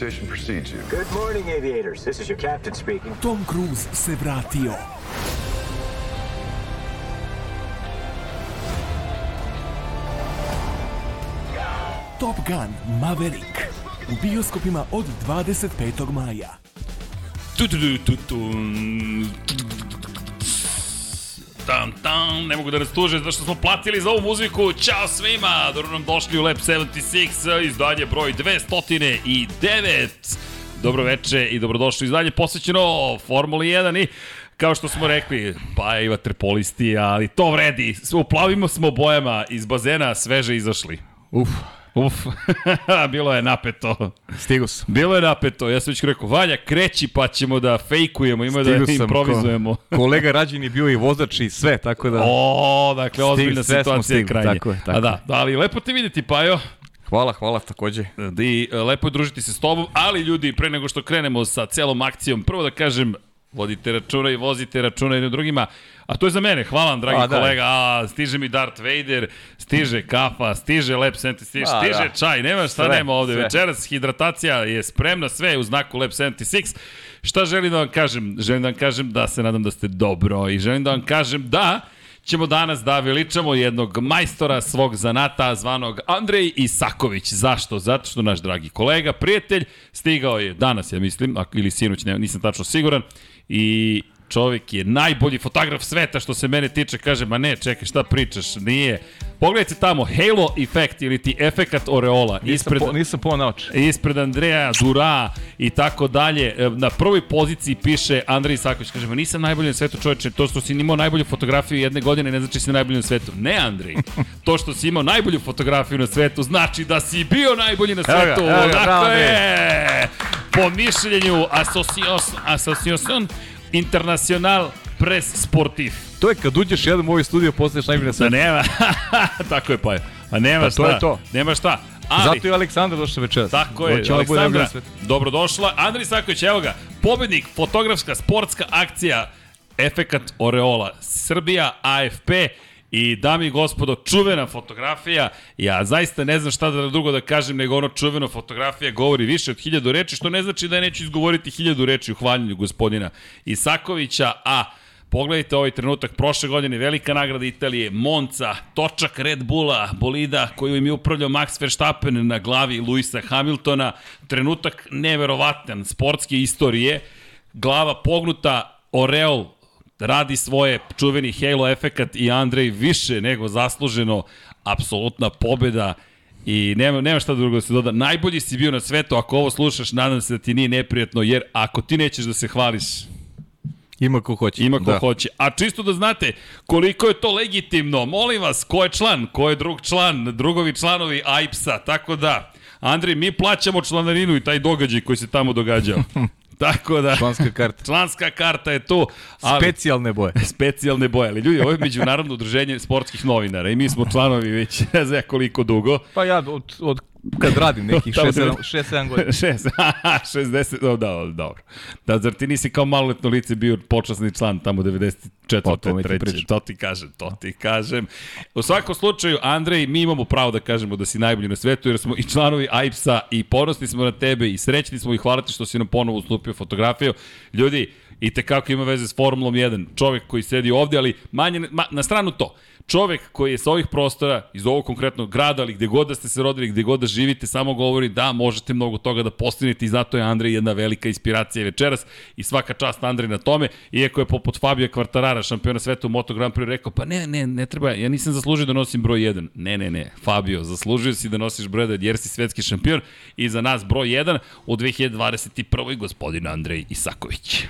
Reputation precedes you. Good morning, aviators. This is your captain speaking. Tom Cruise se vratio. Top Gun Maverick u bioskopima od 25. maja. Tu, tu, tu, tu, tu. Tam, tam, ne mogu da nas tuže zašto smo platili za ovu muziku. Ćao svima, dobro nam došli u Lab 76, izdanje broj 209. Dobro veče i dobrodošli izdanje posvećeno Formuli 1 i kao što smo rekli, pa i vaterpolisti, ali to vredi. Uplavimo smo bojama iz bazena, sveže izašli. Uf, Uf, bilo je napeto. stigo sam. Bilo je napeto, ja sam već rekao, Valja, kreći pa ćemo da fejkujemo, ima Stigo da improvizujemo. Ko, kolega Rađin je bio i vozač i sve, tako da... O, dakle, ozbiljna sve situacija je stigli, krajnje. tako je, tako A da, da, ali lepo te videti, Pajo. Hvala, hvala takođe. I e, lepo je družiti se s tobom, ali ljudi, pre nego što krenemo sa celom akcijom, prvo da kažem, vodite računa i vozite računa jednim drugima. A to je za mene, hvala vam, dragi A, da. kolega. A, stiže mi Darth Vader, stiže kafa, stiže Lab 76, stiže, A, stiže da. čaj, nema šta Sve, nema ovde. sve. Večeras hidratacija je spremna, sve je u znaku Lab 76. Šta želim da vam kažem? Želim da vam kažem da se nadam da ste dobro i želim da vam kažem da ćemo danas da veličamo jednog majstora svog zanata zvanog Andrej Isaković. Zašto? Zato što naš dragi kolega, prijatelj, stigao je danas, ja mislim, ili sinoć, ne, nisam tačno siguran, i čovjek je najbolji fotograf sveta što se mene tiče, kaže, ma ne, čekaj, šta pričaš, nije. Pogledajte tamo, Halo efekt ili ti efekat Oreola. Nisam, ispred, po, nisam ispred Andreja Dura i tako dalje. E, Na prvoj poziciji piše Andrej Isaković. Kaže, ma nisam najbolji na svetu čoveče, to što si imao najbolju fotografiju jedne godine ne znači da si najbolji na svetu. Ne, Andrej. To što si imao najbolju fotografiju na svetu znači da si bio najbolji na Evo ga, svetu. evo ga, bravo, dakle, Andrej. po mišljenju Association International Press Sportif. To je kad uđeš jedan u ovaj studio, postaješ najbolji na Da svetu. nema. Tako je, pa je. A nema Pa šta. to je to. Nema šta. Ali, Zato je Aleksandar došao večeras. Tako je, Hoće da Aleksandra, na dobrodošla. Andri Saković, evo ga, pobednik, fotografska, sportska akcija, efekat Oreola, Srbija, AFP i dami i gospodo, čuvena fotografija, ja zaista ne znam šta da drugo da kažem nego ono čuvena fotografija govori više od hiljadu reči, što ne znači da ja neću izgovoriti hiljadu reči u hvaljenju gospodina Isakovića, a Pogledajte ovaj trenutak, prošle godine velika nagrada Italije, Monca, točak Red Bulla, bolida koju im je upravljao Max Verstappen na glavi Luisa Hamiltona, trenutak neverovatan sportske istorije, glava pognuta, Oreol radi svoje čuveni Halo efekat i Andrej više nego zasluženo, apsolutna pobeda I nema, nema šta drugo da se doda. Najbolji si bio na svetu, ako ovo slušaš, nadam se da ti nije neprijatno, jer ako ti nećeš da se hvališ, Ima ko hoće. Ima ko da. hoće. A čisto da znate koliko je to legitimno, molim vas, ko je član, ko je drug član, drugovi članovi AIPS-a, tako da, Andrej, mi plaćamo članarinu i taj događaj koji se tamo događao. tako da, Članska karta. članska karta je tu, ali... Specijalne boje. specijalne boje, ali ljudi, ovo je međunarodno udruženje sportskih novinara i mi smo članovi već ne znam koliko dugo. Pa ja od, od kad radim nekih Tamo 6-7 godina. 6, 60, no, da, dobro. Da, zar ti nisi kao maloletno lice bio počasni član tamo 94. O tome ti. To ti kažem, to ti kažem. U svakom slučaju, Andrej, mi imamo pravo da kažemo da si najbolji na svetu, jer smo i članovi AIPS-a i ponosni smo na tebe i srećni smo i hvala ti što si nam ponovo ustupio fotografiju. Ljudi, i te kako ima veze s Formulom 1, čovek koji sedi ovde, ali manje, ma, na stranu to, čovek koji je sa ovih prostora, iz ovog konkretnog grada, ali gde god da ste se rodili, gde god da živite, samo govori da možete mnogo toga da postignete i zato je Andrej jedna velika inspiracija večeras i svaka čast Andrej na tome, iako je poput Fabio Kvartarara, šampiona sveta u Moto Grand Prix, rekao, pa ne, ne, ne treba, ja nisam zaslužio da nosim broj 1. Ne, ne, ne, Fabio, zaslužio si da nosiš broj 1 jer si svetski šampion i za nas broj 1 u 2021. gospodin Andrej Isaković.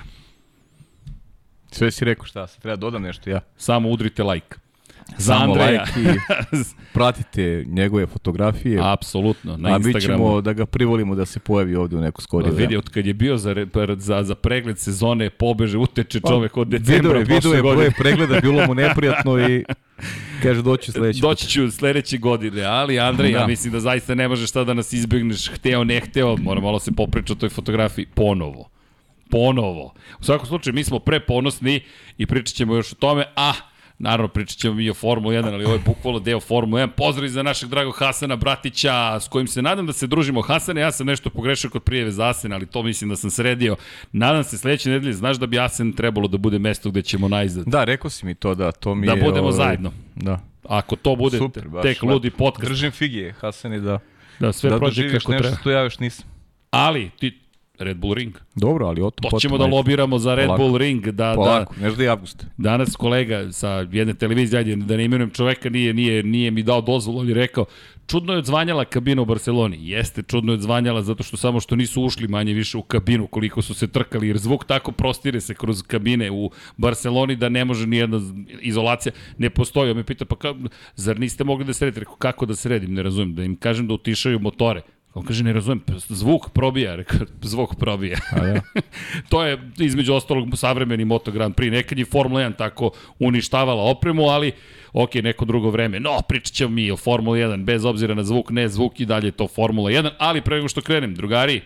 Sve si rekao šta, sad treba dodam nešto ja. Samo udrite like. Za Samo Andreja. like i pratite njegove fotografije. Apsolutno, na a mi Instagramu. ćemo da ga privolimo da se pojavi ovde u neko skorije Pa vidi, od kad je bio za, re- za, za pregled sezone, pobeže, uteče Pa, čovek od decembra Video je, video je broje pregleda, bilo mu neprijatno i kaže doći sledeći. Doći ću sledeće godine, ali Andrej, da. ja Da. mislim da zaista ne možeš šta da nas izbjegneš, hteo, ne hteo, mora malo se popričati o toj fotografiji ponovo. Ponovo. U svakom slučaju, mi smo preponosni i pričat ćemo još o tome, a Naravno, pričat ćemo mi o Formula 1, ali ovo je bukvalno deo Formula 1. Pozdrav za našeg dragog Hasana Bratića, s kojim se nadam da se družimo. Hasane, ja sam nešto pogrešio kod prijeve za Asen, ali to mislim da sam sredio. Nadam se sledeće nedelje, znaš da bi Asen trebalo da bude mesto gde ćemo najzad. Da, rekao si mi to, da, to mi Da je... budemo ovaj, zajedno. Da. Ako to bude Super, baš. tek ludi podcast, Držim figije, Hasani, da, da sve da prođe doživiš kako nešto treba. što ja još nisam. Ali, ti, Red Bull Ring. Dobro, ali o tom To ćemo da lobiramo za Red Polako. Bull Ring, da, da, Polako, nešto da je avgust. Danas kolega sa jedne televizije, ajde, da ne imenujem čoveka, nije, nije, nije mi dao dozvolu, ali rekao, čudno je odzvanjala kabina u Barceloni. Jeste, čudno je odzvanjala zato što samo što nisu ušli manje više u kabinu koliko su se trkali, jer zvuk tako prostire se kroz kabine u Barceloni da ne može nijedna izolacija, ne postoji. On me pita, pa ka, zar niste mogli da sredite? Rekao, kako da sredim, ne razumem, da im kažem da utišaju motore. On kaže, ne razumem, zvuk probija. Rekao, zvuk probija. A da. to je između ostalog savremeni Moto Grand Prix. Nekad je Formula 1 tako uništavala opremu, ali ok, neko drugo vreme. No, pričat ćemo mi o Formula 1, bez obzira na zvuk, ne zvuk i dalje je to Formula 1, ali pre nego što krenem, drugari,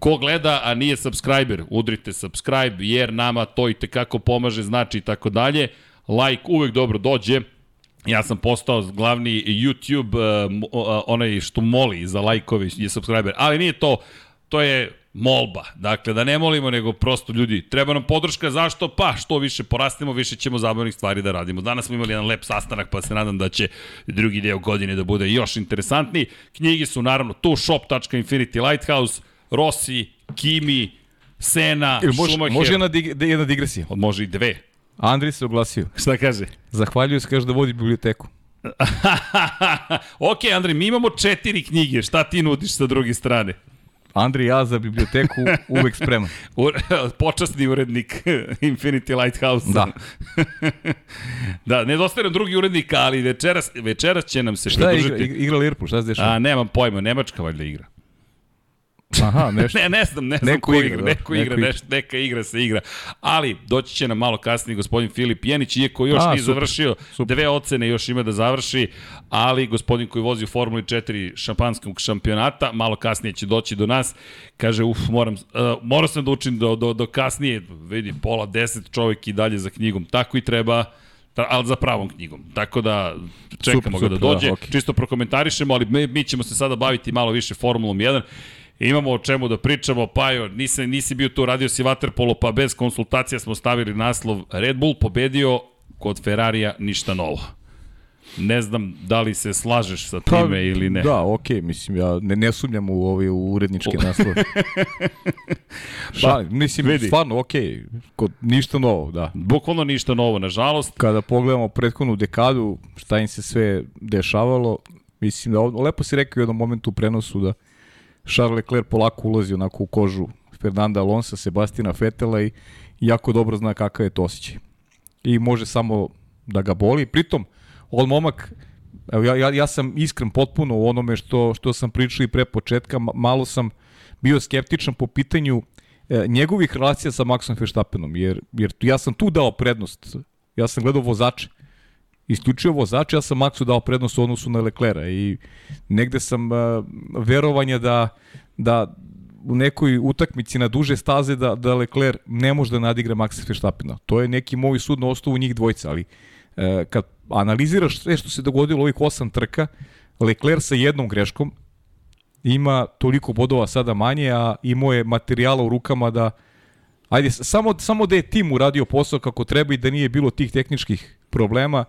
Ko gleda, a nije subscriber, udrite subscribe, jer nama to i tekako pomaže, znači i tako dalje. Like uvek dobro dođe. Ja sam postao glavni YouTube, uh, onaj što moli za lajkovi je subscriber, ali nije to, to je molba. Dakle, da ne molimo, nego prosto ljudi, treba nam podrška, zašto? Pa, što više porastemo, više ćemo zabavnih stvari da radimo. Danas smo imali jedan lep sastanak, pa se nadam da će drugi deo godine da bude još interesantniji. Knjige su naravno tu, shop.infinity lighthouse, Rossi, Kimi, Sena, Ili može, Schumacher. može jedna, dig, jedna digresija. Može i dve. Andri se oglasio. Šta kaže? Zahvaljujem se, kaže da vodi biblioteku. ok, Andrej, mi imamo četiri knjige, šta ti nudiš sa druge strane? Andri, ja za biblioteku uvek spreman. U, počasni urednik Infinity Lighthouse. Da. da, nedostaje nam drugi urednik, ali večeras, večeras će nam se Šta je igra, pridružiti. igra Liverpool, šta se dešava? A, nemam pojma, Nemačka valjda igra. Aha, nešto. Ne, ne znam, ne znam Neko ko igra, igra, da, neko igra, neko neš, neka igra se igra. Ali doći će nam malo kasnije gospodin Filip Jenić, iako još A, nije super, završio, super. dve ocene još ima da završi, ali gospodin koji vozi u Formuli 4 šampanskog šampionata, malo kasnije će doći do nas, kaže, uf, moram, uh, morao sam da učim do, do, do kasnije, vidi, pola deset čovjek i dalje za knjigom, tako i treba, ali za pravom knjigom. Tako da čekamo Super, ga super, da dođe. da, okej. Čisto prokomentarišemo, ali mi, mi ćemo se sada baviti malo više Formulom 1. Imamo o čemu da pričamo, Pajo, nisi, nisi bio tu, radio si Waterpolo, pa bez konsultacija smo stavili naslov Red Bull pobedio kod Ferrarija ništa novo. Ne znam da li se slažeš sa time ili ne. Pa, Da, okej, mislim, ja ne, ne sumnjam u ove uredničke naslove. Šalim, mislim, vidi. stvarno, okej, kod ništa novo, da. Bukvalno ništa novo, nažalost. Kada pogledamo prethodnu dekadu, šta im se sve dešavalo, mislim da, lepo si rekao u jednom momentu u prenosu da Charles Leclerc polako ulazi onako u kožu Fernanda Alonso, Sebastina Fetela i jako dobro zna kakav je to osjećaj. I može samo da ga boli. Pritom, on momak, evo ja, ja, ja sam iskren potpuno u onome što, što sam pričao i pre početka, ma- malo sam bio skeptičan po pitanju e, njegovih relacija sa Maxom Verstappenom, jer, jer ja sam tu dao prednost. Ja sam gledao vozače isključio vozač, ja sam Maxu dao prednost u odnosu na Leclera i negde sam uh, verovanja da, da u nekoj utakmici na duže staze da, da Lecler ne može da nadigra Maxa Verstappena. To je neki moj sud na osnovu njih dvojca, ali uh, kad analiziraš sve što se dogodilo ovih osam trka, Lecler sa jednom greškom ima toliko bodova sada manje, a imao je materijala u rukama da Ajde, samo, samo da je tim uradio posao kako treba i da nije bilo tih tehničkih problema,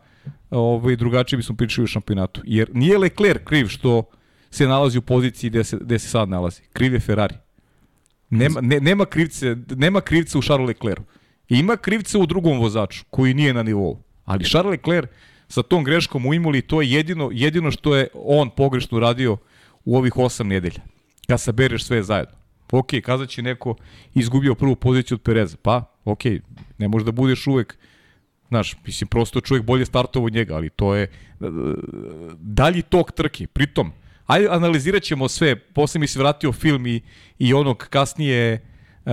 ovaj, drugačije bismo pričali u šampionatu. Jer nije Leclerc kriv što se nalazi u poziciji gde se, gde se sad nalazi. Kriv je Ferrari. Nema, ne, nema, krivce, nema krivce u Charles Leclercu. Ima krivce u drugom vozaču koji nije na nivou. Ali Charles Leclerc sa tom greškom u Imoli to je jedino, jedino što je on pogrešno radio u ovih osam nedelja. Kad sabereš sve zajedno. Ok, kazat će neko izgubio prvu poziciju od Pereza. Pa, ok, ne može da budeš uvek Znaš, mislim, prosto čovjek bolje startovo od njega, ali to je e, dalji tok trke. Pritom, ajde analizirat ćemo sve, posle mi se vratio film i, i onog kasnije e,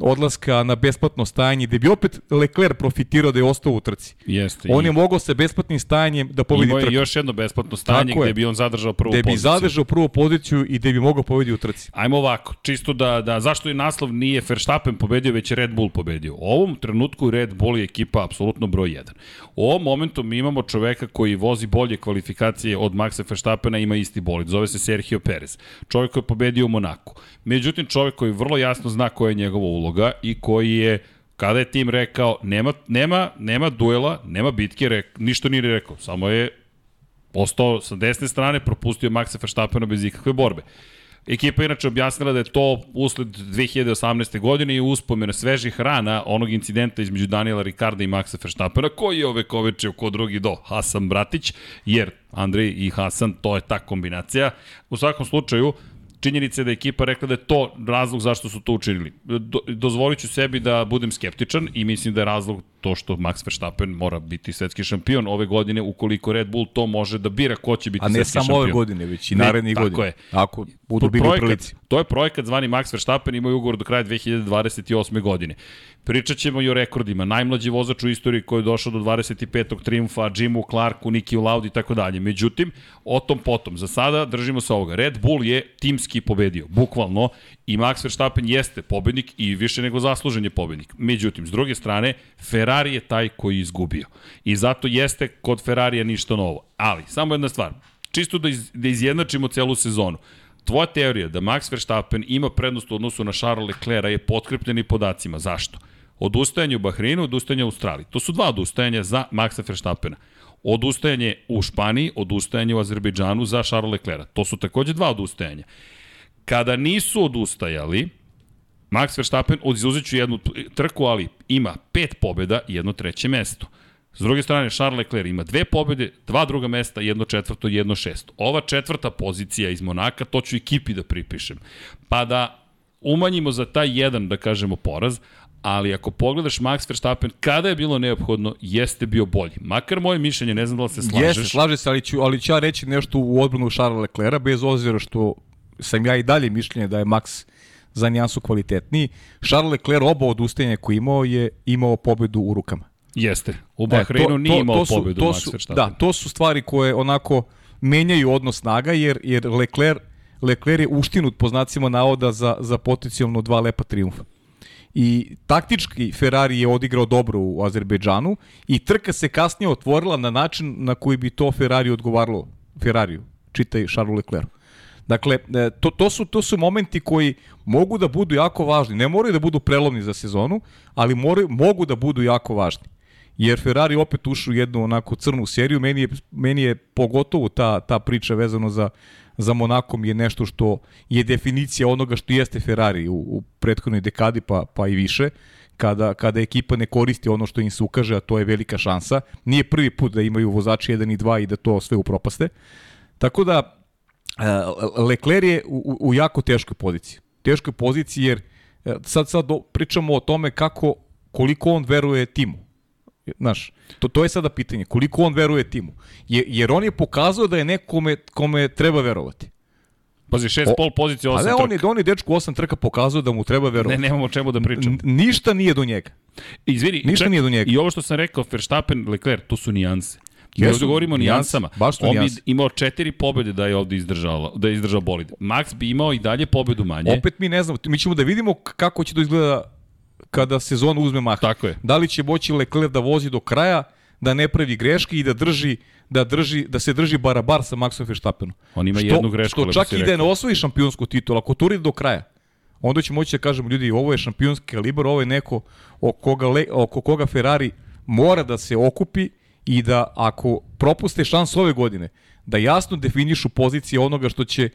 odlaska na besplatno stajanje, gde bi opet Leclerc profitirao da je ostao u trci. Jeste. On je mogao sa besplatnim stajanjem da pobedi Imao je trku. još jedno besplatno stanje Tako je. gde bi on zadržao prvu Gde bi poziciju. zadržao prvu poziciju i gde bi mogao pobedi u trci. Ajmo ovako, čisto da, da zašto je naslov nije Verstappen pobedio, već je Red Bull pobedio. U ovom trenutku Red Bull je ekipa apsolutno broj 1. U ovom momentu mi imamo čoveka koji vozi bolje kvalifikacije od Maxa Verstappena, ima isti bolid, zove se Sergio Perez. Čovek koji je pobedio u Monaku. Međutim, čovek koji vrlo jasno zna koja je njegova uloga i koji je kada je tim rekao nema, nema, nema duela, nema bitke, rek, ništa nije rekao, samo je ostao sa desne strane, propustio Maxa Verstappena bez ikakve borbe. Ekipa inače objasnila da je to usled 2018. godine i uspomena svežih rana onog incidenta između Daniela Ricarda i Maxa Verstappena, koji je ove kovečeo ko drugi do Hasan Bratić, jer Andrej i Hasan, to je ta kombinacija. U svakom slučaju, činjenica je da je ekipa rekla da je to razlog zašto su to učinili. Do, dozvolit ću sebi da budem skeptičan i mislim da je razlog to što Max Verstappen mora biti svetski šampion ove godine ukoliko Red Bull to može da bira ko će biti A ne svetski samo šampion. ove godine, već i narednih tako godina. je. Ako budu bili u projekat, prilici. To je projekat zvani Max Verstappen, imaju ugovor do kraja 2028. godine. Pričat ćemo i o rekordima. Najmlađi vozač u istoriji koji je došao do 25. triumfa, Jimu Clarku, Niki Laudi i tako dalje. Međutim, o tom potom. Za sada držimo se ovoga. Red Bull je timski pobedio, bukvalno, i Max Verstappen jeste pobednik i više nego zaslužen je pobednik. Međutim, s druge strane, Ferrari je taj koji je izgubio. I zato jeste kod Ferrarija ništa novo. Ali, samo jedna stvar. Čisto da, iz, da izjednačimo celu sezonu. Tvoja teorija da Max Verstappen ima prednost u odnosu na Charles Leclerc je potkrepljeni podacima. Zašto? Odustajanje u Bahreinu, odustajanje u Australiji. To su dva odustajanja za Maxa Verstappena. Odustajanje u Španiji, odustajanje u Azerbejdžanu za Charles Leclerc. To su takođe dva odustajanja. Kada nisu odustajali, Max Verstappen, izuzet ću jednu trku, ali ima pet pobjeda i jedno treće mesto. S druge strane, Charles Leclerc ima dve pobjede, dva druga mesta, jedno četvrto i jedno šesto. Ova četvrta pozicija iz Monaka, to ću ekipi da pripišem. Pa da umanjimo za taj jedan, da kažemo, poraz, ali ako pogledaš Max Verstappen, kada je bilo neophodno, jeste bio bolji. Makar moje mišljenje, ne znam da li se slažeš. Jeste, slaže se, ali ću, ali ću ja reći nešto u odbranu Charlesa Leclerca, bez obzira što sam ja i dalje mišljenje da je Max za nijansu kvalitetniji. Charles Leclerc oba odustajanja koje imao je imao pobedu u rukama. Jeste. U Bahreinu e, nije imao su, pobedu to Max su, Verstappen. Da, to su stvari koje onako menjaju odnos snaga, jer, jer Leclerc, Leclerc je uštinut po znacima navoda za, za potencijalno dva lepa triumfa. I taktički Ferrari je odigrao dobro u Azerbejdžanu i trka se kasnije otvorila na način na koji bi to Ferrari odgovaralo Ferrariju, čitaj Charles Leclerc. Dakle, to, to, su, to su momenti koji mogu da budu jako važni. Ne moraju da budu prelomni za sezonu, ali moraju, mogu da budu jako važni. Jer Ferrari opet ušao u jednu onako crnu seriju. Meni je, meni je pogotovo ta, ta priča vezano za, za Monakom je nešto što je definicija onoga što jeste Ferrari u, u prethodnoj dekadi pa, pa i više. Kada, kada ekipa ne koristi ono što im se ukaže, a to je velika šansa. Nije prvi put da imaju vozači 1 i 2 i da to sve upropaste. Tako da, Lecler je u, u jako teškoj poziciji. Teškoj poziciji jer sad sad pričamo o tome kako koliko on veruje timu. Znaš, to, to je sada pitanje. Koliko on veruje timu. Je, jer on je pokazao da je nekome kome treba verovati. Pazi, šest o, pol pozicije, osam trka. trka. on je, on je dečku osam trka pokazao da mu treba verovati. Ne, nemamo o čemu da pričamo. N ništa nije do njega. Izvini, ništa ček, nije do njega. I ovo što sam rekao, Verstappen, Leclerc, to su nijanse. Mi ovde govorimo o nijansama. Baš On nijanse. bi imao četiri pobjede da je ovde izdržao, da je izdržao bolid. Max bi imao i dalje pobedu manje. Opet mi ne znamo, mi ćemo da vidimo kako će to izgleda kada sezon uzme mah. Tako je. Da li će moći Leclerc da vozi do kraja, da ne pravi greške i da drži da drži da se drži barabar sa Maxom Verstappenom. On ima što, jednu grešku, što čak i da ne osvoji šampionsku titulu, ako turi do kraja. Onda će moći da kažemo ljudi, ovo je šampionski kalibar, ovo je neko oko koga, oko koga Ferrari mora da se okupi i da ako propuste šans ove godine, da jasno definišu pozicije onoga što će,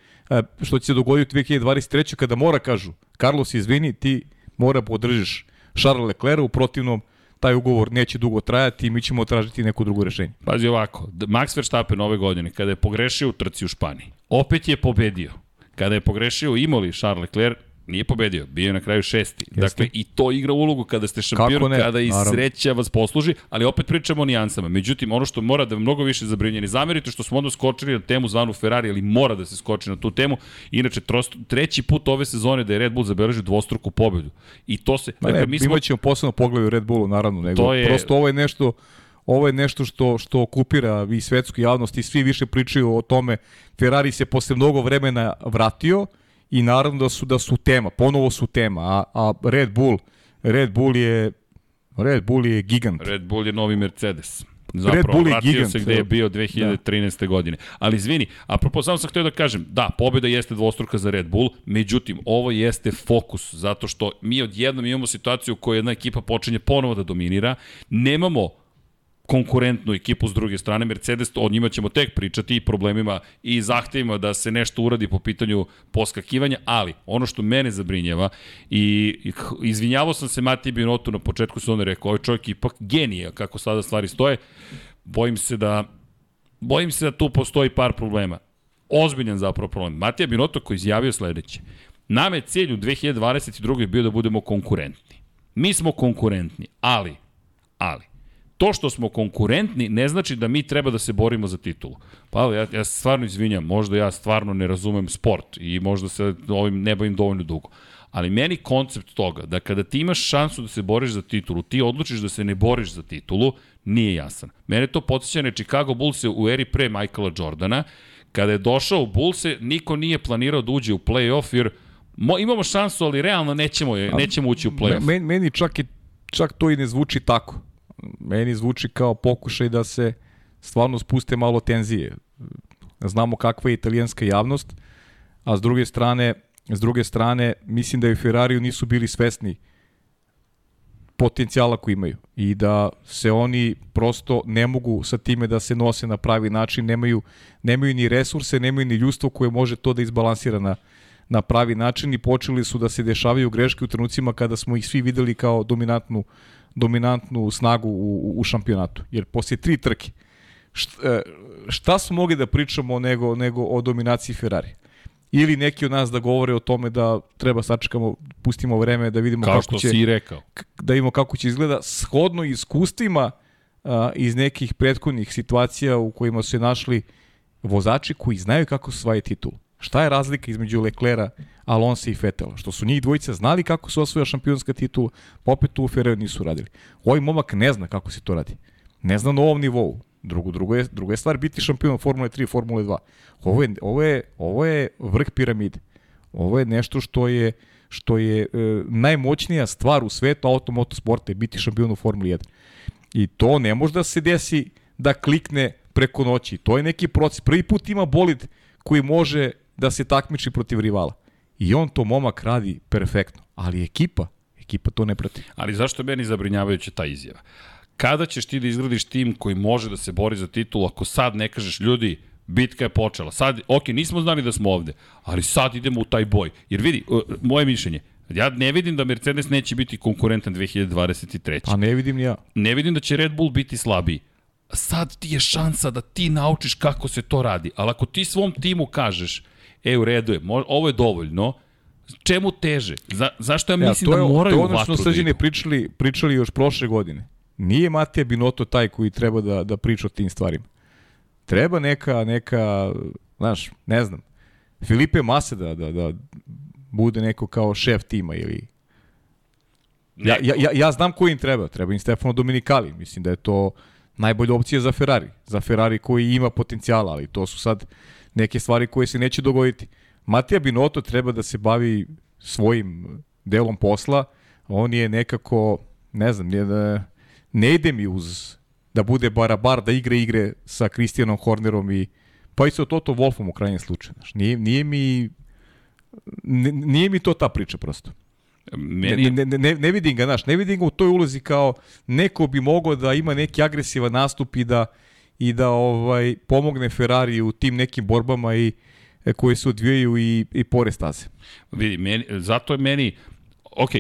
što će se dogoditi u 2023. kada mora kažu, Carlos izvini, ti mora podržiš Charles Leclerc, u protivnom taj ugovor neće dugo trajati i mi ćemo tražiti neko drugo rešenje. Pazi ovako, Max Verstappen ove godine, kada je pogrešio u trci u Španiji, opet je pobedio. Kada je pogrešio Imoli Charles Leclerc, Nije pobedio, bio je na kraju šesti. Jeste. Dakle, i to igra ulogu kada ste šampion, ne, kada i naravno. sreća vas posluži, ali opet pričamo o nijansama. Međutim, ono što mora da mnogo više zabrinje, ne zamerite što smo odmah skočili na temu zvanu Ferrari, ali mora da se skoči na tu temu. Inače, trost, treći put ove sezone da je Red Bull zabeležio dvostruku pobedu. I to se... Ma ne, dakle, mi smo, imaćemo posebno pogled u Red Bullu, naravno, nego To je- prosto ovo je nešto ovo je nešto što što okupira i svetsku javnost i svi više pričaju o tome. Ferrari se posle mnogo vremena vratio i naravno da su da su tema, ponovo su tema, a, a Red Bull Red Bull je Red Bull je gigant. Red Bull je novi Mercedes. Zapravo, Red Bull je vratio gigant, se gde je bio 2013. Da. godine. Ali izvini, apropo, samo sam htio da kažem, da, pobjeda jeste dvostruka za Red Bull, međutim, ovo jeste fokus, zato što mi odjednom imamo situaciju u kojoj jedna ekipa počinje ponovo da dominira, nemamo konkurentnu ekipu s druge strane. Mercedes, o njima ćemo tek pričati i problemima i zahtevima da se nešto uradi po pitanju poskakivanja, ali ono što mene zabrinjava i izvinjavao sam se Mati Binotu na početku su on rekao, ovaj čovjek je ipak genija kako sada stvari stoje. Bojim se da bojim se da tu postoji par problema. Ozbiljan zapravo problem. Matija Binoto koji izjavio sledeće. Nama je cilj u 2022. bio da budemo konkurentni. Mi smo konkurentni, ali, ali, to što smo konkurentni ne znači da mi treba da se borimo za titulu. Pa ja, ja stvarno izvinjam, možda ja stvarno ne razumem sport i možda se ovim ne bavim dovoljno dugo. Ali meni koncept toga da kada ti imaš šansu da se boriš za titulu, ti odlučiš da se ne boriš za titulu, nije jasan. Mene to podsjeća na Chicago Bulls u eri pre Michaela Jordana, kada je došao u Bullse, niko nije planirao da uđe u play-off, jer mo, imamo šansu, ali realno nećemo, je, nećemo ući u play-off. Meni, meni čak, i, čak to i ne zvuči tako. Meni zvuči kao pokušaj da se stvarno spuste malo tenzije. Znamo kakva je italijanska javnost, a s druge strane, s druge strane mislim da i Ferrariju nisu bili svesni potencijala koji imaju i da se oni prosto ne mogu sa time da se nose na pravi način, nemaju, nemaju ni resurse, nemaju ni ljustvo koje može to da izbalansira na, na pravi način i počeli su da se dešavaju greške u trenucima kada smo ih svi videli kao dominantnu, dominantnu snagu u, u šampionatu. Jer poslije tri trke, šta, šta smo mogli da pričamo nego, nego o dominaciji Ferrari? Ili neki od nas da govore o tome da treba sačekamo, pustimo vreme da vidimo Kao kako što će si i rekao. k- da vidimo kako će izgleda shodno iskustvima a, iz nekih prethodnih situacija u kojima su se našli vozači koji znaju kako se osvaja titul. Šta je razlika između Leclera, Alonso i Fetela? Što su njih dvojica znali kako se osvoja šampionska titula, pa opet u Ferrari nisu radili. Ovaj momak ne zna kako se to radi. Ne zna na ovom nivou. Drugo, drugo, je, drugo je stvar biti šampion Formule 3 i Formule 2. Ovo je, ovo je, ovo je vrh piramide. Ovo je nešto što je što je e, najmoćnija stvar u svetu automotosporta je biti šampion u Formuli 1. I to ne može da se desi da klikne preko noći. To je neki proces. Prvi put ima bolid koji može da se takmiči protiv rivala. I on to momak radi perfektno. Ali ekipa, ekipa to ne prati. Ali zašto je meni zabrinjavajuća ta izjava? Kada ćeš ti da izgradiš tim koji može da se bori za titulu ako sad ne kažeš ljudi, bitka je počela. Sad, ok, nismo znali da smo ovde, ali sad idemo u taj boj. Jer vidi, moje mišljenje, ja ne vidim da Mercedes neće biti konkurentan 2023. A ne vidim ja. ne vidim da će Red Bull biti slabiji. Sad ti je šansa da ti naučiš kako se to radi. Ali ako ti svom timu kažeš, e, u redu je, mo- ovo je dovoljno, čemu teže? Za, zašto ja mislim to da je, moraju to je ono što vatru da srđene idu? pričali, pričali još prošle godine. Nije Matija Binoto taj koji treba da, da priča o tim stvarima. Treba neka, neka, znaš, ne znam, Filipe Mase da, da, da bude neko kao šef tima ili Ja, ja, ja, ja znam ko im treba. Treba im Stefano Dominikali. Mislim da je to najbolja opcija za Ferrari. Za Ferrari koji ima potencijala, ali to su sad neke stvari koje se neće dogoditi. Matija Binotto treba da se bavi svojim delom posla. On je nekako, ne znam, ne, ne ide mi uz da bude barabar, da igra igre sa Kristijanom Hornerom i pa i sa Toto Wolfom u krajnjem slučaju. Znaš, nije, nije mi nije mi to ta priča prosto. Meni, Ne, ne, ne, ne vidim ga, znaš, ne vidim ga u toj ulozi kao neko bi mogao da ima neki agresivan nastup i da i da ovaj pomogne Ferrari u tim nekim borbama i e, koje se odvijaju i, i pored staze. vidi, meni, zato je meni, ok,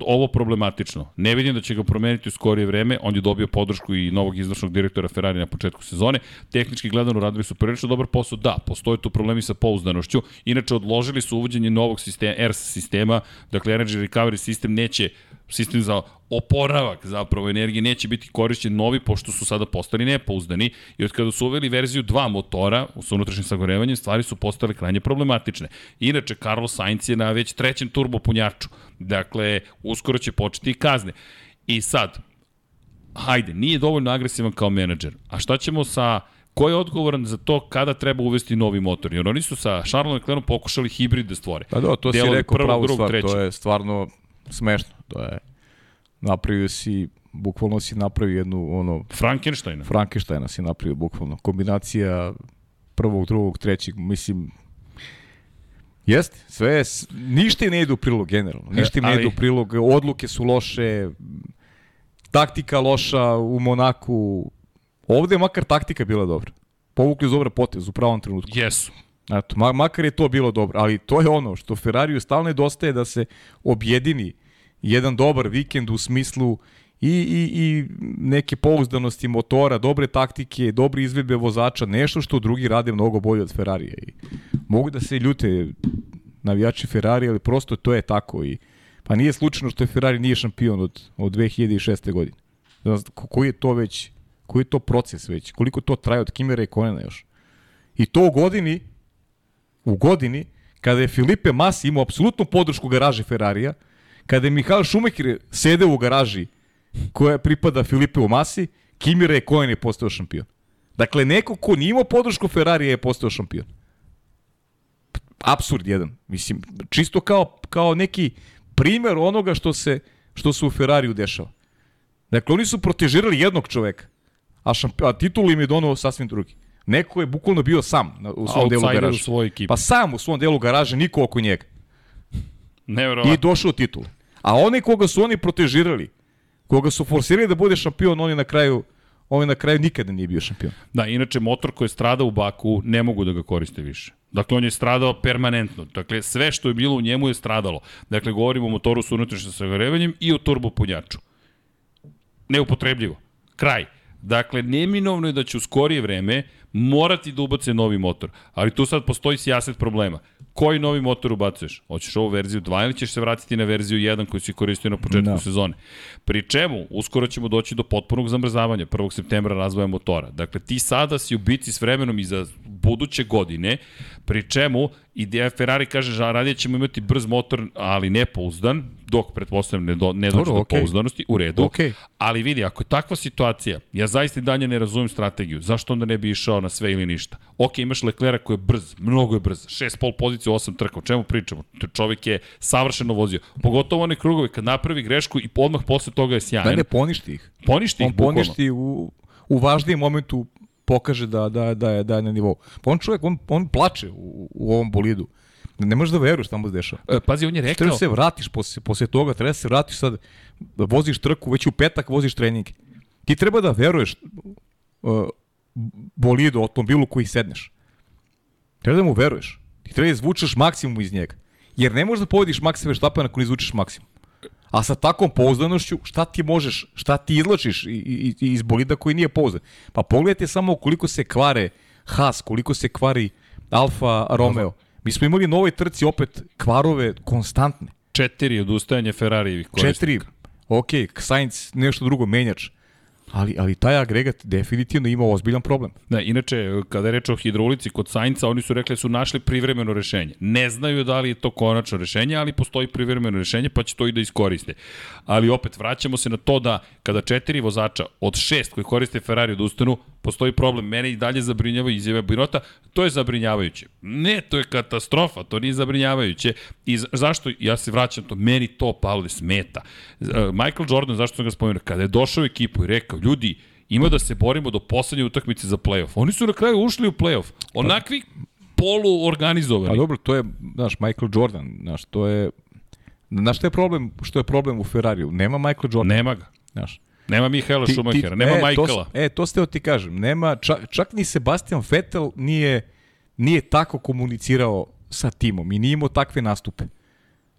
ovo problematično. Ne vidim da će ga promeniti u skorije vreme. On je dobio podršku i novog izvršnog direktora Ferrari na početku sezone. Tehnički gledano radili su prilično dobar posao. Da, postoje tu problemi sa pouzdanošću. Inače, odložili su uvođenje novog sistema, ERS sistema. Dakle, Energy Recovery sistem neće sistem za oporavak zapravo energije neće biti korišćen novi pošto su sada postali nepouzdani i od kada su uveli verziju 2 motora sa unutrašnjim sagorevanjem stvari su postale krajnje problematične. Inače Carlos Sainz je na već trećem turbo punjaču. Dakle, uskoro će početi i kazne. I sad, hajde, nije dovoljno agresivan kao menadžer. A šta ćemo sa Ko je odgovoran za to kada treba uvesti novi motor? Jer oni su sa Charlesom Leclercom pokušali hibrid da stvore. Pa da, to si rekao pravu drugog, stvar, trećeg. to je stvarno smešno. To je, napravio si, bukvalno si napravio jednu, ono, Frankensteina. Frankensteina si napravio bukvalno. Kombinacija prvog, drugog, trećeg, mislim, Jeste, sve je, ništa ne ide u prilog generalno. Ništa ne ali- ide u prilog, odluke su loše, taktika loša u Monaku. Ovde je makar taktika bila dobra. Povukli su dobar potez u pravom trenutku. Jesu. Eto, ma, makar je to bilo dobro, ali to je ono što Ferrariju stalno nedostaje da se objedini jedan dobar vikend u smislu i, i, i neke pouzdanosti motora, dobre taktike, dobre izvedbe vozača, nešto što drugi rade mnogo bolje od Ferrarija. I mogu da se ljute navijači Ferrari, ali prosto to je tako. I, pa nije slučajno što je Ferrari nije šampion od, od 2006. godine. Da Koji je to već, koji je to proces već, koliko to traje od Kimera i Konena još. I to u godini, u godini, kada je Filipe Masi imao apsolutnu podršku garaže Ferrarija, kada je Mihael Schumacher sede u garaži koja pripada Filipe Masi, Kimi Raikkonen je postao šampion. Dakle, neko ko nije imao podršku Ferrarija je postao šampion. Absurd jedan. Mislim, čisto kao, kao neki primer onoga što se, što se u Ferrariju dešava. Dakle, oni su protežirali jednog čoveka, a, šampi, a titul im je donao sasvim drugi. Neko je bukvalno bio sam na, u svom delu u garaže. svojoj ekipi. Pa sam u svom delu garaže, niko oko njega. I Neverovatno. došao titul. A onaj koga su oni protežirali, koga su forsirali da bude šampion, on je na kraju, on je na kraju nikada nije bio šampion. Da, inače motor koji je stradao u Baku ne mogu da ga koriste više. Dakle, on je stradao permanentno. Dakle, sve što je bilo u njemu je stradalo. Dakle, govorimo o motoru sa unutrašnjim sagorevanjem i o turbopunjaču. Neupotrebljivo. Kraj. Dakle, neminovno je da će u skorije vreme morati da ubace novi motor. Ali tu sad postoji sijaset problema. Koji novi motor ubacuješ? Hoćeš ovu verziju 2 ili ćeš se vratiti na verziju 1 koju si koristio na početku Da. sezone? Pri čemu, uskoro ćemo doći do potpunog zamrzavanja 1. septembra razvoja motora. Dakle, ti sada si u bici s vremenom i za buduće godine, pri čemu ideja Ferrari kaže, že radije ćemo imati brz motor, ali nepouzdan, dok pretpostavljam ne, do, ne dođe do okej. pouzdanosti, u redu. Okej. Ali vidi, ako je takva situacija, ja zaista i dalje ne razumem strategiju. Zašto onda ne bi išao na sve ili ništa? Ok, imaš Leclerc koji je brz, mnogo je brz. 6,5 pozicija, 8 trka. O čemu pričamo? Čovjek je savršeno vozio. Pogotovo one krugove kad napravi grešku i odmah posle toga je sjajan. Da ne poništi ih. Poništi ih, On bukvalno. poništi u, u važnijem momentu pokaže da, da, da, je, da je na nivou. Pa on čovjek, on, on plače u, u ovom bolidu. Ne možeš da veruješ šta mu se dešava. E, Pazi, on je rekao... Treba da se vratiš posle, posle toga, treba da se vratiš sad, da voziš trku, već u petak voziš treninge. Ti treba da veruješ uh, bolidu, automobilu koji sedneš. Treba da mu veruješ. Ti treba da izvučeš maksimum iz njega. Jer ne možeš da Maxa Verstappen ako ne izvučeš maksimum. A sa takvom pouzdanošću, šta ti možeš, šta ti izlačiš iz bolida koji nije pouzdan? Pa pogledajte samo koliko se kvare Haas, koliko se kvari Alfa Romeo. Mi smo imali na ovoj trci opet kvarove konstantne. Četiri odustajanje Ferrarijevih korisnika. Četiri, ok, Sainz nešto drugo, menjač. Ali, ali taj agregat definitivno ima ozbiljan problem. Da, inače, kada je reč o hidraulici kod Sainca, oni su rekli da su našli privremeno rešenje. Ne znaju da li je to konačno rešenje, ali postoji privremeno rešenje, pa će to i da iskoriste. Ali opet, vraćamo se na to da kada četiri vozača od šest koji koriste Ferrari odustanu, postoji problem. Mene i dalje zabrinjava izjave Birota, to je zabrinjavajuće. Ne, to je katastrofa, to nije zabrinjavajuće. I za- zašto, ja se vraćam to, meni to, Pavle, smeta. E, Michael Jordan, zašto sam ga spomenuo, kada je došao u ekipu i rekao, ljudi, ima da se borimo do poslednje utakmice za play-off. Oni su na kraju ušli u play-off. Onakvi polu organizovani. Pa dobro, to je, znaš, Michael Jordan, znaš, to je... Znaš što je problem, što je problem u Ferrariju? Nema Michael Jordan, Nema ga. znaš. Nema Mihaela Schumachera, nema e, Michaela. To, e, to ste ti kažem. Nema, čak, čak ni Sebastian Vettel nije, nije tako komunicirao sa timom i nije imao takve nastupe.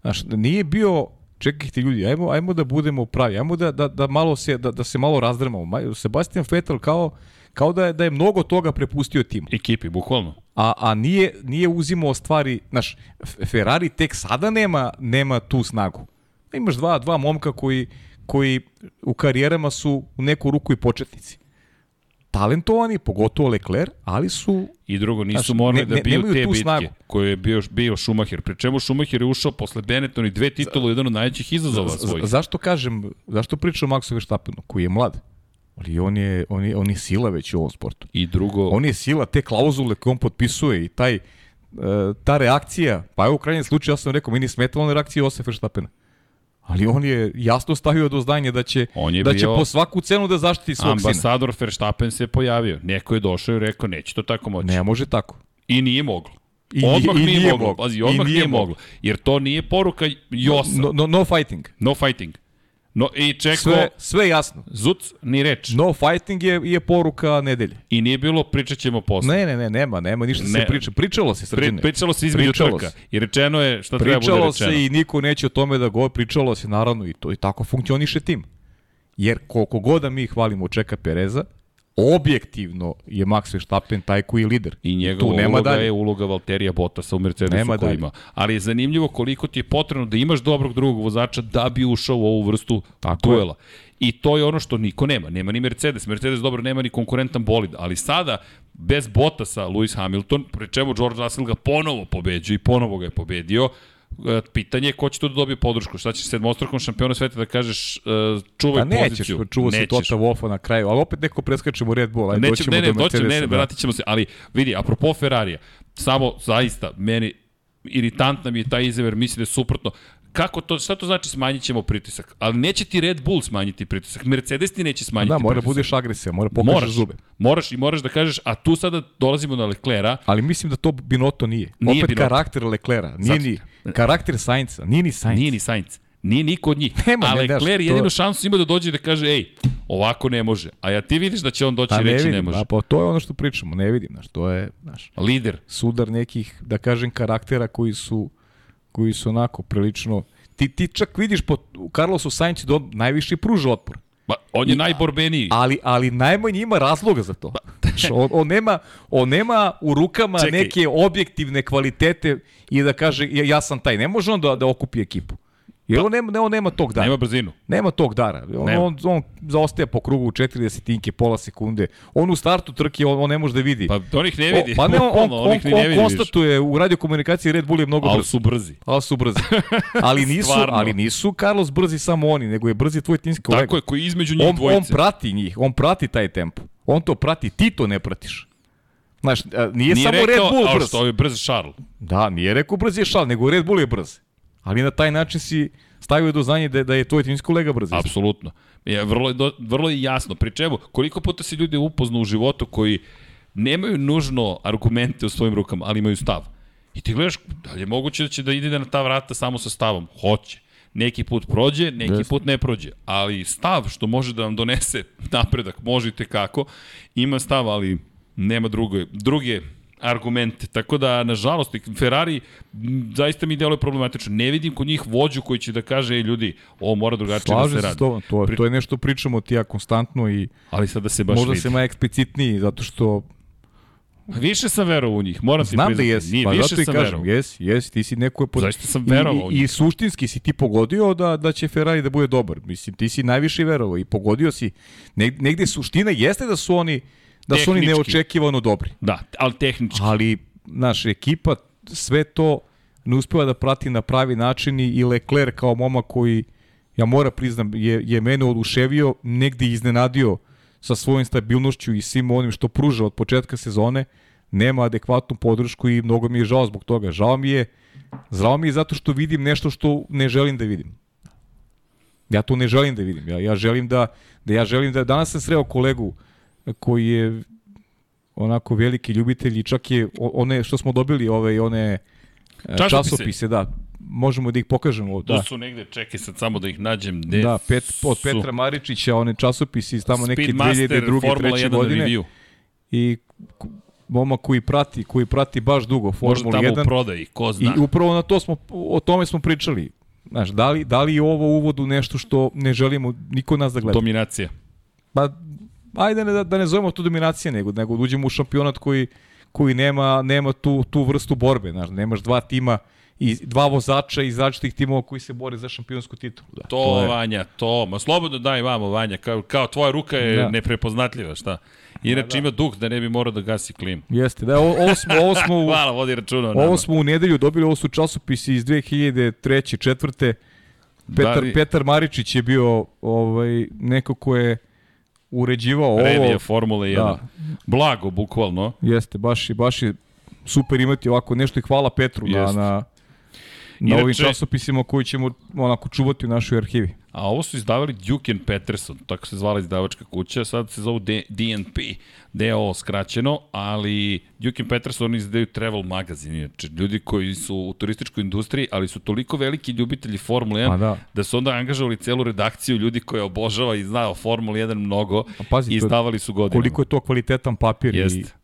Znaš, nije bio čekajte ljudi, ajmo, ajmo da budemo pravi, ajmo da, da, da, malo se, da, da se malo razdrmamo. Ma- Sebastian Vettel kao, kao da je, da je mnogo toga prepustio timu. Ekipi, bukvalno. A, a nije, nije uzimao stvari, znaš, Ferrari tek sada nema, nema tu snagu. Imaš dva, dva momka koji, koji u karijerama su u neku ruku i početnici. Talentovani, pogotovo Leclerc, ali su I drugo, nisu Znaš, morali ne- da biju te bitke snagu. koje je bio, bio Schumacher. Pri čemu Schumacher je ušao posle Benetton i dve titulu, jedan od najvećih izazova svojih. Zašto kažem, zašto pričam o Maxu Verstappenu, koji je mlad? Ali on je, on je, on je sila već u ovom sportu. I drugo, On je sila, te klauzule koje on potpisuje i taj, e, ta reakcija, pa evo u krajnjem slučaju ja sam rekao, meni je smetala ona reakcija Josef Verstappena. Ali on je jasno stavio do znanja da će, On je da će po svaku cenu da zaštiti svog sina. ambasador Verstappen se pojavio. Neko je došao i rekao, neće to tako moći. Ne može tako. I nije moglo. I odmah i nije, nije moglo. moglo. Pazi, I odmah nije nije, moglo. moglo. Jer to nije poruka Josa. No, no, no fighting. No fighting. No, I čekao, Sve, sve jasno. Zuc, ni reč. No fighting je, je poruka nedelje. I nije bilo, pričat ćemo posle. Ne, ne, ne, nema, nema ništa se Ne. priča. Pričalo se, Pri, srđene. pričalo se između Pričalo trka. se. I rečeno je šta treba bude Pričalo rečeno. se i niko neće o tome da go, pričalo se naravno i to i tako funkcioniše tim. Jer koliko god da mi hvalimo Čeka Pereza, objektivno je Max Verstappen taj koji je lider. I njegova tu nema uloga dalje. je uloga Valterija Bottasa u Mercedesu Nema koji ima. Ali je zanimljivo koliko ti je potrebno da imaš dobrog drugog vozača da bi ušao u ovu vrstu Tako je. duela. I to je ono što niko nema. Nema ni Mercedes. Mercedes dobro nema ni konkurentan bolid. Ali sada, bez Bottasa, Lewis Hamilton, pre čemu George Russell ga ponovo pobeđuje i ponovo ga je pobedio, pitanje je ko će tu da dobije podršku. Šta ćeš sedmostrakom šampiona sveta da kažeš e, čuvaj Pa nećeš, poziciju? čuva se Nećeš. Tota Wolfa na kraju, ali opet neko preskačemo Red Bull, ajde Neće, doćemo ne, ne, do doćemo, ne, ne, da. vratit ćemo se, ali vidi, apropo Ferrarija, samo zaista, meni iritantna mi je ta izjava jer misli da je suprotno. Kako to, šta to znači smanjit ćemo pritisak? Ali neće ti Red Bull smanjiti pritisak, Mercedes ti neće smanjiti Da, mora pritisak. budeš agresivan, mora pokažeš moraš, zube. moraš i moraš da kažeš, a tu sada dolazimo na Leclera, Ali mislim da to Binotto nije. Nije Opet Binotto. karakter Leclera, nije Sad- ni karakter Sainca, nije ni Sainz. nije ni Sainz. Nije niko od njih. Nema, a ne, daš, Lecler to- jedinu šansu ima da dođe i da kaže, ej, ovako ne može. A ja ti vidiš da će on doći Pa i reći vidim, ne može. a pa to je ono što pričamo, ne vidim, znaš, to je, znaš, Lider. sudar nekih, da kažem, karaktera koji su, koji su onako prilično... Ti, ti čak vidiš po Carlosu Sainzu da on najviše pruža otpor. Pa, on je najborbeniji. Ali, ali najmanje ima razloga za to. On, on, nema, on nema u rukama Čekaj. neke objektivne kvalitete i da kaže ja, ja sam taj. Ne može on da, da okupi ekipu. Jer on nema, ne, on nema tog dara. Nema brzinu. Nema tog dara. On, Nema. on, on zaostaje po krugu u 4 desetinke, pola sekunde. On u startu trke, on, on ne može da vidi. Pa on ih ne vidi. O, pa ne, on, on, on, on, više. konstatuje u radiokomunikaciji Red Bull je mnogo Ali brz. su brzi. Ali su brzi. Ali nisu, ali nisu Carlos brzi samo oni, nego je brzi tvoj timski kolega. Tako je, koji između njih on, on dvojice. prati njih, on prati taj tempo. On to prati, ti to ne pratiš. Znaš, nije, Nije samo rekao, Red Bull brz. što je brz Charles. Da, nije rekao brz je šal, nego Red Bull je brz. Ali na taj način si stavio do znanja da, da je tvoj timski kolega brz. Apsolutno. Je, vrlo, je do, vrlo je jasno. Pri čemu, koliko puta se ljudi upoznu u životu koji nemaju nužno argumente u svojim rukama, ali imaju stav. I ti gledaš, da li je moguće da će da ide na ta vrata samo sa stavom? Hoće. Neki put prođe, neki Jeste. put ne prođe. Ali stav što može da vam donese napredak, možete kako, ima stav, ali nema druge, druge argumente. Tako da, nažalost, Ferrari m, zaista mi deluje problematično. Ne vidim kod njih vođu koji će da kaže, ej ljudi, ovo mora drugačije da Slažem se se radi. s tobom, to, Pri- to je nešto pričamo ti ja konstantno i Ali sada se baš možda vidi. se ma eksplicitniji, zato što Više sam verovao u njih, moram ti znam da priznati. jesi, Nije, pa više zato i kažem, verovao. jesi, jesi, ti si neko. Pod... Zaista sam I- verovao I, i, njih. suštinski si ti pogodio da, da će Ferrari da bude dobar. Mislim, ti si najviše verovao i pogodio si, neg, negde suština jeste da su oni da su oni neočekivano dobri. Da, ali tehnički. Ali, naš ekipa sve to ne uspeva da prati na pravi način i Leclerc kao momak koji, ja moram priznam, je, je mene oduševio, negde iznenadio sa svojom stabilnošću i svim onim što pruža od početka sezone, nema adekvatnu podršku i mnogo mi je žao zbog toga. Žao mi je, žao mi je zato što vidim nešto što ne želim da vidim. Ja to ne želim da vidim. Ja, ja želim da, da ja želim da, danas sam sreo kolegu koji je onako veliki ljubitelj i čak je one što smo dobili ove one e, Časopise. časopise, da. Možemo da ih pokažemo, Tu da. su negde, čekaj sad samo da ih nađem. Gde Da, pet, od su? Petra Maričića, one časopisi iz tamo neke Speedmaster, 2002. Formula 3. 1 godine. review. I momak koji prati, koji prati baš dugo Možda Formulu tamo u 1. prodaji, ko zna. I upravo na to smo, o tome smo pričali. Znaš, da li, da li je ovo uvod u nešto što ne želimo niko nas da gleda? Dominacija. Pa, ajde ne, da, da ne zovemo to dominacije, nego, nego da uđemo u šampionat koji, koji nema, nema tu, tu vrstu borbe. Znaš, nemaš dva tima i dva vozača iz različitih timova koji se bore za šampionsku titulu. Da, To, to je... Vanja, to. Ma slobodno daj vamo, Vanja. Kao, kao tvoja ruka je da. Da. neprepoznatljiva, šta? Inače da, da. ima duh da ne bi morao da gasi klim. Jeste, da, ovo, ovo smo, ovo smo, u, Hvala, vodi računa ovo smo u nedelju dobili, ovo su časopisi iz 2003. četvrte. Petar, Da li- Petar Maričić je bio ovaj, neko ko je uređivao ovo. Revija Formule 1. Da. Blago, bukvalno. Jeste, baš, je- baš je super imati ovako nešto i hvala Petru na, Jeste. na, na Inače- ovim časopisima koji ćemo onako čuvati u našoj arhivi. A ovo su izdavali Duke and Peterson, tako se zvala izdavačka kuća, sad se zovu D DNP, DO skraćeno, ali Duke and Peterson oni izdaju travel magazin, inače ljudi koji su u turističkoj industriji, ali su toliko veliki ljubitelji Formule 1, Pa da. da su onda angažovali celu redakciju ljudi koja obožava i zna o Formuli 1 mnogo Pa pazi, i izdavali su godinama. Koliko je to kvalitetan papir i. E, Za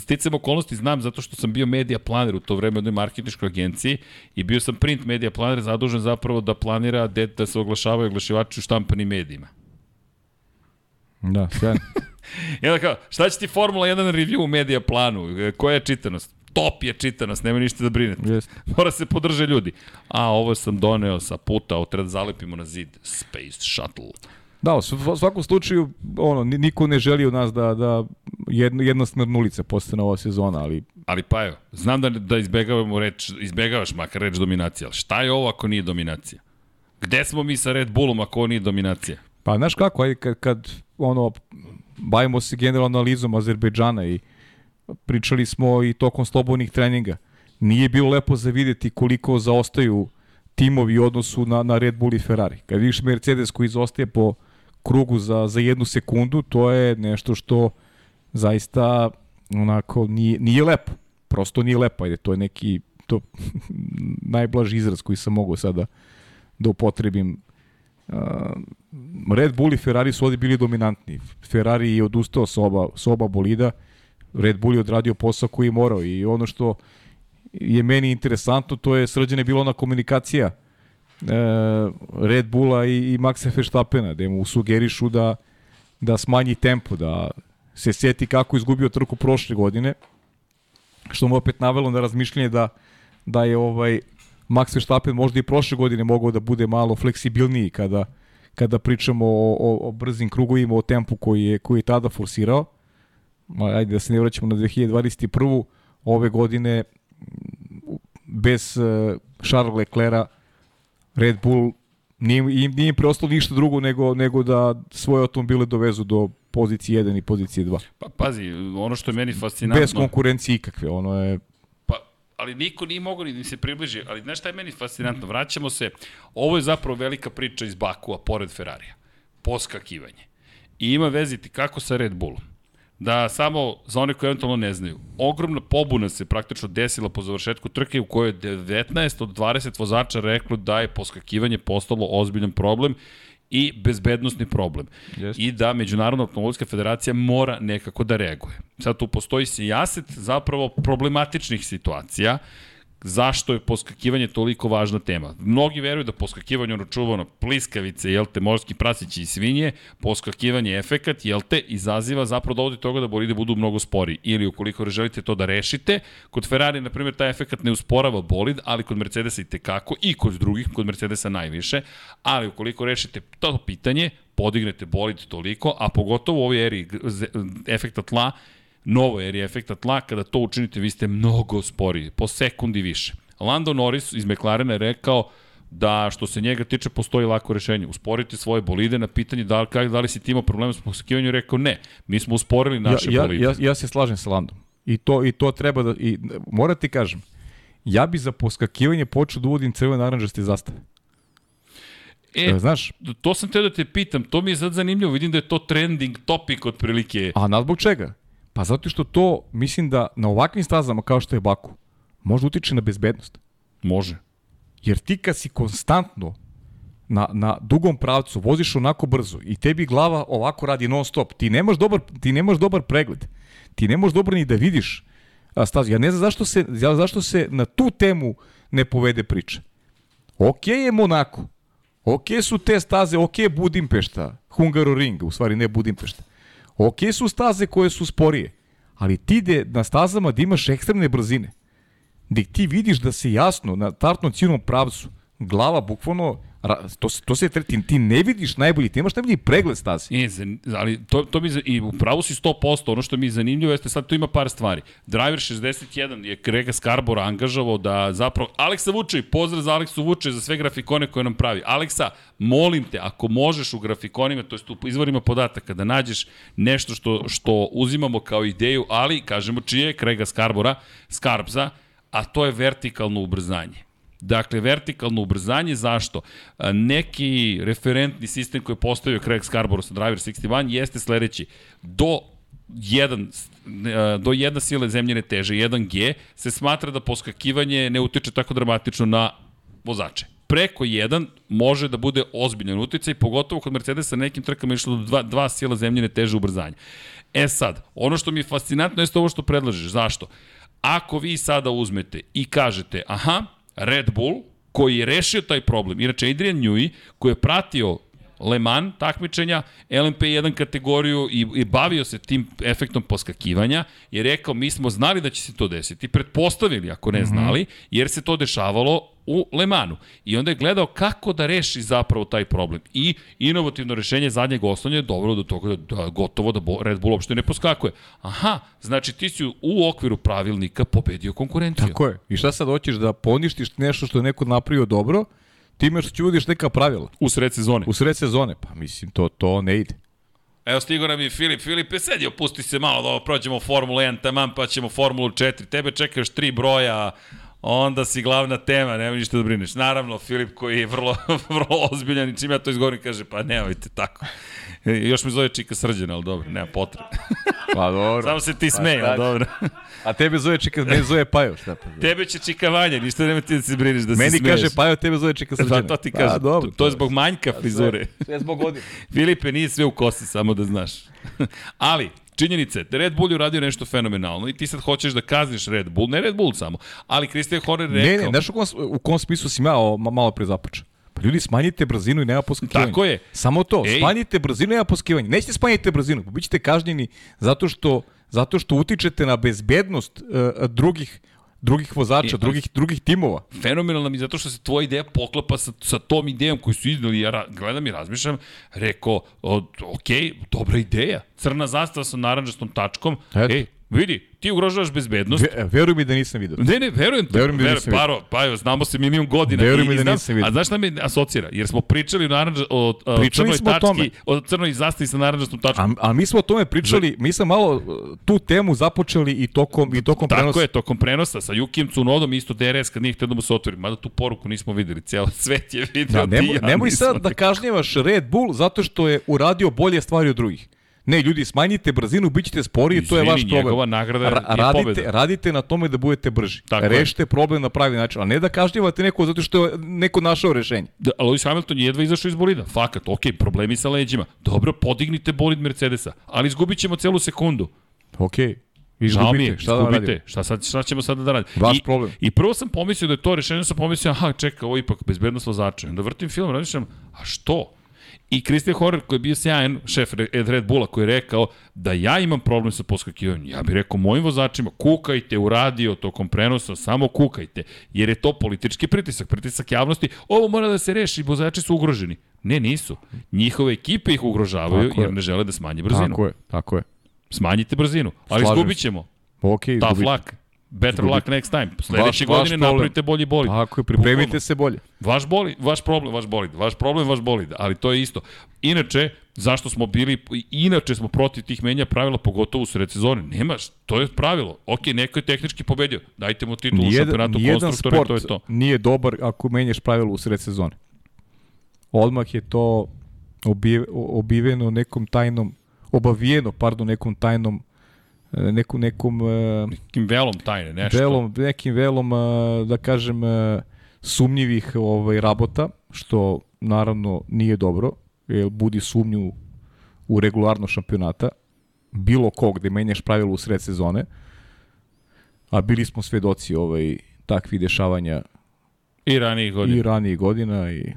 sticam okolnosti znam zato što sam bio media planer u to vreme u jednoj marketinškoj agenciji i bio sam print media planer zadužen zapravo da planira de, da se oglašavaju oglašivači u štampanim medijima. Da, sjajno. I onda kao, šta će ti Formula 1 review u media planu? E, Koja je čitanost? Top je čitanost, nema ništa da brinete. Jeste. Mora se podrže ljudi. A ovo sam doneo sa puta, ovo treba da zalepimo na zid. Space Shuttle. Da, u sv- svakom slučaju, ono, ni- niko ne želi od nas da, da jedna, jednosmerna ulica postane ova sezona, ali Ali pa evo, znam da, da izbegavamo reč, izbegavaš makar reč dominacija, ali šta je ovo ako nije dominacija? Gde smo mi sa Red Bullom ako ovo nije dominacija? Pa znaš kako, ajde, kad, kad ono, bavimo se generalno analizom Azerbejdžana i pričali smo i tokom slobodnih treninga. Nije bilo lepo za videti koliko zaostaju timovi u odnosu na, na Red Bull i Ferrari. Kad vidiš Mercedes koji zaostaje po krugu za, za jednu sekundu, to je nešto što zaista onako nije, nije lepo. Prosto nije lepo, ajde, to je neki to najblaži izraz koji sam mogao sada da upotrebim Uh, Red Bull i Ferrari su ovde bili dominantni. Ferrari je odustao sa oba, sa oba bolida, Red Bull je odradio posao koji je morao i ono što je meni interesantno, to je srđana je bila ona komunikacija e, Red Bulla i, i Maxa Verstappena, da mu sugerišu da, da smanji tempo, da se seti kako izgubio trku prošle godine, što mu opet navelo na razmišljanje da, da je ovaj Max Verstappen možda i prošle godine mogao da bude malo fleksibilniji kada, kada pričamo o, o, o brzim krugovima, o tempu koji je, koji je tada forsirao. Ajde da se ne vraćamo na 2021. Ove godine bez uh, Charles Leclerca Red Bull nije, nije im preostalo ništa drugo nego, nego da svoje automobile dovezu do pozicije 1 i pozicije 2. Pa pazi, ono što je meni fascinantno... Bez konkurencije ikakve. Ono je Pa, ali niko nije mogao ni da se približi. Ali znaš šta je meni fascinantno? Vraćamo se, ovo je zapravo velika priča iz Bakua, pored Ferrarija. Poskakivanje. I ima veziti kako sa Red Bullom. Da samo, za one koji eventualno ne znaju, ogromna pobuna se praktično desila po završetku trke u kojoj je 19 od 20 vozača reklo da je poskakivanje postalo ozbiljan problem i bezbednostni problem. Jeste. I da Međunarodna automobilska federacija mora nekako da reaguje. Sad tu postoji sijaset zapravo problematičnih situacija zašto je poskakivanje toliko važna tema. Mnogi veruju da poskakivanje ono čuvano pliskavice, jel te, morski prasići i svinje, poskakivanje je efekat, jel te, izaziva zapravo dovodi do toga da bolide budu mnogo spori. Ili ukoliko želite to da rešite, kod Ferrari, na primjer, taj efekat ne usporava bolid, ali kod Mercedesa i tekako, i kod drugih, kod Mercedesa najviše, ali ukoliko rešite to pitanje, podignete bolid toliko, a pogotovo u ovoj eri efekta tla, novoj eri efekta tla, kada to učinite, vi ste mnogo sporiji, po sekundi više. Lando Norris iz McLarena je rekao da što se njega tiče postoji lako rešenje. Usporite svoje bolide na pitanje da li, da li si ti imao problema s poskakivanjem, rekao ne, mi smo usporili naše ja, bolide. ja, ja se slažem sa Landom. I to, i to treba da... I, moram ti kažem, ja bi za poskakivanje počeo da uvodim crvene naranđaste zastave. E, E, znaš, to sam teo da te pitam, to mi je sad zanimljivo, vidim da je to trending topic otprilike. a na zbog čega? Pa zato što to, mislim da na ovakvim stazama kao što je Baku, može utiče na bezbednost. Može. Jer ti kad si konstantno na, na dugom pravcu voziš onako brzo i tebi glava ovako radi non stop, ti nemaš dobar, ti nemaš dobar pregled. Ti ne možeš dobro ni da vidiš stazu. Ja ne znam zašto se, ja, zašto se na tu temu ne povede priča. Ok je Monako. Ok su te staze, ok je Budimpešta, Hungaroring, u stvari ne Budimpešta. Ok su staze koje su sporije, ali ti de, na stazama da imaš ekstremne brzine, gde ti vidiš da se jasno na tartnom ciljnom pravcu glava bukvalno to, to se treti, ti ne vidiš najbolji, ti nemaš najbolji pregled staze. Zan- ali to, to mi, i u pravu si 100%, ono što mi je zanimljivo jeste sad tu ima par stvari. Driver 61 je Grega Skarbora angažovao da zapravo, Aleksa Vučej, pozdrav za Aleksu Vučej, za sve grafikone koje nam pravi. Aleksa, molim te, ako možeš u grafikonima, to jest u izvorima podataka, da nađeš nešto što, što uzimamo kao ideju, ali, kažemo čije je Grega Skarbora, Skarbza, a to je vertikalno ubrzanje. Dakle, vertikalno ubrzanje, zašto? Neki referentni sistem koji je postavio Craig Scarborough sa Driver 61 jeste sledeći. Do 1 do jedna sile zemljene teže, 1G, se smatra da poskakivanje ne utiče tako dramatično na vozače. Preko 1 može da bude ozbiljan uticaj, pogotovo kod Mercedesa nekim trkama je išlo do 2, 2 sila zemljene teže ubrzanja. E sad, ono što mi je fascinantno jeste ovo što predlažeš. Zašto? Ako vi sada uzmete i kažete, aha, Red Bull, koji je rešio taj problem, inače Adrian Newey, koji je pratio Le Mans takmičenja, LMP1 kategoriju i, i bavio se tim efektom poskakivanja, je rekao mi smo znali da će se to desiti, pretpostavili ako ne znali, jer se to dešavalo u Le Manu. I onda je gledao kako da reši zapravo taj problem. I inovativno rešenje zadnjeg oslanja je dovelo do toga da, da gotovo da Red Bull uopšte ne poskakuje. Aha, znači ti si u okviru pravilnika pobedio konkurenciju. Tako je. I šta sad hoćeš da poništiš nešto što je neko napravio dobro, time što će uvodiš neka pravila. U sred sezone. U sred sezone, pa mislim, to, to ne ide. Evo stigo nam je Filip. Filipe, sedi, opusti se malo da ovo prođemo Formulu 1 taman, pa ćemo Formulu 4. Tebe čeka još tri broja, onda si glavna tema, nema ništa da brineš. Naravno, Filip koji je vrlo, vrlo ozbiljan i čim ja to izgovorim kaže, pa nemojte tako. E, Još me zove Čika Srđana, ali dobro, nema potrebe. Pa dobro. Samo se ti smeje, ali dobro. A tebe zove Čika, mene zove Pajo, šta pa? Tebe će Čika Vanja, ništa nema ti da se brineš da se Meni smeješ. kaže Pajo, tebe zove Čika Srđana. Pa to ti kaže, Pa, dobro, to, to je zbog manjka frizure. Sve je zbog godine. Filipe, nije sve u kosi, samo da znaš. Ali, činjenica je da Red Bull je uradio nešto fenomenalno i ti sad hoćeš da kazniš Red Bull, ne Red Bull samo, ali Christian Horner rekao... Ne, ne, znaš u kom, u kom smislu si ja o, ma- malo pre započeo? Pa ljudi, smanjite brzinu i nema poskakivanja. Tako je. Samo to, Ej. smanjite brzinu i nema poskakivanja. Nećete smanjiti brzinu, pa bit ćete kažnjeni zato što, zato što utičete na bezbednost uh, drugih drugih vozača, E, drugih, drugih timova. fenomenalno mi zato što se tvoja ideja poklapa sa, sa tom idejom koju su iznali, ja ra, gledam i razmišljam, rekao, o, ok, dobra ideja, crna zastava sa naranđastom tačkom, Eto. ej, vidi, ti ugrožavaš bezbednost, Ve, veruj mi da nisam vidio. Ne, ne, verujem te. Verujem mi da nisam paro, pa znamo se milion godina. Veruj mi da znam- nisam vidio. A znaš šta me asocira? Jer smo pričali o, naranđa, o, o Pričali crnoj o tački, tome. o crnoj zastavi sa naranđastom tačkom. A, a mi smo o tome pričali, mi smo malo uh, tu temu započeli i tokom, i tokom Tako prenosa. je, tokom prenosa sa Jukijem Cunodom, isto DRS kad nije htio da mu se otvori. Mada tu poruku nismo videli, cijelo svet je vidio. Da, nemoj, ti ja nemoj sad da kažnjevaš Red Bull zato što je uradio bolje stvari od drugih. Ne, ljudi, smanjite brzinu, bit ćete sporiji, to je vaš problem. njegova nagrada je radite, pobeda. radite na tome da budete brži. Tako je. Rešite problem na pravi način, a ne da kažnjevate neko zato što je neko našao rešenje. Da, Lewis Hamilton je jedva izašao iz bolida. Fakat, ok, problemi sa leđima. Dobro, podignite bolid Mercedesa, ali izgubit ćemo celu sekundu. Okej. Žao mi je, Izgubite, šta da radimo? Šta, sad, šta ćemo sada da radimo? Vaš I, problem. I prvo sam pomislio da je to rešenje, sam pomislio, aha, čeka, ovo je ipak bezbednost vozača. Onda vrtim film, razmišljam, a što? I Christian Horner koji je bio sjajan šef Red Bulla koji je rekao da ja imam problem sa poskakivanjem. Ja bih rekao mojim vozačima kukajte u radio tokom prenosa, samo kukajte. Jer je to politički pritisak, pritisak javnosti. Ovo mora da se reši, vozači su ugroženi. Ne, nisu. Njihove ekipe ih ugrožavaju Tako je. jer ne žele da smanje brzinu. Tako je, tako je. Smanjite brzinu, ali Slažem izgubit se. ćemo. Okej, Tough izgubite. luck. Better luck next time. Sledeće Vaš- vaš godine problem. napravite bolji bolid. Tako je, pripremite Bukvalno. se bolje. Vaš, boli, vaš problem, vaš bolid. Vaš problem, vaš bolid. Ali to je isto. Inače, zašto smo bili, inače smo protiv tih menja pravila, pogotovo u sred sezone. Nemaš, to je pravilo. Ok, neko je tehnički pobedio. Dajte mu titul u šampionatu konstruktora to je to. nije dobar ako menjaš pravilo u sred sezone. Odmah je to obive, obiveno nekom tajnom, obavijeno, pardon, nekom tajnom, neku, nekom e, Nekim velom tajne, nešto. velom, nekim velom, e, da kažem, e, sumnjivih ovaj, rabota, što naravno nije dobro, jer budi sumnju u regularno šampionata, bilo kog gde menjaš pravilo u sred sezone, a bili smo svedoci ovaj, takvih dešavanja I ranijih godina. i ranijih godina i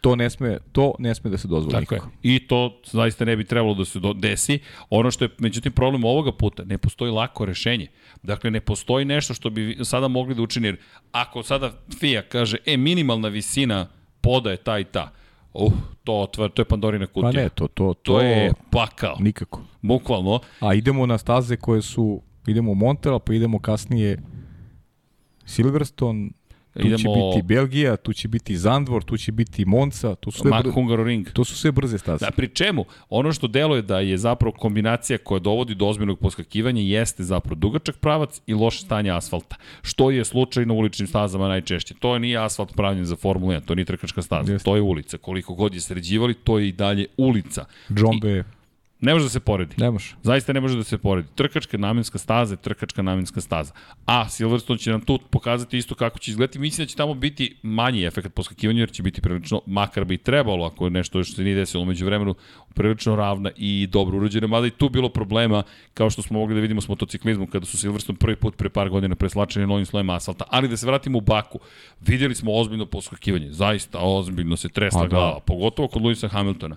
to ne sme, to ne sme da se dozvoli Tako je. nikako. I to zaista ne bi trebalo da se do- desi. Ono što je, međutim, problem ovoga puta, ne postoji lako rešenje. Dakle, ne postoji nešto što bi sada mogli da učini. Ako sada FIA kaže, e, minimalna visina poda je ta i ta, uh, to, otvara, to je Pandorina Pa kutija. ne, to, to, to, to je pakao. nikako. Bukvalno. A idemo na staze koje su, idemo u Montreal, pa idemo kasnije Silverstone, tu će Idemo- biti Belgija, tu će biti Zandvor, tu će biti Monza, to su sve, Mak br... Hungaroring. to su sve brze staze. Da, pri čemu, ono što deluje da je zapravo kombinacija koja dovodi do ozbiljnog poskakivanja jeste zapravo dugačak pravac i loše stanje asfalta. Što je slučaj na uličnim stazama najčešće. To nije asfalt pravljen za Formulu 1, to nije trkačka staza, Jeste. to je ulica. Koliko god je sređivali, to je i dalje ulica. Džombe, Ne može da se poredi. ne može. Zaista ne može da se poredi. Trkačka namenska staza je trkačka namenska staza. A Silverstone će nam tu pokazati isto kako će izgledati. Mislim da će tamo biti manji efekt poskakivanja jer će biti prilično, makar bi trebalo ako je nešto što se nije desilo među vremenu, prilično ravna i dobro urađena. Mada i tu bilo problema kao što smo mogli da vidimo s motociklizmom kada su Silverstone prvi put pre par godina preslačeni novim slojem asfalta. Ali da se vratimo u Baku, vidjeli smo ozbiljno poskakivanje. Zaista ozbiljno se tresla A, da. glava, pogotovo kod Luisa Hamiltona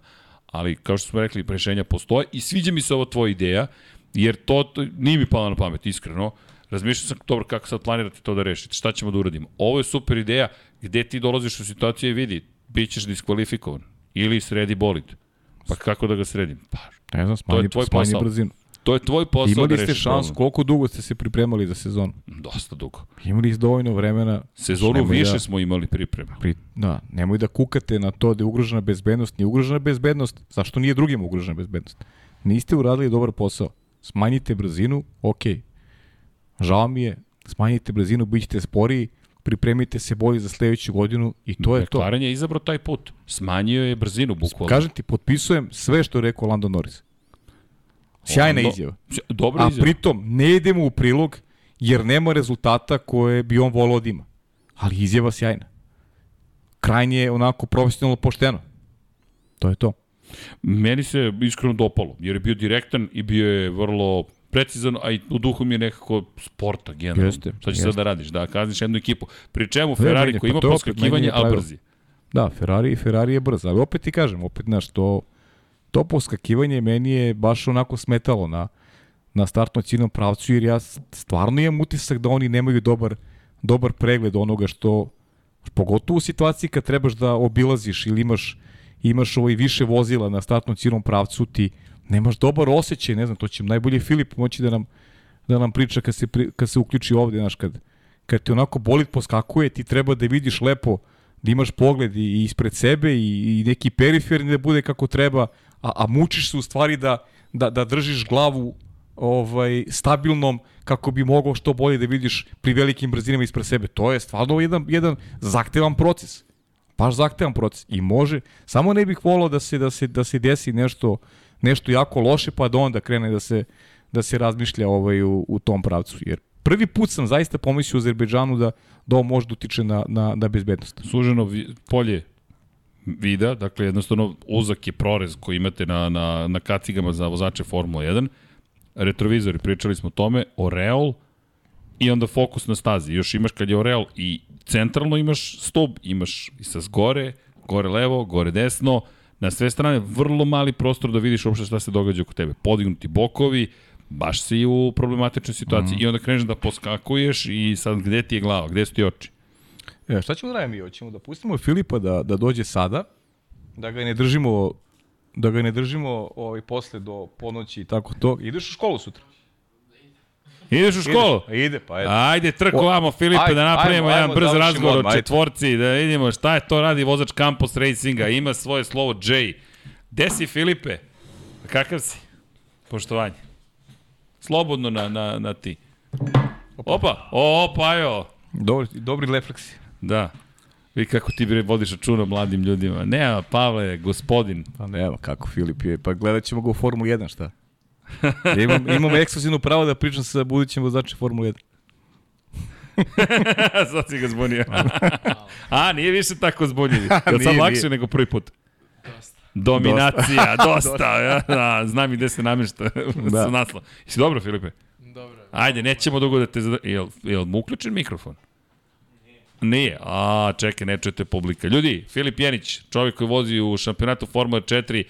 ali kao što smo rekli, rešenja postoje i sviđa mi se ova tvoja ideja, jer to, to nije mi palo na pamet, iskreno. Razmišljao sam, dobro, kako sad planirate to da rešite, šta ćemo da uradimo. Ovo je super ideja gde ti dolaziš u situaciju i vidi, bit ćeš diskvalifikovan ili sredi bolid. Pa kako da ga sredim? Pa, Ne znam, smanji, tvoj smanji posao. brzinu. To je tvoj posao Imali da ste problem. koliko dugo ste se pripremali za sezonu? Dosta dugo. Imali ste dovoljno vremena. Sezonu Nemoj više da- smo imali priprema. Pri, da, nemoj da kukate na to da je ugrožena bezbednost. Nije ugrožena bezbednost, zašto nije drugim ugrožena bezbednost? Niste uradili dobar posao. Smanjite brzinu, ok. Žao mi je, smanjite brzinu, bit ćete sporiji, pripremite se bolje za sledeću godinu i to je to. McLaren je izabrao taj put. Smanjio je brzinu, bukvalno. Kažem ti, potpisujem sve što je rekao Lando Norris. Sjajna izjava. Dobra A izjava. pritom ne idemo u prilog jer nema rezultata koje bi on volao da ima. Ali izjava sjajna. Krajnje je onako profesionalno pošteno. To je to. Meni se iskreno dopalo, jer je bio direktan i bio je vrlo precizan, a i u duhu mi je nekako sporta, generalno. Jeste, Šta će jeste. sad da radiš? Da kazniš jednu ekipu. Pri čemu Ferrari koji pa ima to je opet, meni poskakivanje, je a brzi. Da, Ferrari, Ferrari je brz, ali opet ti kažem, opet znaš, to, to poskakivanje meni je baš onako smetalo na, na startno ciljnom pravcu, jer ja stvarno imam utisak da oni nemaju dobar, dobar pregled onoga što, pogotovo u situaciji kad trebaš da obilaziš ili imaš, imaš ovaj više vozila na startnom ciljnom pravcu, ti nemaš dobar osjećaj, ne znam, to će najbolje Filip moći da nam, da nam priča kad se, pri, kad se uključi ovde, znaš, kad, kad ti onako bolid poskakuje, ti treba da vidiš lepo, da imaš pogled i ispred sebe i, i neki periferni da bude kako treba, a, a mučiš se u stvari da, da, da držiš glavu ovaj stabilnom kako bi mogao što bolje da vidiš pri velikim brzinama ispred sebe. To je stvarno jedan, jedan zahtevan proces. Baš zahtevan proces. I može, samo ne bih volao da se, da se, da se desi nešto, nešto jako loše pa da onda krene da se, da se razmišlja ovaj u, u tom pravcu. Jer prvi put sam zaista pomislio u Azerbejdžanu da, da ovo može da utiče na, na, na bezbednost. Suženo polje vida, dakle jednostavno uzak je prorez koji imate na, na, na kacigama za vozače Formula 1, retrovizori, pričali smo o tome, Oreol i onda fokus na stazi. Još imaš kad je Oreol i centralno imaš stub, imaš i sa zgore, gore levo, gore desno, na sve strane vrlo mali prostor da vidiš uopšte šta se događa oko tebe. Podignuti bokovi, baš si u problematičnoj situaciji mm. i onda kreneš da poskakuješ i sad gde ti je glava, gde su ti oči? E, šta ćemo da radimo mi? Hoćemo da pustimo Filipa da, da dođe sada, da ga ne držimo da ga ne držimo ovaj posle do ponoći i tako to. Ideš u školu sutra? Ideš u školu? Ideš? Ide, pa eto. Ajde, trko O, vamo, Filipe, ajde, da napravimo ajmo, jedan ajmo, brz završimo razgovor o ajde. četvorci, da vidimo šta je to radi vozač Campos Racinga, ima svoje slovo J. Gde si, Filipe? Kakav si? Poštovanje. Slobodno na, na, na ti. Opa, o, opa, jo. Dobri, dobri refleksi. Da. Vi kako ti bre vodiš računa mladim ljudima. Ne, Pavle, gospodin. Pa ne, evo kako Filip je. Pa gledat ćemo ga u Formulu 1, šta? imam, imam ekskluzivno pravo da pričam sa budućim vozačem Formule 1. sad si ga zbunio. A, nije više tako zbunjivi. Je sad Nije, lakše nije. nego prvi put. Dominacija, dosta. ja, da, znam i gde se namješta da. Sa naslov. Jesi dobro, Filipe? Dobro. Ajde, nećemo dugo da te... zada- Jel, jel mu uključen mikrofon? Nije. A, čekaj, ne čujete publika. Ljudi, Filip Jenić, čovjek koji vozi u šampionatu Formula 4,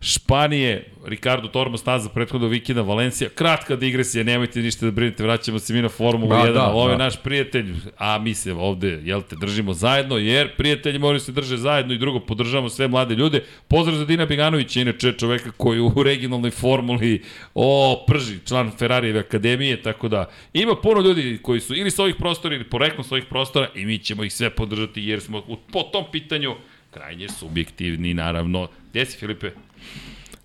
Španije, Ricardo Tormo staza prethodnog vikenda, Valencija, kratka digresija, nemojte ništa da brinete, vraćamo se mi na Formulu Da, 1, da, ovo je da. naš prijatelj, a mi se ovde, jel te, držimo zajedno, jer prijatelji moraju se drže zajedno i drugo, podržavamo sve mlade ljude. Pozdrav za Dina Biganovića, inače čoveka koji u regionalnoj formuli, o, prži, član Ferrarijeve akademije, tako da ima puno ljudi koji su ili sa ovih prostora ili poreklom sa ovih prostora i mi ćemo ih sve podržati jer smo u, po tom pitanju krajnje subjektivni, naravno. Gde si, Filipe?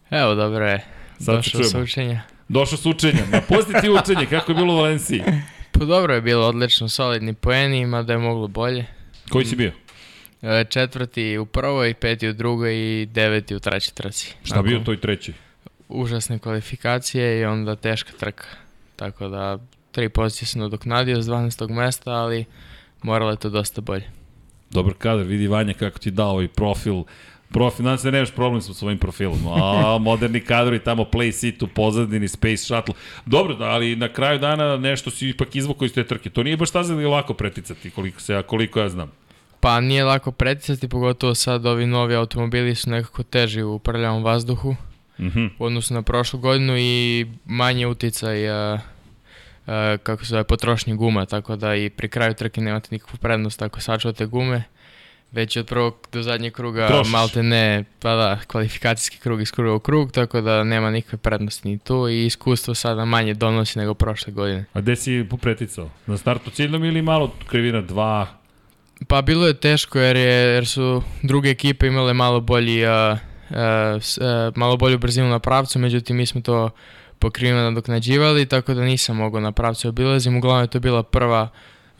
Evo, dobro je. Sad Došao sa učenja. Došao s učenja. Na pozitiv učenje, kako je bilo u Valenciji? Pa dobro je bilo, odlično, solidni poeni, mada je moglo bolje. Koji si bio? E, Četvrti u prvoj, peti u drugoj i deveti u trećoj trci. Šta bio u toj trećoj? Užasne kvalifikacije i onda teška trka. Tako da, tri pozicije sam nadoknadio s 12. mesta, ali moralo je to dosta bolje. Dobar kadar, vidi Vanja kako ti dao ovaj profil. Profil, nadam se da nemaš problem sa svojim profilom. A, moderni kadrovi, tamo Play Seat u pozadini, Space Shuttle. Dobro, da, ali na kraju dana nešto si ipak izvukao iz te trke. To nije baš staza da je lako preticati, koliko, se, koliko ja znam. Pa nije lako preticati, pogotovo sad ovi novi automobili su nekako teži u prljavom vazduhu Mhm. u odnosu na prošlu godinu i manje uticaj a, a, kako se zove potrošnje guma, tako da i pri kraju trke nemate nikakvu prednost ako sačuvate gume. Već od prvog do zadnjeg kruga Trošiš. malte ne, pa da, kvalifikacijski krug iz kruga u krug, tako da nema nikakve prednosti ni tu i iskustvo sada manje donosi nego prošle godine. A gde si popreticao? Na startu ciljnom ili malo krivina 2? Pa bilo je teško jer, je, jer su druge ekipe imale malo bolji a, a, s- a, malo bolju brzinu na pravcu, međutim mi smo to pokriveno nadoknađivali, tako da nisam mogao na pravcu obilazim. Uglavnom je to bila prva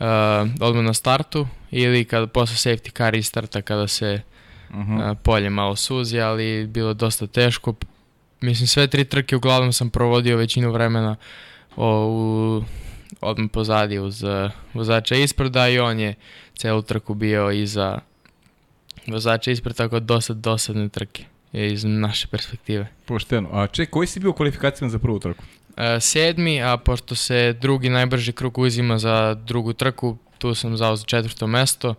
a, odmah na startu ili kada posle safety car starta kada se a, polje malo suzi, ali bilo je dosta teško. Mislim sve tri trke uglavnom sam provodio većinu vremena o, u, odmah pozadi uz uh, vozača ispreda i on je celu trku bio iza vozača ispred, tako da dosta dosadne trke iz naše perspektive. Pošteno. A ček, koji si bio u kvalifikacijama za prvu trku? E, sedmi, a pošto se drugi najbrži krug uzima za drugu trku, tu sam zao za četvrto mesto.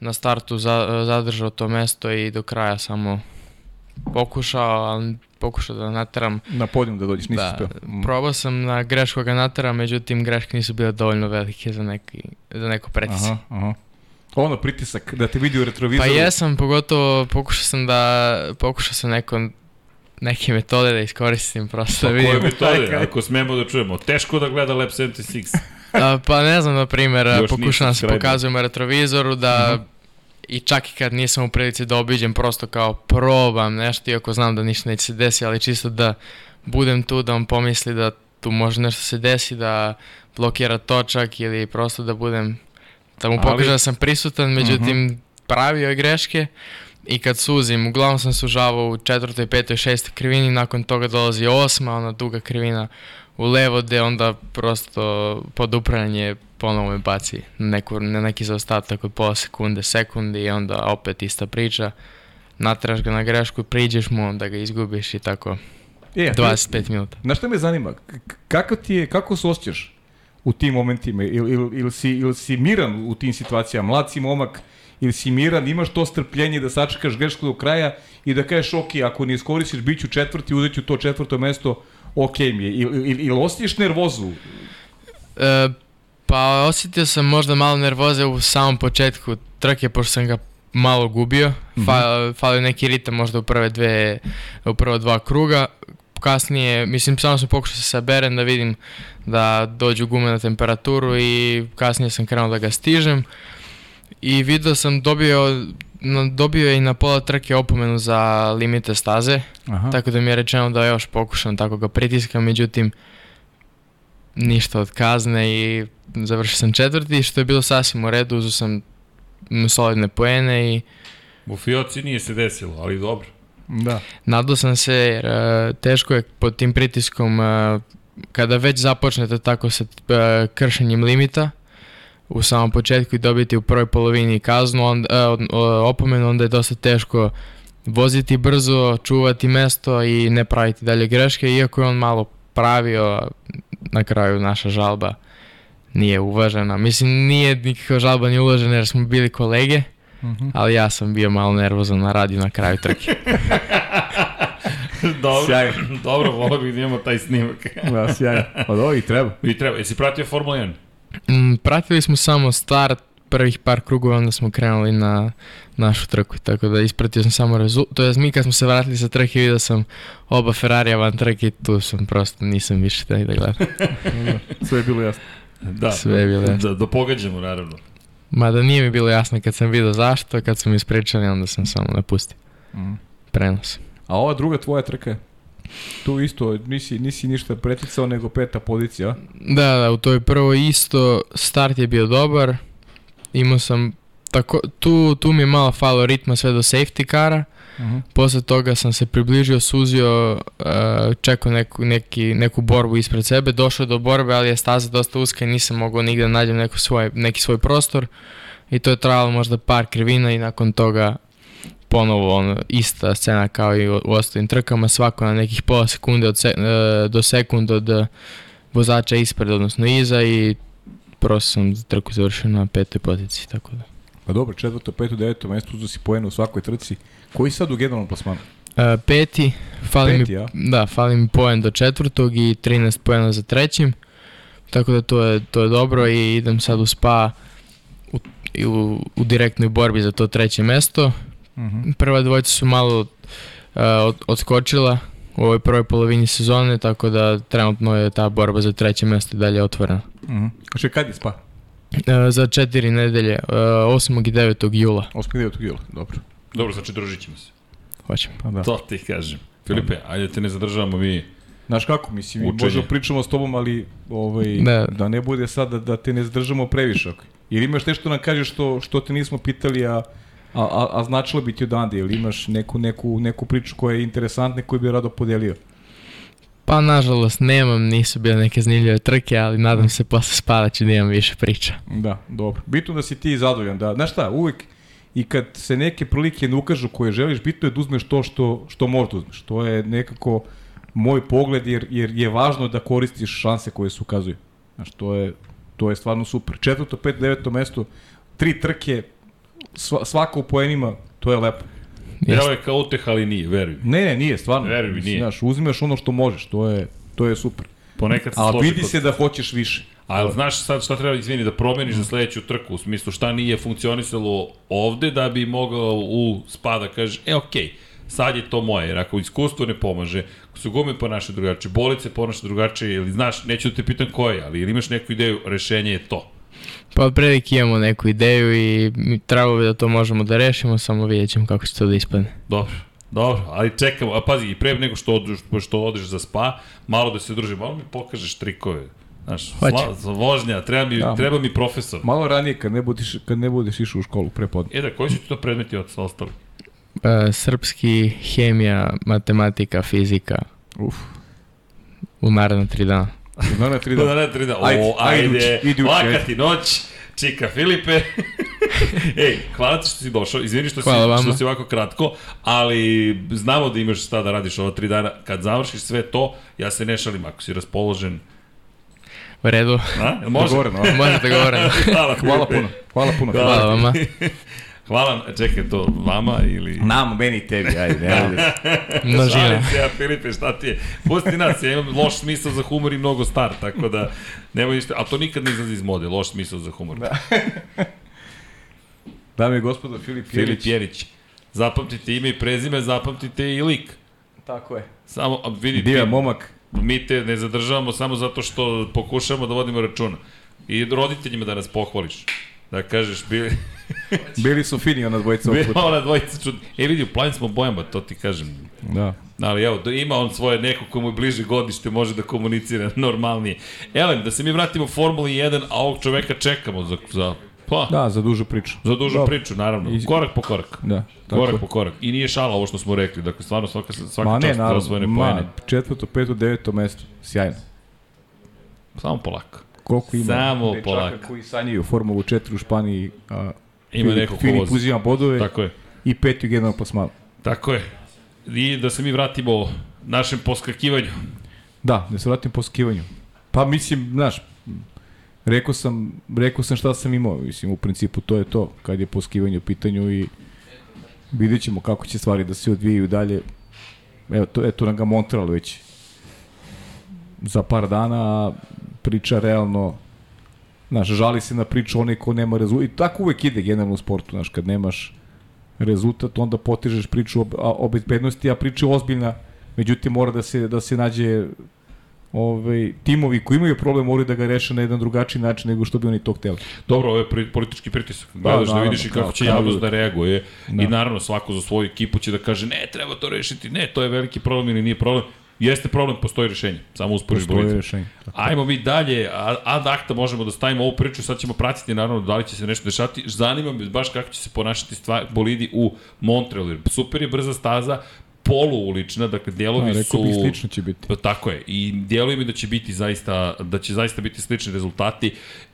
Na startu za, zadržao to mesto i do kraja samo pokušao, ali pokušao da nateram. Na podijum da dođeš, nisi Da, uspeo. Mm. probao sam na greško ga nateram, međutim greške nisu bile dovoljno velike za, neki, za neko preticanje. Aha, aha. Ono pritisak, da te vidi u Pa retrovizoru. jesam, pogotovo pokušao sam da, pokušao sam neko, neke metode da iskoristim prosto da Pa koje vidim. metode, ako smemo da čujemo? Teško da gleda Lab 76. A, pa ne znam, na primjer, nisam da se pokazujem retrovizoru da i čak i kad nisam u prilici da obiđem, prosto kao probam nešto, iako znam da ništa neće se desiti, ali čisto da budem tu, da on pomisli da tu može nešto se desi, da blokira točak ili prosto da budem, da mu Ali- pokažem da sam prisutan, međutim pravio je greške i kad suzim, uglavnom sam sužavao u četvrtoj, petoj, šestoj krivini, nakon toga dolazi osma, ona duga krivina u levo, gde onda prosto pod upravljanje ponovo me baci na, neku, na neki zaostatak od pola sekunde, sekunde i onda opet ista priča. Natraš ga na grešku priđeš mu, onda ga izgubiš i tako E, a ti- 25 minuta. Znaš šta me zanima? Kako ti je, kako se osjećaš u tim momentima? Ili il, il si, il si miran u tim situacijama? Mlad si momak, ili si miran, imaš to strpljenje da sačekaš grešku do kraja i da kažeš, ok, ako ne iskoristiš, bit ću četvrti, uzet ću to četvrto mesto, ok mi je. Ili il, il osjetiš nervozu? E, pa osjetio sam možda malo nervoze u samom početku trke, pošto sam ga malo gubio. Fa, falio neki ritam možda u prve dve, u prva dva kruga. Kasnije, mislim, samo sam pokušao da se saberem da vidim da dođu gume na temperaturu i kasnije sam krenuo da ga stižem. I video sam dobio, na, dobio je i na pola trke opomenu za limite staze. Aha. Tako da mi je rečeno da još pokušam tako ga pritiskam, međutim ništa od kazne i završio sam četvrti, što je bilo sasvim u redu, uzeo sam solidne poene i U Fioci nije se desilo, ali dobro. Da. nadao sam se jer e, teško je pod tim pritiskom e, kada već započnete tako sa e, kršenjem limita u samom početku i dobiti u prvoj polovini kaznu, onda, e, opomenu, onda je dosta teško voziti brzo, čuvati mesto i ne praviti dalje greške, iako je on malo pravio, na kraju naša žalba nije uvažena. Mislim, nije nikakva žalba ni uložena jer smo bili kolege, ali ja sam bio malo nervozan na radiju na kraju trke. dobro, Sjajno. dobro, volio bih da imamo taj snimak. Da, sjajno. Od ovih treba. I treba, jesi pratio Formula 1? Mm, Pratili smo samo start prvih par krugova, onda smo krenuli na našu trku, tako da ispratio sam samo rezultat. To je mi kad smo se vratili sa trke vidio sam oba Ferrarija van trke i tu sam prosto nisam više taj da gledam. Sve je bilo jasno. Da, Sve je bilo jasno. Da, da pogađamo, naravno. Mada nije mi bilo jasno kad sam vidio zašto, kad su mi ispričali onda sam samo napustio. Mhm. Prenos. A ova druga tvoja trka je? Tu isto nisi, nisi ništa preticao nego peta pozicija. Da, da, u toj prvoj isto start je bio dobar. Imao sam tako, tu, tu mi je malo falo ritma sve do safety kara. Mhm. Posle toga sam se približio, suzio, uh, čekao neku, neki, neku borbu ispred sebe, došao do borbe, ali je staza dosta uska i nisam mogao nigde da nađem neku svoj, neki svoj prostor i to je trajalo možda par krivina i nakon toga ponovo ono, ista scena kao i u, u ostalim trkama, svako na nekih pola sekunde od se, e, do sekund od e, vozača ispred, odnosno iza i prosto sam trku završio na petoj poziciji, tako da. Pa dobro, četvrto, peto, deveto mesto, uzeo si poenu u svakoj trci. Koji sad u generalnom plasmanu? E, peti, fali Peti, mi, a? da, fali mi poen do četvrtog i 13 poena za trećim. Tako da to je, to je dobro i idem sad u spa u, u, u direktnoj borbi za to treće mesto. Mhm. Prva dvojica su malo uh, od, odskočila u ovoj prvoj polovini sezone, tako da trenutno je ta borba za treće mesto i dalje otvorena. Mhm. Kaže, kad je spa? E, za četiri nedelje, uh, 8. i 9. jula, 8. 9. jula, dobro. Dobro, znači družit ćemo se. hoćemo. Pa da. To ti kažem. Filipe, ajde te ne zadržavamo mi. Znaš kako, mislim, mi Učenje. možemo pričamo s tobom, ali ovaj, Da. da ne bude sad da, da te ne zadržamo previše. Ili imaš nešto da nam kažeš što, što te nismo pitali, a, a, a, a značilo bi ti odande, ili imaš neku, neku, neku priču koja je interesantna koju bi rado podelio? Pa nažalost nemam, nisu bile neke zanimljive trke, ali nadam se posle spada ću da imam više priča. Da, dobro. Bitno da si ti zadovoljan. Da, znaš šta, uvek i kad se neke prilike ne ukažu koje želiš, bitno je da uzmeš to što, što možeš da uzmeš. To je nekako moj pogled jer, jer je važno da koristiš šanse koje se ukazuju. Znaš, to je, to je stvarno super. Četvrto, pet, deveto mesto, tri trke, sva, svaka u poenima, to je lepo. Evo je kao uteh, ali nije, veruj mi. Ne, ne, nije, stvarno. Veruj mi, nije. Znaš, uzmeš ono što možeš, to je, to je super. Ponekad se A vidi kod- se da hoćeš više. Ali znaš sad šta treba, izvini, da promeniš za sledeću trku, u smislu šta nije funkcionisalo ovde da bi mogao u spada kaže, e okej, sad je to moje, jer ako iskustvo ne pomaže, ako su gume ponaša drugačije, bolice ponaša drugačije, ili znaš, neću da te pitam koje, ali ili imaš neku ideju, rešenje je to. Pa otprilike imamo neku ideju i mi- trebalo bi da to možemo da rešimo, samo vidjet ćemo kako će to da ispadne. Dobro, dobro, ali čekamo, a pazi, i pre nego što odeš, što odeš za spa, malo da se druži, malo mi pokažeš trikove. Znaš, Hoće. sla, vožnja, treba mi, Da. treba mi profesor. Malo ranije kad ne budeš, kad ne budeš išao u školu prepodne. E da, koji su ti to predmeti od ostali? E, srpski, hemija, matematika, fizika Uf. u naredna tri dana. Na na tri Da, dana. da, tri da. Ajde, O, ajde ajde, laka ti noć, čika Filipe. Ej, hvala ti što si došao, izvini što, si, Hvala vama. što si ovako kratko, ali znamo da imaš šta da radiš ova tri dana. Kad završiš sve to, ja se ne šalim, ako si raspoložen, U redu, a? Može? Dogovoreno, možete govoriti. Hvala, Hvala puno. Hvala puno. Hvala vama. Hvala, čekaj to, vama ili... Nam, meni i tebi, ajde, ne ajde. Šalim se ja, Filipe, šta ti je? Pusti nas, ja imam loš smisao za humor i mnogo star, tako da nemoj ništa, a to nikad ne izlazi iz mode, loš smisao za humor. Da. Dame i gospodo, Filip Filip Jelić. Jerić. Zapamtite ime i prezime, zapamtite i lik. Tako je. Samo, a vidi, Divan momak. mi te ne zadržavamo samo zato što pokušavamo da vodimo računa. I roditeljima da nas pohvališ. Da kažeš, bili, Bili su fini ona dvojica bila puta. ona dvojica čud... E vidi, u planin smo bojama, to ti kažem. Da. Ali evo, da ima on svoje neko komu je bliže godište, može da komunicira normalnije. Elem, da se mi vratimo Formuli 1, a ovog čoveka čekamo za, za pa, Da, za dužu priču. za dužu Dobro. priču, naravno. I- Korak po korak. Da, tako Korak je. po korak. I nije šala ovo što smo rekli. Dakle, stvarno svaka, svaka Ma ne, čast za naravno, osvojene ma, pojene. četvrto, peto, deveto mesto. Sjajno. Samo polako. Koliko ima Samo dečaka polako. koji sanjaju Formulu 4 u Španiji, a Ima Filip- neko ko Filip vozi. uzima bodove Tako je. i peti u generalnom plasmanu. Tako je. I da se mi vratimo našem poskakivanju. Da, da se vratim po skivanju. Pa mislim, znaš, rekao sam, rekao sam šta sam imao, mislim, u principu to je to, kad je poskivanje u pitanju i vidjet ćemo kako će stvari da se odvijaju dalje. Evo, to, eto nam ga Montreal već za par dana, a priča realno, znaš, žali se na priču onaj ko nema rezultat. I tako uvek ide generalno u sportu, znaš, kad nemaš rezultat, onda potežeš priču o, o bezbednosti, a priča je ozbiljna, međutim mora da se, da se nađe ovaj, timovi koji imaju problem moraju da ga reše na jedan drugačiji način nego što bi oni to hteli. Dobro, ovo je pri, politički pritisak. Gledaš da, naravno, vidiš i kako će javnost da reaguje. Da. I naravno svako za svoju ekipu će da kaže ne, treba to rešiti. Ne, to je veliki problem ili nije problem. Jeste problem, postoji rešenje. Samo usporiš Postoje bolice. rešenje. Tako. Ajmo mi dalje, ad acta možemo da stavimo ovu priču, sad ćemo pratiti naravno da li će se nešto dešati. Zanima me baš kako će se ponašati stvar, bolidi u Montrealu. Super je brza staza, poluulična, dakle delovi Da, su... bih slično će biti. Pa tako je. I djeluje mi da će biti zaista da će zaista biti slični rezultati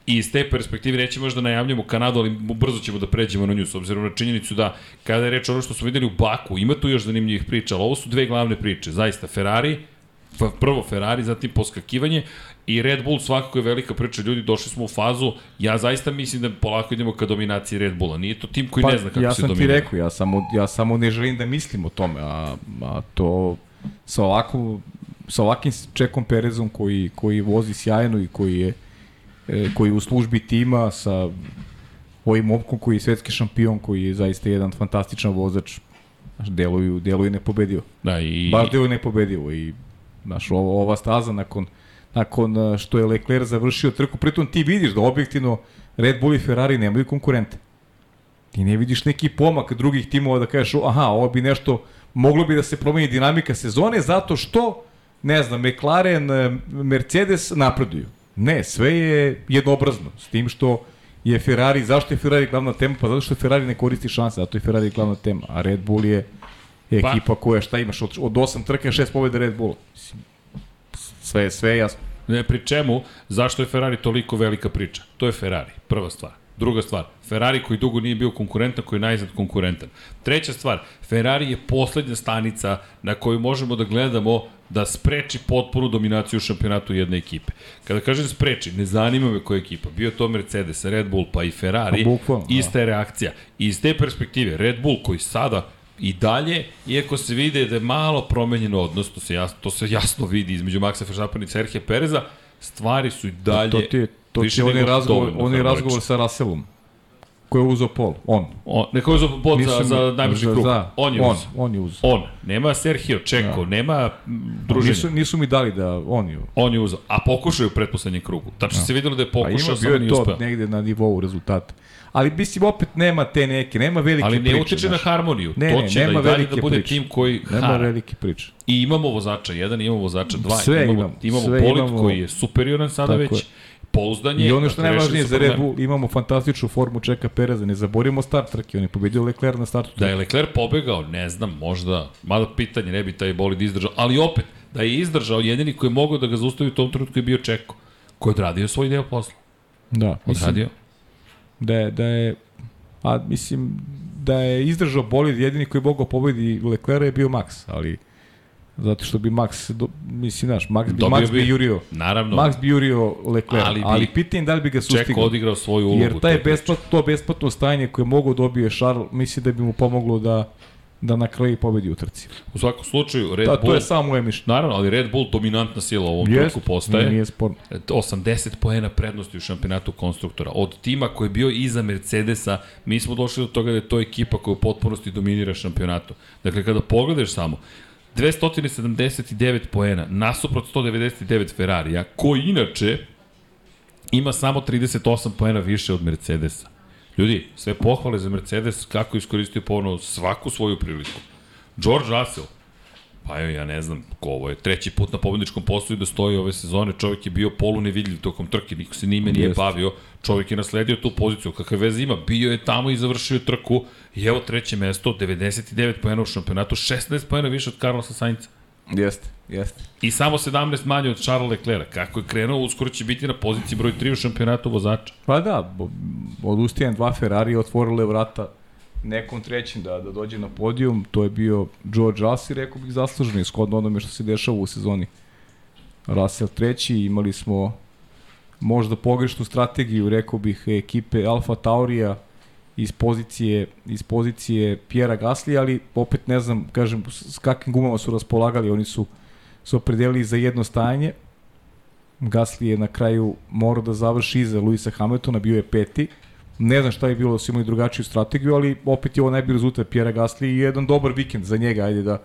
i iz te perspektive neće možda najavljamo Kanadu, ali brzo ćemo da pređemo na nju s obzirom na činjenicu da kada je reč o ono što smo videli u Baku, ima tu još zanimljivih priča, ali ovo su dve glavne priče. Zaista Ferrari, prvo Ferrari, zatim poskakivanje i Red Bull svakako je velika priča. Ljudi, došli smo u fazu, ja zaista mislim da polako idemo ka dominaciji Red Bulla. Nije to tim koji ne zna kako Pa, ja se sam dominira. ti rekao, ja samo, ja samo ne želim da mislim o tome, a, a to sa ovakvom sa ovakvim Čekom Perezom koji, koji vozi sjajno i koji je koji je u službi tima sa ovim momkom koji je svetski šampion, koji je zaista jedan fantastičan vozač, znaš, deluju, deluju nepobedivo. Da, i, Baš deluju nepobedivo i znaš, ova, ova staza nakon, nakon a, što je Leclerc završio trku, pritom ti vidiš da objektivno Red Bull i Ferrari nemaju konkurente. Ti ne vidiš neki pomak drugih timova da kažeš, "O, aha, ovo bi nešto, moglo bi da se promeni dinamika sezone zato što, ne znam, McLaren, e, Mercedes napreduju. Ne, sve je jednoobrazno, s tim što je Ferrari, zašto je Ferrari glavna tema? Pa zato što Ferrari ne koristi šanse, zato je Ferrari glavna tema, a Red Bull je Pa- ekipa koja šta imaš od, od 8 trka, 6 pobjeda Red Bulla. Sve, je- sve jasno. Ne, pri čemu, zašto je Ferrari toliko velika priča? To je Ferrari, prva stvar. Druga stvar, Ferrari koji dugo nije bio konkurentan, koji je najzad konkurentan. Treća stvar, Ferrari je poslednja stanica na koju možemo da gledamo da spreči potpunu dominaciju u šampionatu jedne ekipe. Kada kažem spreči, ne zanima me koja ekipa. Bio to Mercedes, Red Bull pa i Ferrari, Pa bukvalno, da. ista je reakcija. I iz te perspektive, Red Bull koji sada i dalje, iako se vide da je malo promenjen odnos, to se jasno, to se jasno vidi između Maxa Verstappena i Serhije Pereza, stvari su i dalje to ti je, to ti je onaj razgovor, onaj razgovor sa Russellom. Ko je uzao pol? On. O, neko je uzao bod za, Nisam- za najbrži krug. za- on je on, uzao. on je uzao. On. Nema Sergio Čeko, nema mm, druženja. Nisu, nisu mi dali da on je. On je uzao. A pokušao je u pretposlednjem krugu. Tačno se videlo da je Pa ima pokušao, bio samo je nije to uspeo. negde na nivou rezultata. Ali mislim opet nema te neke, nema velike Ali priče. ne utiče na znaš. harmoniju. Ne, to ne, će da nema i dalje velike da bude priče. tim koji Nema hara. velike priče. I imamo vozača jedan, imamo vozača dva. Sve imamo, imamo, imamo sve Polit imamo. koji je superioran sada Tako već. je. Pouzdan je. I ono što dakle, najvažnije za Red. Bull, imamo fantastičnu formu Čeka Pereza, ne zaborimo start trke, on je pobedio Leclerc na startu. Da je Leclerc pobegao, ne znam, možda, mada pitanje, ne bi taj bolid izdržao, ali opet, da je izdržao, jedini koji je mogao da ga zaustavi u tom trenutku je bio Čeko, koji je odradio svoj deo posla. Da, Odradio. da je, da je, a mislim, da je izdržao bolid, jedini koji je mogao pobedi Leclerc je bio Max, ali zato što bi Max, do, mislim, znaš, Max bi, Dobio Max bi bi- jurio, Naravno, Max bi jurio Leclerc, Ali ali, bi ali pitanje da li bi ga Čeko sustigao. odigrao svoju ulogu. Jer taj besplat, to besplatno stajanje koje je mogao dobije Charles, mislim da bi mu pomoglo da da na kraju pobedi u trci. U svakom slučaju, Red Da, Bull... to je samo moje mišljenje. Naravno, ali Red Bull dominantna sila u ovom Jest, trenutku postaje. Nije, nije sporno. 80 poena prednosti u šampionatu konstruktora. Od tima koji je bio iza Mercedesa, mi smo došli do toga da je to ekipa koja u potpunosti dominira šampionatu. Dakle, kada pogledaš samo, 279 poena, nasuprot 199 Ferrarija, koji inače ima samo 38 poena više od Mercedesa. Ljudi, sve pohvale za Mercedes kako je iskoristio ponovno svaku svoju priliku. George Russell, Pa evo, ja ne znam ko ovo je. Treći put na pobedničkom postoju da stoji ove sezone. Čovjek je bio polu nevidljiv tokom trke, niko se njime nije Jeste. bavio. Čovjek je nasledio tu poziciju. Kakve veze ima? Bio je tamo i završio trku. I evo treće mesto, 99 pojena u šampionatu, 16 pojena više od Carlosa Sainca. Jeste, jeste. I samo 17 manje od Charles Leclerc. Kako je krenuo, uskoro će biti na poziciji broj 3 u šampionatu vozača. Pa da, bo- odustajem dva Ferrari otvorile vrata nekom trećem da, da dođe na podijum. To je bio George Russell, rekao bih zasluženo, ishodno onome što se dešava u sezoni. Russell treći, imali smo možda pogrešnu strategiju, rekao bih, ekipe Alfa Taurija iz pozicije, iz pozicije Pjera Gasli, ali opet ne znam, kažem, s kakvim gumama su raspolagali, oni su se opredelili za jedno stajanje. Gasli je na kraju morao da završi iza Luisa Hamiltona, bio je peti. Ne znam šta je bilo da su imali drugačiju strategiju, ali opet je ovo najbolji rezultat Pjera Gasli i jedan dobar vikend za njega, ajde da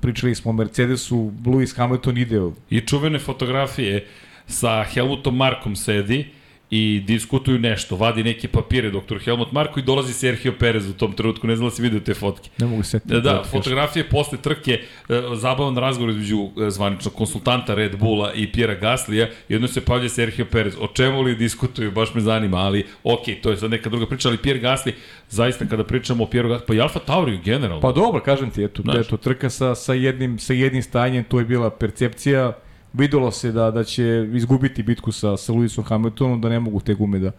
pričali smo o Mercedesu, Lewis Hamilton ide I čuvene fotografije sa Helmutom Markom sedi i diskutuju nešto, vadi neke papire doktor Helmut Marko i dolazi Sergio Perez u tom trenutku, ne znam da si vidio te fotke. Ne mogu se. Da, da, kaže. fotografije posle trke, e, zabavan razgovor između e, zvaničnog konsultanta Red Bulla i Pjera Gaslija, jedno se pavlja Sergio Perez. O čemu li diskutuju, baš me zanima, ali ok, to je sad neka druga priča, ali Pjer Gasli, zaista kada pričamo o Pjeru Gasli, pa i Alfa Tauri generalno. Pa dobro, kažem ti, eto, Znaš. eto trka sa, sa, jednim, sa jednim stajanjem, to je bila percepcija. Videlo se da, da će izgubiti bitku sa, sa Lewisom Hamiltonom, da ne mogu te gume da,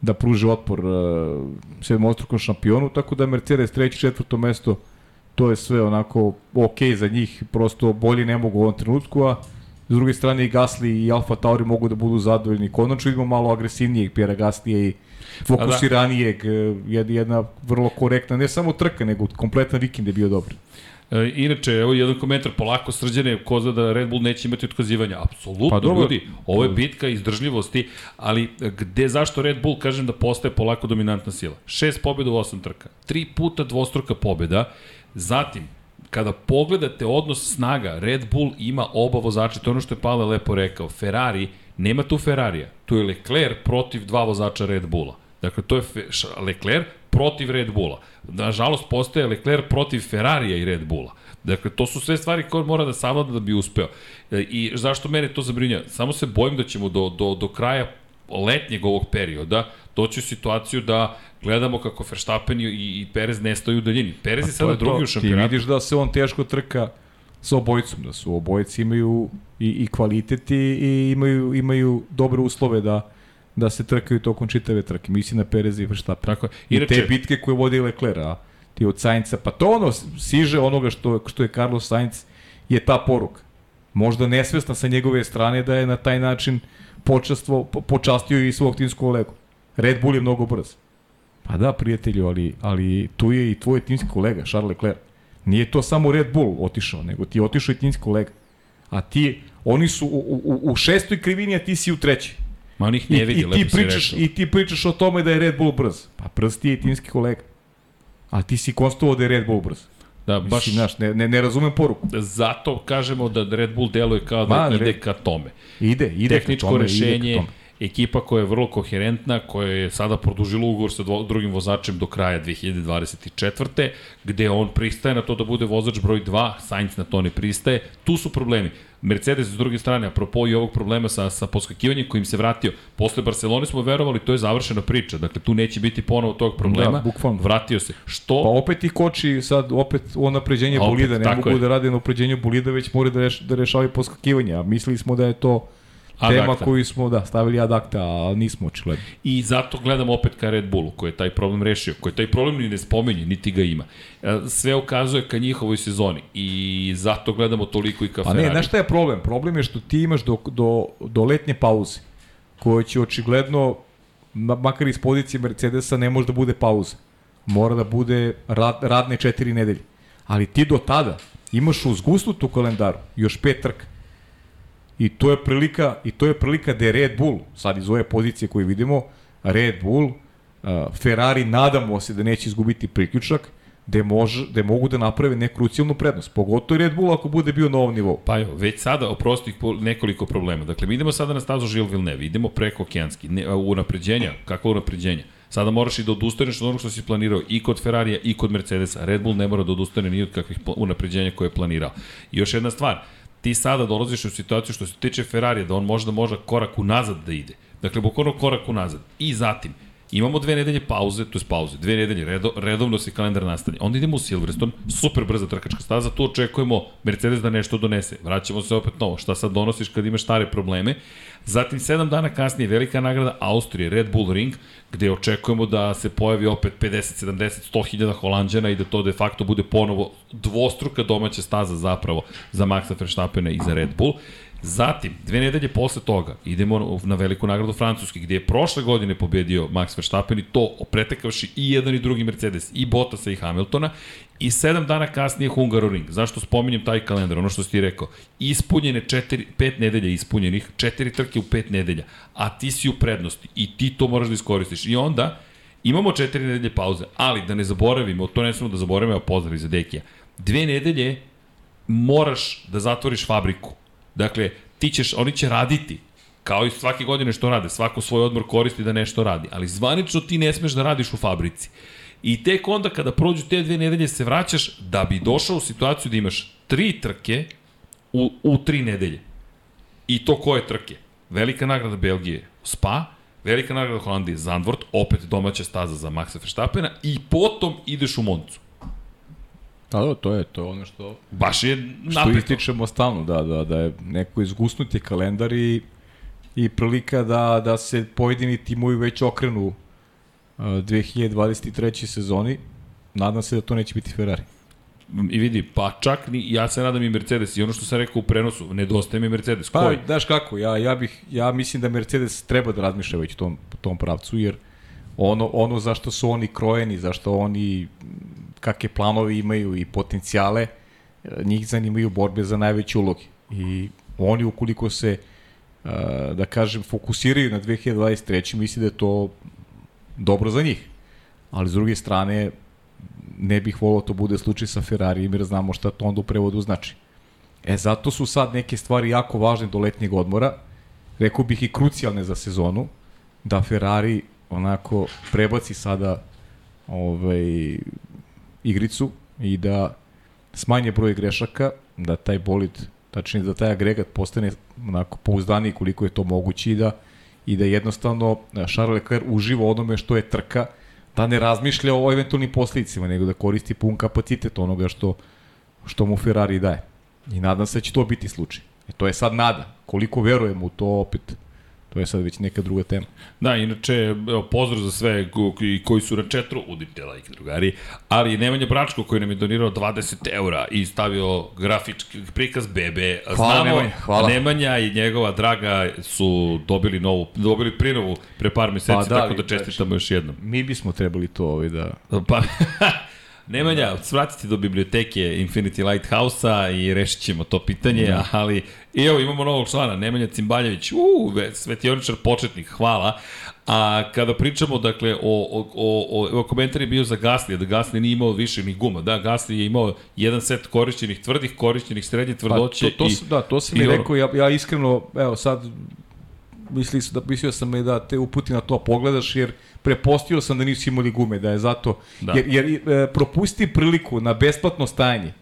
da pruže otpor uh, sedmostrukom šampionu, tako da Mercedes treće, četvrto mesto, to je sve onako ok za njih, prosto bolje ne mogu u ovom trenutku, a s druge strane i Gasly i Alfa Tauri mogu da budu zadovoljni. Konačno vidimo malo agresivnijeg Pjera Gaslija i fokusiranijeg, jedna, jedna vrlo korektna, ne samo trka, nego kompletan vikend je bio dobar. E, inače, evo jedan komentar, polako srđane, ko zna da Red Bull neće imati otkazivanja. Apsolutno, Pa dobro. ljudi, ovo je bitka izdržljivosti, ali gde, zašto Red Bull, kažem da postaje polako dominantna sila? Šest pobjeda u osam trka, tri puta dvostruka pobjeda, zatim, kada pogledate odnos snaga, Red Bull ima oba vozača, to je ono što je Pavle lepo rekao, Ferrari, nema tu Ferrarija, tu je Leclerc protiv dva vozača Red Bulla. Dakle, to je Leclerc protiv Red Bulla. Nažalost, postaje Leclerc protiv Ferrarija i Red Bulla. Dakle, to su sve stvari koje mora da savlada da bi uspeo. E, I zašto mene to zabrinja? Samo se bojim da ćemo do, do, do kraja letnjeg ovog perioda doći u situaciju da gledamo kako Verstappen i, i Perez nestaju u daljini. Perez je To sada je to. drugi u Ti šampionatu. vidiš da se on teško trka sa obojicom, da su obojici imaju i, i kvalitet i, i imaju, imaju dobre uslove da da se trkaju tokom čitave trke. Mislim na Perez i Verstappen. Tako. I Inače- te bitke koje vodi Leclerc, a ti od Sainca, pa to ono siže onoga što, što je Carlos Sainz je ta poruka. Možda nesvesna sa njegove strane da je na taj način počastvo, po, počastio i svog timskog kolegu. Red Bull je mnogo brz. Pa da, prijatelju, ali, ali tu je i tvoj timski kolega, Charles Leclerc. Nije to samo Red Bull otišao, nego ti je otišao i timski kolega. A ti, oni su u, u, u šestoj krivini, a ti si u trećoj. Ma on ih I, ne vidi, i, lepo ti si pričaš. I ti pričaš o tome da je Red Bull brz. Pa brz ti je i timski kolega. A ti si konstatovao da je Red Bull brz. Da, Baš, baš Mislim, znaš, ne, ne, ne razumem poruku. zato kažemo da Red Bull deluje kao da Ma, ide Red- ka tome. Ide, ide tehničko ka tome, rešenje, ide ka tome. ekipa koja je vrlo koherentna, koja je sada produžila ugovor sa drugim vozačem do kraja 2024. gde on pristaje na to da bude vozač broj 2, Sainz na to ne pristaje. Tu su problemi. Mercedes s druge strane, apropo i ovog problema sa, sa poskakivanjem kojim se vratio, posle Barcelone smo verovali, to je završena priča. Dakle, tu neće biti ponovo tog problema. Da, bukvalno. Vratio se. Što? Pa opet i koči sad opet u napređenje bolida, ne mogu je. da rade na napređenju bolida, već moraju da, reš, da rešavaju poskakivanje. A mislili smo da je to Ad tema acta. koju smo da, stavili ad acta, a nismo očigledno. I zato gledamo opet ka Red Bullu, koji je taj problem rešio, koji taj problem ni ne spominje, niti ga ima. E, Sve ukazuje ka njihovoj sezoni i zato gledamo toliko i ka Pa Ferrari. ne, znaš šta je problem? Problem je što ti imaš do, do, do letnje pauze, koja će očigledno, ma- makar iz pozicije Mercedesa, ne može da bude pauza. Mora da bude rad, radne četiri nedelje. Ali ti do tada imaš uz gusnutu kalendaru još pet trka. I to je prilika, i to je prilika da je Red Bull, sad iz ove pozicije koju vidimo, Red Bull, Ferrari, nadamo se da neće izgubiti priključak, gde, može, gde mogu da naprave neku krucijalnu prednost. Pogotovo Red Bull ako bude bio na ovom nivou. Pa evo, već sada oprosti nekoliko problema. Dakle, mi idemo sada na stazu Žil Villeneuve, idemo preko okeanski, ne, u napređenja, kakva unapređenja? Sada moraš i da odustaneš od onog što si planirao i kod Ferrarija i kod Mercedesa. Red Bull ne mora da odustane ni od kakvih unapređenja koje je planirao. I još jedna stvar, ti sada dolaziš u situaciju što se tiče Ferrarija, da on možda može korak unazad da ide. Dakle, bukvalno korak unazad. I zatim, Imamo dve nedelje pauze, to je pauze, dve nedelje, redo, redovno se kalendar nastavlja. Onda idemo u Silverstone, super brza trkačka staza, tu očekujemo Mercedes da nešto donese. Vraćamo se opet novo, šta sad donosiš kad imaš stare probleme. Zatim, sedam dana kasnije, velika nagrada Austrije, Red Bull Ring, gde očekujemo da se pojavi opet 50, 70, 100 hiljada holandjana i da to de facto bude ponovo dvostruka domaća staza zapravo za Maxa Verstappena i za Red Bull. Zatim, dve nedelje posle toga, idemo na veliku nagradu Francuske, gde je prošle godine pobedio Max Verstappen i to pretekavši i jedan i drugi Mercedes, i Bottasa i Hamiltona, i sedam dana kasnije Hungaroring. Zašto spominjem taj kalendar? Ono što si ti rekao, ispunjene četiri, pet nedelja ispunjenih, četiri trke u pet nedelja, a ti si u prednosti i ti to moraš da iskoristiš. I onda, imamo četiri nedelje pauze, ali da ne zaboravimo, to ne smemo da zaboravimo, pozdrav za Dekija, dve nedelje moraš da zatvoriš fabriku. Dakle, ti ćeš, oni će raditi, kao i svake godine što rade, svako svoj odmor koristi da nešto radi, ali zvanično ti ne smeš da radiš u fabrici. I tek onda kada prođu te dve nedelje se vraćaš da bi došao u situaciju da imaš tri trke u, u tri nedelje. I to koje trke? Velika nagrada Belgije, Spa, velika nagrada Holandije, Zandvoort, opet domaća staza za Maxa Verstappena i potom ideš u Moncu. Da, da, to je, to ono što, Baš je što napeto. ističemo stalno, da, da, da je neko izgusnuti kalendar i, i prilika da, da se pojedini timovi već okrenu uh, 2023. sezoni. Nadam se da to neće biti Ferrari. I vidi, pa čak ni, ja se nadam i Mercedes i ono što sam rekao u prenosu, nedostaje mi Mercedes. Pa, Koji? znaš kako, ja, ja, bih, ja mislim da Mercedes treba da razmišlja već u tom, tom pravcu, jer ono, ono zašto su oni krojeni, zašto oni kakve planovi imaju i potencijale, e, njih zanimaju borbe za najveće uloge. I oni ukoliko se, e, da kažem, fokusiraju na 2023. misli da je to dobro za njih. Ali s druge strane, ne bih volao to bude slučaj sa Ferrarijem jer znamo šta to onda u prevodu znači. E, zato su sad neke stvari jako važne do letnjeg odmora, rekao bih i krucijalne za sezonu, da Ferrari onako prebaci sada ovaj, igricu i da smanje broj grešaka, da taj bolid, tačnije da taj agregat postane onako pouzdaniji koliko je to moguće i da, i da jednostavno Charles Leclerc uživa onome što je trka, da ne razmišlja o eventualnim posledicima, nego da koristi pun kapacitet onoga što, što mu Ferrari daje. I nadam se da će to biti slučaj. E, to je sad nada. Koliko verujemo u to opet, to je sad već neka druga tema. Da, inače, evo, pozdrav za sve ko- koji, koji su na četru, udite like, drugari, ali Nemanja Bračko koji nam je donirao 20 eura i stavio grafički prikaz bebe. Hvala, Nemanja, hvala. Nemanja i njegova draga su dobili novu, dobili prinovu pre par meseci, Pa da, tako da čestitamo još jednom. Mi bismo trebali to ovaj da... Pa, Nemanja, svratite do biblioteke Infinity Lighthouse-a i rešit ćemo to pitanje, da. ali i evo imamo novog člana, Nemanja Cimbaljević, uu, ve- svetioničar početnik, hvala. A kada pričamo, dakle, o, o, o, o komentar je bio za Gasly, da Gasly nije imao više ni guma, da, Gasly je imao jedan set korišćenih tvrdih, korišćenih srednje Pa, tvrdoće to, to, i... da, to sam i mi rekao, ja, ja iskreno, evo sad, mislio sam, da, mislio sam da te uputi na to pogledaš, jer prepostio sam da nisu imali gume, da je zato, Da. jer, jer e, propusti priliku na besplatno stajanje,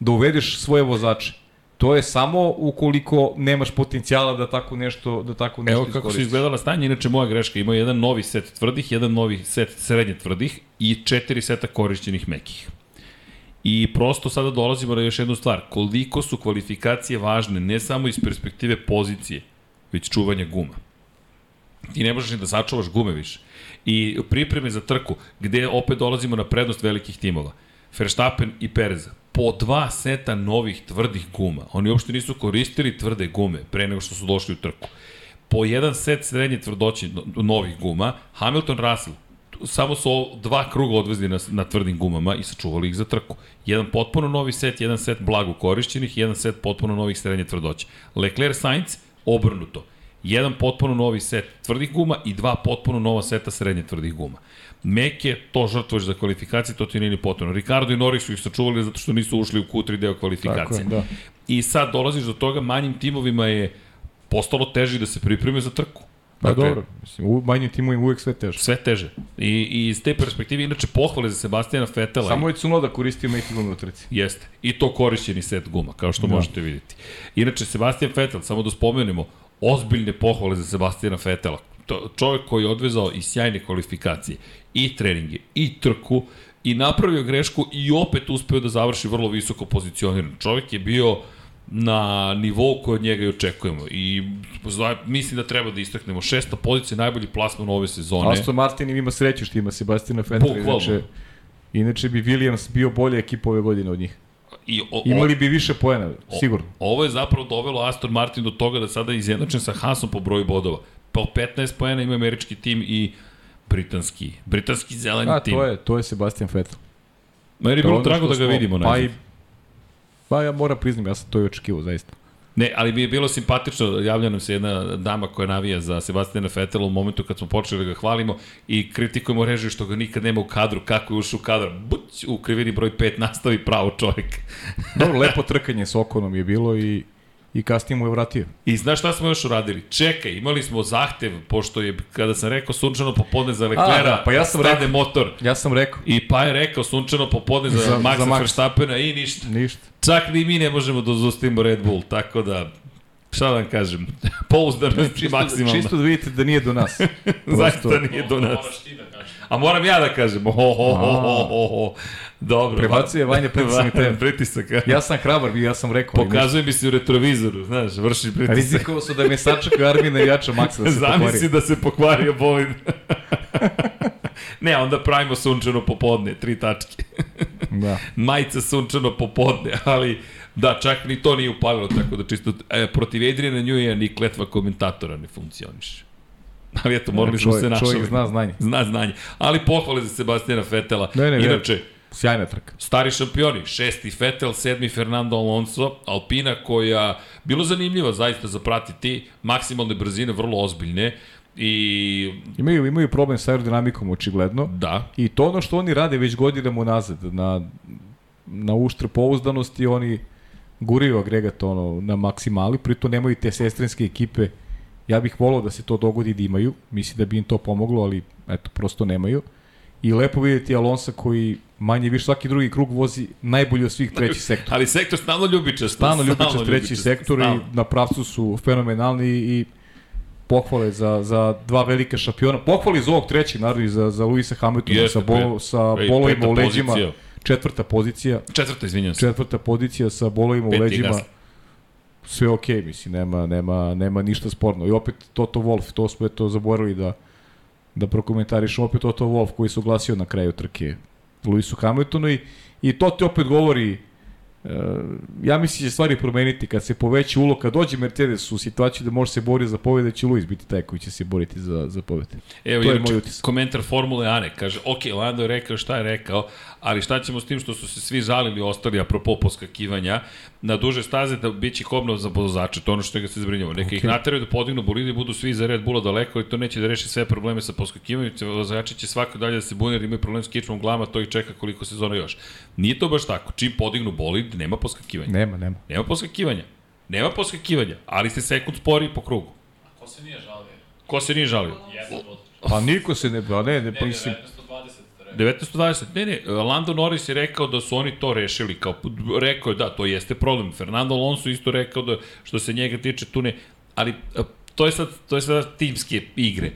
da uvedeš svoje vozače. To je samo ukoliko nemaš potencijala da tako nešto da tako nešto Evo kako su iskoristiš. izgledala stanje, inače moja greška, imao jedan novi set tvrdih, jedan novi set srednje tvrdih i četiri seta korišćenih mekih. I prosto sada dolazimo na još jednu stvar. Koliko su kvalifikacije važne, ne samo iz perspektive pozicije, već čuvanja guma. Ti ne možeš ni da sačuvaš gume više. I pripreme za trku, gde opet dolazimo na prednost velikih timova. Verstappen i Perez. Po dva seta novih tvrdih guma. Oni uopšte nisu koristili tvrde gume pre nego što su došli u trku. Po jedan set srednje tvrdoće no- novih guma. Hamilton Russell samo su dva kruga odvezli na, na tvrdim gumama i sačuvali ih za trku. Jedan potpuno novi set, jedan set blago korišćenih, jedan set potpuno novih srednje tvrdoće. Leclerc Sainz obrnuto. Jedan potpuno novi set tvrdih guma i dva potpuno nova seta srednje tvrdih guma. Meke, to žrtvuješ za kvalifikacije, to ti nije ni potrebno. Ricardo i Norris su ih sačuvali zato što nisu ušli u Q3 deo kvalifikacije. Tako je, da. I sad dolaziš do toga, manjim timovima je postalo teži da se pripreme za trku. Pa Dakle, dobro, mislim, u manjim timovima uvek sve teže. Sve teže. I, I iz te perspektive, inače, pohvale za Sebastijana Fetela. Samo je Cunoda koristio meki gume u trci. Jeste. I to korišćeni set guma, kao što Da. možete vidjeti. Inače, Sebastian Vettel, samo da spomenemo, ozbiljne pohvale za Sebastijana Fetela. To, čovjek koji je odvezao i sjajne kvalifikacije, i treninge, i trku, i napravio grešku i opet uspeo da završi vrlo visoko pozicioniran. Čovjek je bio na nivou koji od njega i očekujemo. I zna- mislim da treba da istaknemo šesta pozicija, najbolji plasman ove sezone. Aston Martin ima sreću što ima Sebastina Bukvalno. inače, inače bi Williams bio bolja ekipa ove godine od njih. I o, o, Imali bi više poena, sigurno. Ovo je zapravo dovelo Aston Martin do toga da sada je izjednačen sa Haasom po broju bodova. Po 15 poena ima američki tim i britanski, britanski zeleni A, tim. to je, to je Sebastian Vettel. Meni je bilo drago da ga vidimo. Pa, i. pa ja moram priznam, ja sam to i očekivao, zaista. Ne, ali mi je bilo simpatično, javlja nam se jedna dama koja navija za Sebastiana Fetela u momentu kad smo počeli da ga hvalimo i kritikujemo režiju što ga nikad nema u kadru, kako je ušao u kadar, buć, u krivini broj 5 nastavi pravo čovjek. Dobro, lepo trkanje s Okonom je bilo i, i kasnije mu je vratio. I znaš šta smo još uradili? Čekaj, imali smo zahtev, pošto je, kada sam rekao sunčano popodne za Leclerca, da, pa ja sam rekao. motor. Ja sam rekao, I pa je rekao sunčano popodne za, Za- Maxa za Max. Verstappena i ništa. ništa. Čak ni mi ne možemo da zaustavimo Red Bull, tako da, šta da vam kažem, pouzdanost i Čisto, maksimalna. čisto da vidite da nije do nas. Zaista nije do nas. A moram ja da kažem, ho, ho, ho, ho, ho, ho. Dobro. Prebacuje Vanja pritisak na tebe. Pritisak? Ja sam hrabar, ja sam rekao. Pokazuje mi se u retrovizoru, znaš, vrši pritisak. Rizikovao su da me sačeka Armina i jača Maksa da se Zamisli pokvari. da se pokvario bolid. ne, onda pravimo sunčano popodne, tri tačke. Da. Majica sunčano popodne, ali da, čak ni to nije upalilo, tako da čisto e, protiv Adriana Njuja ni kletva komentatora ne funkcioniše. Ali eto, morali smo se našali. čovjek zna znanje. Zna znanje. Ali pohvale za Sebastijana Fetela. Ne, ne, Inače, Sjajna trka. stari šampioni, šesti Fetel, sedmi Fernando Alonso, Alpina koja bilo zanimljiva zaista za pratiti, maksimalne brzine, vrlo ozbiljne i Imaju, imaju problem sa aerodinamikom, očigledno. da, I to ono što oni rade već godinama unazad, na, na uštre pouzdanosti, oni guraju agregat ono, na maksimali, pritom nemaju te sestrinske ekipe. Ja bih volao da se to dogodi da imaju, mislim da bi im to pomoglo, ali eto, prosto nemaju. I lepo vidjeti Alonsa koji manje više svaki drugi krug vozi najbolji od svih treći sektor. ali sektor stalno ljubičast. Stalno ljubičast treći ljubičast, sektor i stalno. na pravcu su fenomenalni i pohvale za, za dva velike šampiona. Pohvale iz ovog trećeg, naravno i za, za Luisa Hamiltona Jeste, sa, pet- sa bolovima u leđima. pozicija. Četvrta pozicija. Četvrta, izvinjam se. Četvrta pozicija sa bolovima u leđima. gas. Sve okej, okay, mislim, nema, nema, nema ništa sporno. I opet Toto Wolf, to smo eto zaboravili da, da prokomentarišemo. Opet Toto Wolf koji se oglasio na kraju trke Luisu Hamiltonu i, i to ti opet govori Uh, ja mislim da će stvari promeniti kad se poveća ulo, kad dođe Mercedes u situaciju da može se boriti za pobjede, će Luis biti taj koji će se boriti za, za pobjede. Evo, To je moj utisak. komentar Formule Ane, kaže, ok, Lando je rekao šta je rekao, ali šta ćemo s tim što su se svi žalili ostali, apropo poskakivanja, na duže staze da bit će kobno za vozače, to ono što ga se zabrinjava. Neka okay. ih nateraju da podignu bolide i budu svi za Red Bulla daleko i to neće da reši sve probleme sa poskakivanjem, vozači će svako dalje da se bune jer imaju problem s kičmom glama, to ih čeka koliko sezona još. Nije to baš tako, čim podignu bolid, nema poskakivanja. Nema, nema. Nema poskakivanja. Nema poskakivanja, ali ste sekund spori po krugu. Ko se nije žalio? Ko se nije žalio? Jedan od... Pa niko se ne, pa ne, ne, pa mislim, 1920 1920. Ne, ne, Lando Norris je rekao da su oni to rešili, kao, rekao je da, to jeste problem. Fernando Alonso isto rekao da, što se njega tiče, tu ne, ali to je sad, to je sad timske igre.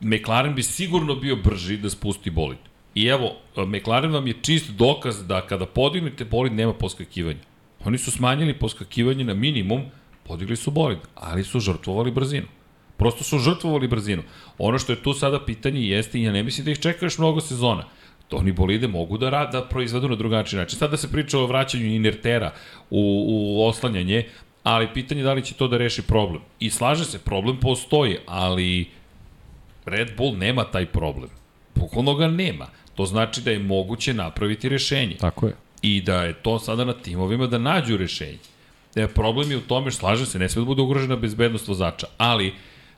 McLaren bi sigurno bio brži da spusti bolid. I evo, McLaren vam je čist dokaz da kada podignete bolid nema poskakivanja. Oni su smanjili poskakivanje na minimum, podigli su bolid, ali su žrtvovali brzinu. Prosto su žrtvovali brzinu. Ono što je tu sada pitanje jeste, ja ne mislim da ih čeka još mnogo sezona, oni bolide mogu da, rad, da proizvedu na drugačiji način. Sada se priča o vraćanju inertera u, u oslanjanje, ali pitanje je da li će to da reši problem. I slaže se, problem postoji, ali Red Bull nema taj problem. Bukvalno ga nema. To znači da je moguće napraviti rešenje. tako je. I da je to sada na timovima da nađu rešenje. E, problem je u tome, slažem se, ne sve da bude ugrožena bezbednost vozača, ali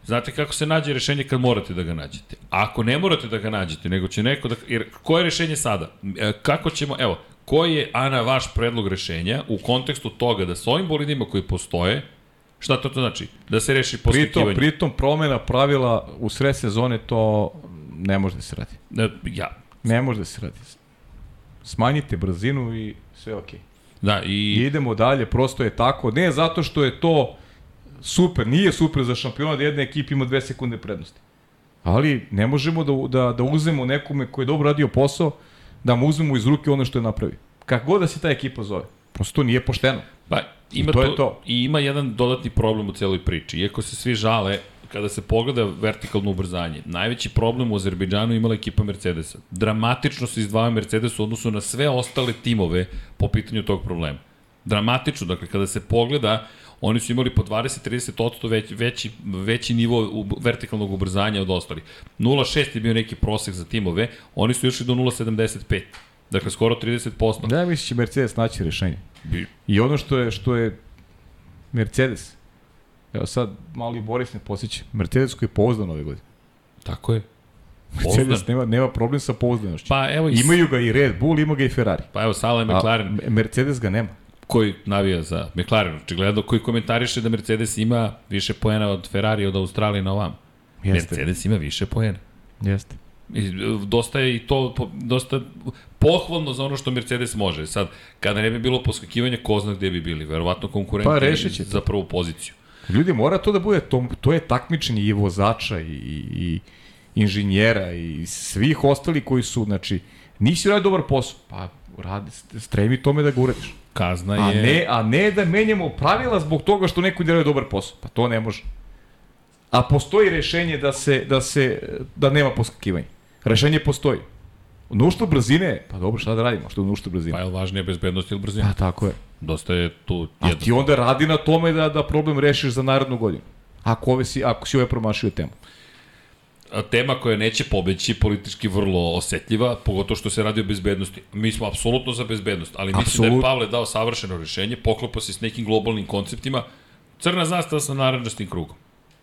znate kako se nađe rešenje kad morate da ga nađete. Ako ne morate da ga nađete, nego će neko da... Jer koje je rešenje sada? E, kako ćemo... Evo, koji je, Ana, vaš predlog rešenja u kontekstu toga da s ovim bolidima koji postoje, šta to, to znači? Da se reši Pritom, poskakivanje? pritom promena pravila u sred sezone to ne može da se radi. Ja, Ne može da se radi. Smanjite brzinu i sve okej. da, I i... idemo dalje, prosto je tako. Ne zato što je to super, nije super za šampiona da jedna ekipa ima dve sekunde prednosti. Ali ne možemo da, da, da uzmemo nekome koji je dobro radio posao, da mu uzmemo iz ruke ono što je napravio. Kako god da se ta ekipa zove. Prosto to nije pošteno. Pa, ima to to, je to. I ima jedan dodatni problem u celoj priči. Iako se svi žale, kada se pogleda vertikalno ubrzanje, najveći problem u Azerbejdžanu imala ekipa Mercedesa. Dramatično se izdvajao Mercedes u odnosu na sve ostale timove po pitanju tog problema. Dramatično, dakle, kada se pogleda, oni su imali po 20-30% već, veći, veći nivo vertikalnog ubrzanja od ostalih. 0,6 je bio neki prosek za timove, oni su išli do 0,75. Dakle, skoro 30%. Ja mislim da će Mercedes naći rešenje. I ono što je, što je Mercedes, evo sad mali Boris ne posjeća, Mercedes koji je pouzdan ove godine. Tako je. Mercedes Pouzdan. nema, nema problem sa pouzdanošću. Pa evo i Imaju ga i Red Bull, ima ga i Ferrari. Pa evo, Sala A McLaren, Mercedes ga nema. Koji navija za McLaren, očigledno, koji komentariše da Mercedes ima više poena od Ferrari od Australije na ovam. Jeste. Mercedes ima više poena. Jeste. I, e, dosta je i to dosta pohvalno za ono što Mercedes može. Sad, kada ne bi bilo poskakivanja, ko zna gde bi bili. Verovatno konkurenti Pa, za prvu poziciju. Ljudi, mora to da bude, to, to je takmičenje i vozača i, i, inženjera i svih ostali koji su, znači, nisi uradio dobar posao, pa radi, stremi tome da ga uradiš. Kazna A je... ne, a ne da menjamo pravila zbog toga što neko ne radi dobar posao. Pa to ne može. A postoji rešenje da se, da se, da nema poskakivanja. Rešenje postoji. Na uštu brzine, pa dobro, šta da radimo, što uštu brzine? Pa je li važnije bezbednost ili brzina? Pa tako je. Dosta je tu A jedno. ti onda radi na tome da, da problem rešiš za narednu godinu. Ako, ove si, ako si ove promašio temu. Tema koja neće pobeći, politički vrlo osetljiva, pogotovo što se radi o bezbednosti. Mi smo apsolutno za bezbednost, ali mislim da je Pavle dao savršeno rešenje, poklopa se s nekim globalnim konceptima, crna zastava sa naranđastim krugom.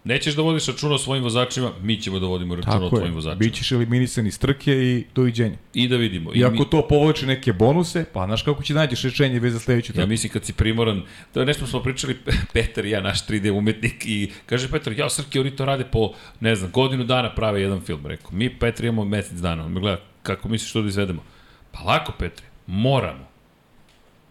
Nećeš da vodiš računa o svojim vozačima, mi ćemo da vodimo računa o Tako tvojim je. vozačima. Bićeš eliminisan iz trke i doviđenja. I da vidimo. I I ako mi, to povlači neke bonuse, pa znaš kako će nađeš rešenje već za sledeću ja trku. mislim kad si primoran, to je nešto smo pričali, Petar i ja, naš 3D umetnik, i kaže Petar, ja Srki, oni to rade po, ne znam, godinu dana prave jedan film. Rekao, mi Petar imamo mesec dana. On me gleda, kako misliš to da izvedemo? Pa lako, Petre, moramo.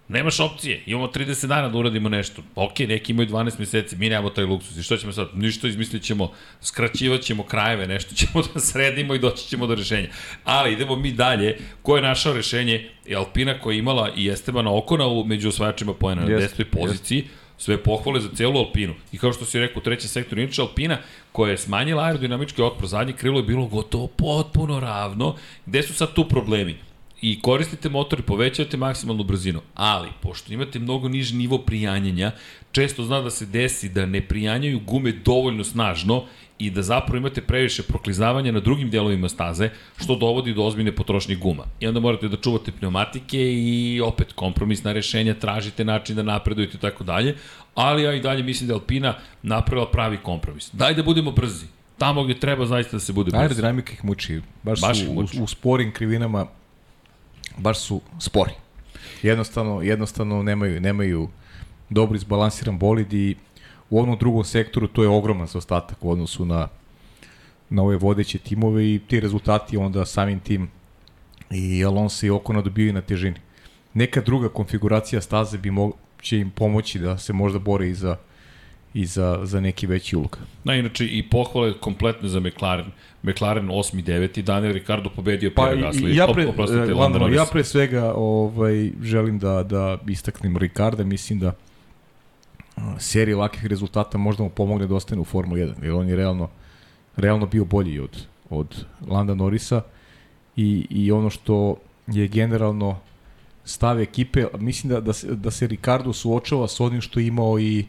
Nemaš opcije, imamo 30 dana da uradimo nešto. Ok, neki imaju 12 meseci, mi nemamo taj luksus. I što ćemo sad? Ništa izmislit ćemo, skraćivat ćemo krajeve, nešto ćemo da sredimo i doći ćemo do rešenja. Ali idemo mi dalje. Ko je našao rešenje? Je Alpina koja je imala i Estebana Okona u među osvajačima pojena na 10. poziciji. Sve pohvale za celu Alpinu. I kao što si rekao, u trećem sektoru, inače Alpina koja je smanjila aerodinamički otpor, zadnje krilo je bilo gotovo potpuno ravno. Gde su sad tu problemi? I koristite motor i povećavate maksimalnu brzinu, ali pošto imate mnogo niži nivo prijanjanja, često zna da se desi da ne prijanjaju gume dovoljno snažno i da zapravo imate previše proklizavanja na drugim delovima staze, što dovodi do ozbiljne potrošnje guma. I onda morate da čuvate pneumatike i opet kompromisna rešenja, tražite način da napredujete i tako dalje, ali ja i dalje mislim da Alpina napravila pravi kompromis. Daj da budemo brzi. Tamo gde treba zaista da se bude brzi. Aerodinamika ih muči. Baš, Baš su ih u, muči. u sporim krivinama baš su spori. Jednostavno, jednostavno nemaju, nemaju dobro izbalansiran bolid i u onom drugom sektoru to je ogroman zaostatak u odnosu na, na ove vodeće timove i ti rezultati onda samim tim i Alonso i Okona dobijaju na težini. Neka druga konfiguracija staze bi mo će im pomoći da se možda bore i za, i za, za neki veći ulog. Da, inače i pohvale kompletne za McLaren. McLaren 8. 9. Daniel Ricardo pobedio Pa Pierre i- Gasly. i ja pre, Op- e, Norris. ja pre svega ovaj, želim da, da istaknem Ricarda, mislim da serija lakih rezultata možda mu pomogne da ostane u Formuli 1, jer on je realno, realno bio bolji od, od Landa Norrisa i, i ono što je generalno stav ekipe, mislim da, da, se, da se Ricardo suočava s onim što je imao i,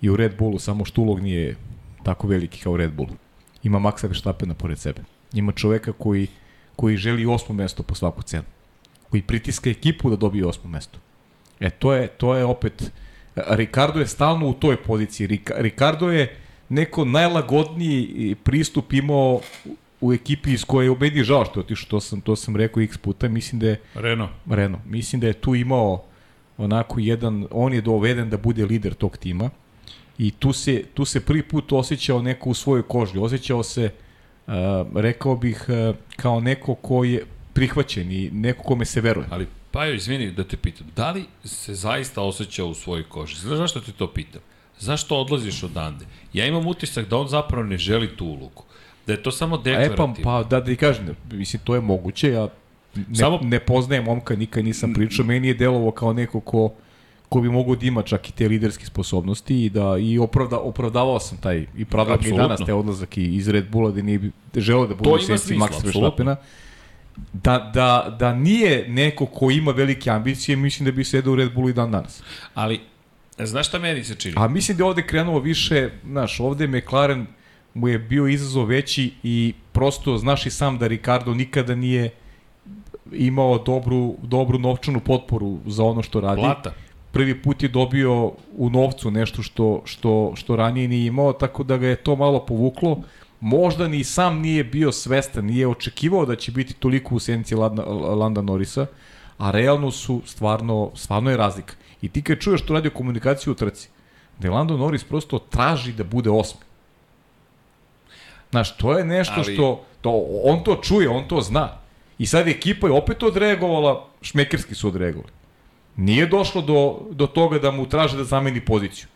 i u Red Bullu, samo što ulog nije tako veliki kao Red Bullu. Ima Maxa Verstappena pored sebe. Ima čoveka koji, koji želi osmo mesto po svaku cenu. Koji pritiska ekipu da dobije osmo mesto. E, to je, to je opet... Ricardo je stalno u toj poziciji. Rika, Ricardo je neko najlagodniji pristup imao u ekipi iz koje je meni žao što je otišao, to sam, to sam rekao x puta, mislim da je Renault. Renault. Mislim da je tu imao onako jedan, on je doveden da bude lider tog tima i tu se, tu se prvi put osjećao neko u svojoj koži. Osjećao se, uh, rekao bih, uh, kao neko ko je prihvaćen i neko kome se veruje. Ali, pa jo, izvini da te pitam, da li se zaista osjeća u svojoj koži? Znaš zašto te to pitam? Zašto odlaziš odande? Ja imam utisak da on zapravo ne želi tu ulogu. Da je to samo E pa, deklarativno. pa da ti kažem, mislim, to je moguće, ja ne, Samo- ne poznajem momka, nikad nisam pričao, meni je delovo kao neko ko, ko bi mogao da ima čak i te liderske sposobnosti i da i opravda, opravdavao sam taj i pravdao i Apsolutno. danas te odlazak i iz Red Bulla da nije želeo da bude u senci Max. Verstappena da, da, da nije neko ko ima velike ambicije, mislim da bi sedao u Red Bullu i dan danas. Ali, znaš šta meni se čini? A mislim da je ovde krenulo više, znaš, ovde McLaren mu je bio izazov veći i prosto znaš i sam da Ricardo nikada nije imao dobru, dobru novčanu potporu za ono što radi. Plata. Prvi put je dobio u novcu nešto što, što, što ranije nije imao, tako da ga je to malo povuklo. Možda ni sam nije bio svestan, nije očekivao da će biti toliko u senci Landa, Landa Norisa, a realno su stvarno, stvarno je razlika. I ti kad čuješ to radio komunikaciju u trci, da je Lando Norris prosto traži da bude osmi. Znaš, to je nešto Ali... što, to, on to čuje, on to zna. I sad ekipa je opet odreagovala, šmekerski su odreagovali. Nije došlo do, do toga da mu traže da zameni poziciju.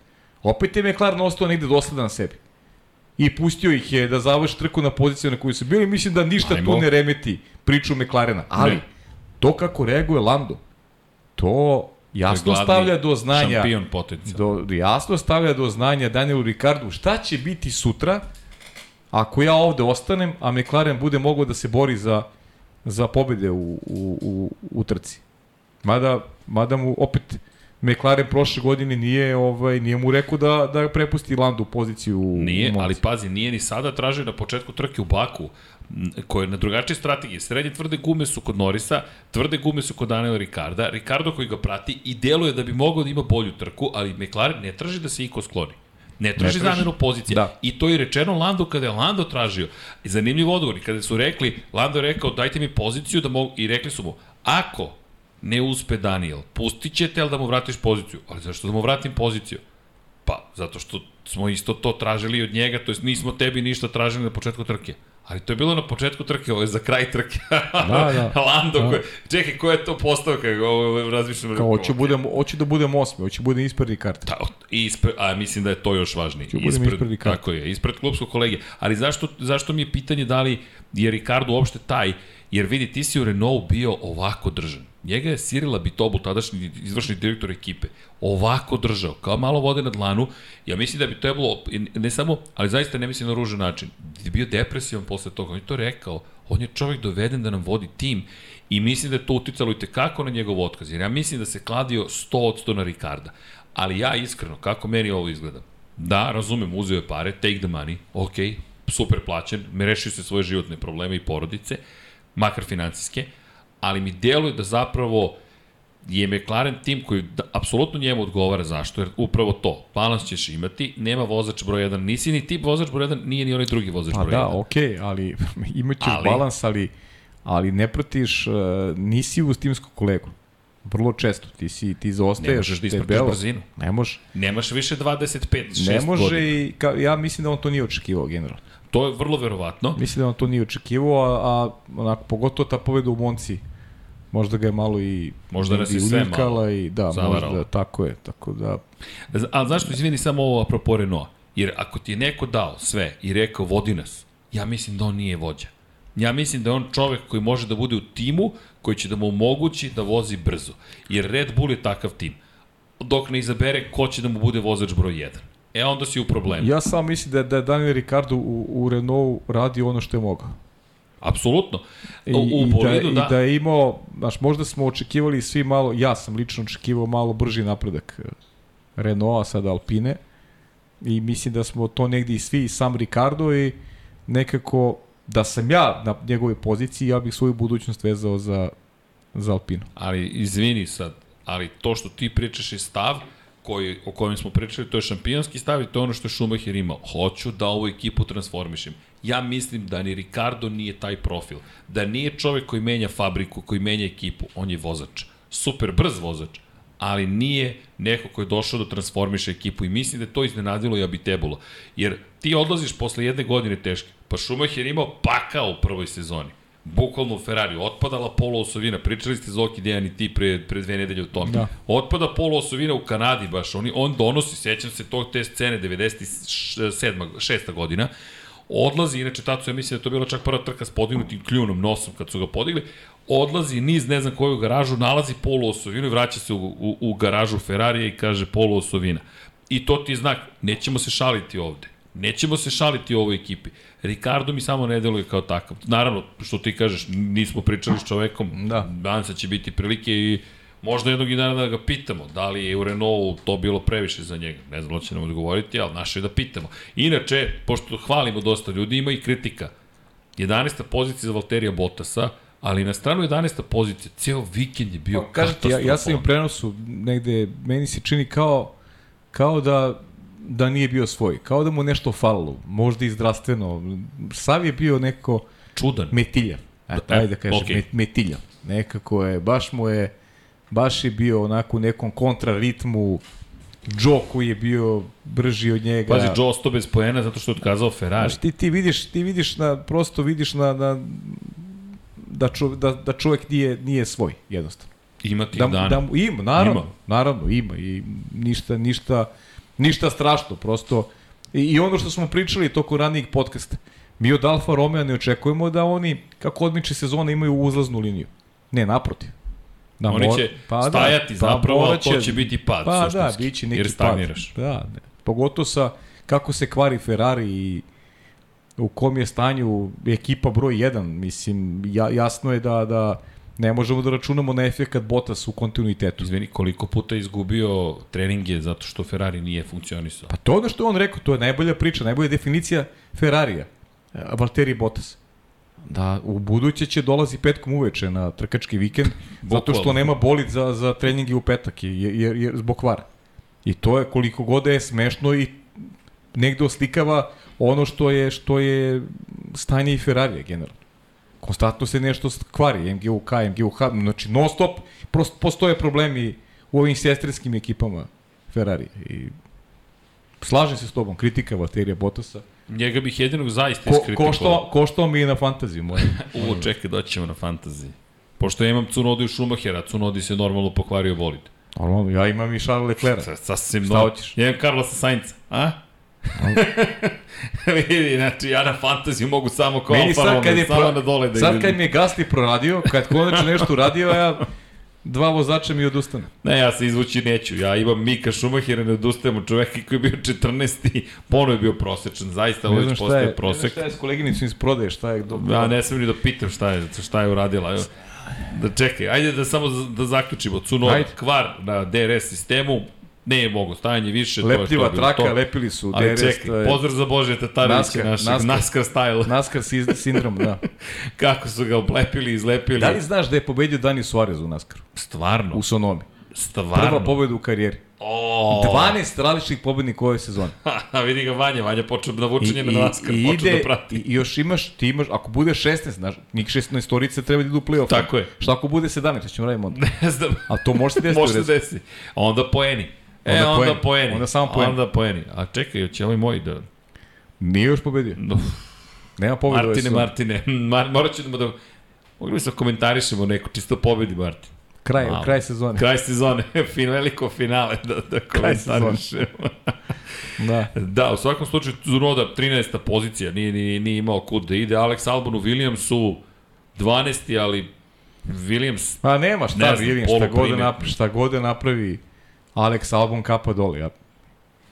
Opet je McLaren ostao negde dosledan sebi. I pustio ih je da završi trku na poziciju na kojoj su bili. Mislim da ništa Ajmo. tu ne remeti priču McLarena. Ali, Ne. to kako reaguje Lando, to jasno stavlja do znanja Šampion potencijal. do, jasno stavlja do znanja Danielu Ricardu šta će biti sutra ako ja ovde ostanem, a McLaren bude mogao da se bori za, za pobede u, u, u, u trci. Mada, mada mu opet McLaren prošle godine nije ovaj nije mu rekao da da prepusti Landu poziciju Nije, u ali pazi, nije ni sada tražio na početku trke u Baku, koje je na drugačije strategije. Srednje tvrde gume su kod Norisa, tvrde gume su kod Daniela Ricarda, Ricardo koji ga prati i deluje da bi mogao da ima bolju trku, ali McLaren ne traži da se iko skloni. Ne traži, traži. zamenu pozicije. Da. I to je rečeno Lando kada je Lando tražio. Zanimljiv odgovor. I kada su rekli, Lando je rekao dajte mi poziciju da mogu, i rekli su mu, ako ne uspe Daniel, pustit ćete, ali da mu vratiš poziciju. Ali zašto da mu vratim poziciju? Pa, zato što smo isto to tražili od njega, to jest nismo tebi ništa tražili na početku trke. Ali to je bilo na početku trke, ovo je za kraj trke. Da, da. Lando, Da. da. Koje, čekaj, koja je to postavka? Ovo razmišljam. Kao, hoću, budem, hoću da budem osmi, hoću da budem ispred Ricarda. Da, ispred, a mislim da je to još važnije. Ću budem ispred Ricarda. tako je, ispred klubskog kolege. Ali zašto, zašto mi je pitanje da li je Ricardo uopšte taj, jer vidi, ti si u Renault bio ovako držan. Njega je Cyril Abitobul, tadašnji izvršni direktor ekipe, ovako držao, kao malo vode na dlanu. Ja mislim da bi to je bilo, ne samo, ali zaista ne mislim na ružan način, bio depresivan posle toga. On je to rekao, on je čovjek doveden da nam vodi tim i mislim da je to uticalo i tekako na njegov otkaz. Jer ja mislim da se kladio 100 od 100 na Ricarda. Ali ja iskreno, kako meni ovo izgleda? Da, razumem, uzeo je pare, take the money, ok, super plaćen, rešio se svoje životne probleme i porodice, makar financijske, ali mi deluje da zapravo je McLaren tim koji da, apsolutno njemu odgovara zašto, jer upravo to, balans ćeš imati, nema vozač broj 1, nisi ni ti vozač broj 1, nije ni onaj drugi vozač Pa broj da, 1. okej, ali imaćeš Ali- balans, ali, ali ne pratiš, uh, nisi uz timsku kolegu. Vrlo često, ti, si, ti zaostaješ Ne možeš da ispratiš debelo. brzinu. Ne može. Nemaš više 25, 6 Ne može godina. i, ka, ja mislim da on to nije očekivao generalno. To je vrlo verovatno. Mislim da on to nije očekivao, a, a onako, pogotovo ta pobeda u Monci, možda ga je malo i Možda nas i je sve malo i da, zavaralo. možda, tako je, tako da Ali zašto, izvini samo ovo apropo Renault? Jer ako ti je neko dao sve i rekao vodi nas, ja mislim da on nije vođa. Ja mislim da je on čovek koji može da bude u timu koji će da mu omogući da vozi brzo. Jer Red Bull je takav tim. Dok ne izabere ko će da mu bude vozač broj 1. E onda si u problemu. ja sam mislim da, da je Daniel Ricardo u, u Renault radio ono što je mogao. Apsolutno. I, U, i, da, bolidu, I da. da je imao, znaš, možda smo očekivali svi malo, ja sam lično očekivao malo brži napredak eh, Renaulta, sada Alpine. I mislim da smo to negdje i svi, i sam Ricardo i nekako, da sam ja na njegovoj poziciji, ja bih svoju budućnost vezao za, za Alpinu. Ali izvini sad, ali to što ti pričaš je stav koji, o kojem smo pričali, to je šampionski stav i to je ono što je Schumacher imao. Hoću da ovu ekipu transformišem. Ja mislim da ni Ricardo nije taj profil. Da nije čovek koji menja fabriku, koji menja ekipu. On je vozač. Super brz vozač. Ali nije neko koji je došao da transformiše ekipu i mislim da je to iznenadilo i Abitebulo. Jer ti odlaziš posle jedne godine teške. Pa Schumacher imao pakao u prvoj sezoni bukvalno Ferrari, otpadala polo osovina, pričali ste Zoki Dejan i ti pre, pre dve nedelje o tome. Da. Otpada polo osovina u Kanadi baš, on, on donosi, sećam se tog te scene 97. šesta godina, odlazi, inače Tacu ja mislim da je to bila čak prva trka s podignutim kljunom, nosom kad su ga podigli, odlazi niz ne znam koju garažu, nalazi poluosovinu i vraća se u, u, u garažu Ferrarija i kaže poluosovina. I to ti je znak, nećemo se šaliti ovde. Nećemo se šaliti u ovoj ekipi. Ricardo mi samo ne deluje kao takav. Naravno, što ti kažeš, nismo pričali s čovekom, Da. danas će biti prilike i možda jednog i dana da ga pitamo da li je u Renaultu to bilo previše za njega. Ne znam da će nam odgovoriti, ali naše je da pitamo. Inače, pošto hvalimo dosta ljudi, ima i kritika. 11. pozicija za Valterija Bottasa, ali na stranu 11. pozicija, ceo vikend je bio Pa, Kažete, ja, ja sam im prenosu negde, meni se čini kao, kao da da nije bio svoj, kao da mu nešto falilo, možda i zdravstveno. Sav je bio neko Čudan. metiljav, Eto, E, ajde da kažem, okay. metiljav. Nekako je, baš mu je, baš je bio onako u nekom kontraritmu, Joe koji je bio brži od njega. Pazi, Joe ostao bez poena zato što je otkazao Ferrari. Znaš, ti, ti vidiš, ti vidiš na, prosto vidiš na, na da, čo, da, da čovjek nije, nije svoj, jednostavno. Ima tih Da, dana. da, ima, naravno, ima. naravno, ima i ništa, ništa, ništa strašno, prosto. I, I ono što smo pričali toko ranijih podcasta, mi od Alfa Romeo ne očekujemo da oni, kako odmiče sezona, imaju uzlaznu liniju. Ne, naprotiv. Da, Oni će stajati zapravo, morat ali to će biti pad, Pa da, bit će neki jer stagniraš. pad. Da, ne. Pogotovo sa kako se kvari Ferrari i u kom je stanju ekipa broj 1, mislim, ja, jasno je da, da ne možemo da računamo na efekat Bottas u kontinuitetu. Izvini, koliko puta je izgubio treninge zato što Ferrari nije funkcionisao? Pa to je ono što je on rekao, to je najbolja priča, najbolja definicija Ferrarija, Valtteri Bottas. Da u buduće će dolazi petkom uveče na trkački vikend, zato što nema bolid za, za treninge u petak, jer, jer, jer zbog kvara. I to je koliko god je smešno i negde oslikava ono što je što je stanje i Ferrarija generalno. Konstantno se nešto kvari, MGUK, MGUH, znači non stop prosto postoje problemi u ovim sestrinskim ekipama Ferrari. I slažem se s tobom, kritika Valterija Bottasa. Njega bih jedinog zaista Ko, iskritikovao. koštao, koštao mi je na fantaziju, moj. U, čekaj, doći ćemo na fantaziji. Pošto ja imam Cunodu i Schumachera, Cunodi se normalno pokvario bolid. Normalno, ja imam i Charles Leclerc. Sa- Sasvim Šta no. hoćeš? Ja imam Carlosa Sainca, a? Vidi, znači ja na fantaziju mogu samo kao Meni Alfa sad Romeo, kad je, samo pro... na dole da sad kad mi je Gasli proradio, kad konačno nešto uradio, ja dva vozača mi odustane. Ne, ja se izvući neću. Ja imam Mika Schumachera, ne odustajemo čoveka koji je bio 14. Ponovo je bio prosečan. Zaista ovo Ne znam već šta postaje je, ne znam prosek. šta je s koleginicom iz prodaje, šta je dobro. Ja ne smijem ni da pitam šta je, šta je uradila. Da čekaj, ajde da samo da zaključimo. Ajde. kvar na DRS sistemu, ne je mogo stajanje više. to je Lepljiva što je traka, to. lepili su Ali DRS. čekaj, to pozdrav za Božja Tatarovića, našeg NASCAR. NASCAR style. NASCAR si- sindrom, da. Kako su ga oplepili, izlepili. Da li znaš da je pobedio Dani Suarez u NASCAR-u? Stvarno, U Sonomi. stvarno. Prva pobeda u karijeri. O, 12 različitih pobednika u ovoj sezoni. A vidi ga Vanja, Vanja počeo da vuče njeme na NASCAR, i, počeo da prati. i, još imaš, ti imaš, ako bude 16, znaš, njih 16 storice treba da idu u play-off. Tako je. Šta ako bude 17, šta ćemo raditi onda? Ne znam. A to može se desiti. Može se recimo. desi. Onda poeni. E, Onda onda, poeni. poeni. Onda samo poeni. Onda poeni. A čekaj, će ovaj moj da... Nije još pobedio. Nema pobeda. Martine, Martine, Mar, morat ćemo da... Mogli bi se komentarišemo neko, čisto pobedi Martin. Kraj, Malo. kraj sezone. Kraj sezone, fin, veliko finale da, da komentarišemo. Da. da, u svakom slučaju Zunoda 13. pozicija, nije, nije, nije imao kud da ide. Alex Albon u Williamsu 12. ali Williams Pa nema šta, Ne znam, vidim, šta god, da napravi, šta god da napravi Alex Albon kapa dole. Ja.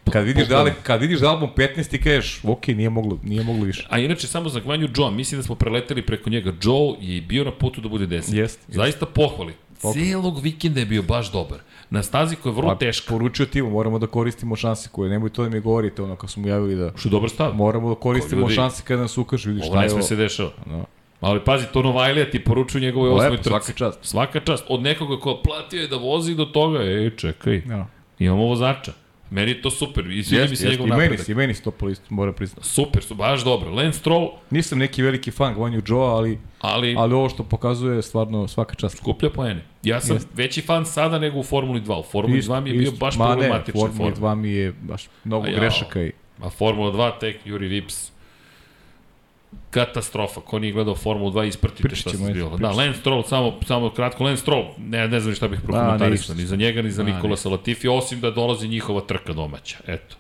Kad vidiš, da, Ale- kad vidiš da Albon 15 ti kažeš, ok, nije moglo, nije moglo više. A inače, samo za gvanju Joe, mislim da smo preleteli preko njega. Joe je bio na putu da bude 10. Jest, jest. Zaista pohvali. Cijelog vikenda je bio baš dobar. Na stazi koja je vrlo Pa, teška. Poručio ti, moramo da koristimo šanse koje, nemoj to da mi govorite, ono, kad smo javili da Što je dobar stav. moramo da koristimo ljudi, šanse kada nas ukaže, vidiš Ovo šta ne je sme ovo. se dešava. Da. Ali pazi, to Novajlija ti poručuje njegovoj Lepo, osmoj trci. svaka čast. Svaka čast. Od nekoga ko platio je da vozi do toga, ej, čekaj, Ja. imamo vozača. Meni je to super. I sviđa mi se njegov i meni, napredak. se- i meni se to isto, moram priznati. Super, su baš dobro. Lance Stroll, Nisam neki veliki fan Gvanju Joe, ali, ali, ali ovo što pokazuje je stvarno svaka čast. skuplja poene. Ja sam Jeste. veći fan sada nego u Formuli 2. U Formuli 2 mi je bio Isto, baš ma ne, problematičan Formula form. 2 mi je baš mnogo A jao. grešaka i A Formula 2 tek, Juri Vips. Katastrofa. Ko nije gledao Formulu 2, ispratite Pričat šta se zbilo. Da. Lance Stroll, samo, samo kratko, Lance Stroll, ne, ne znam šta bih prokomentarisao, ništa. ni za njega, ni za Da, Nikola Latifi, osim da dolazi njihova trka domaća. Eto.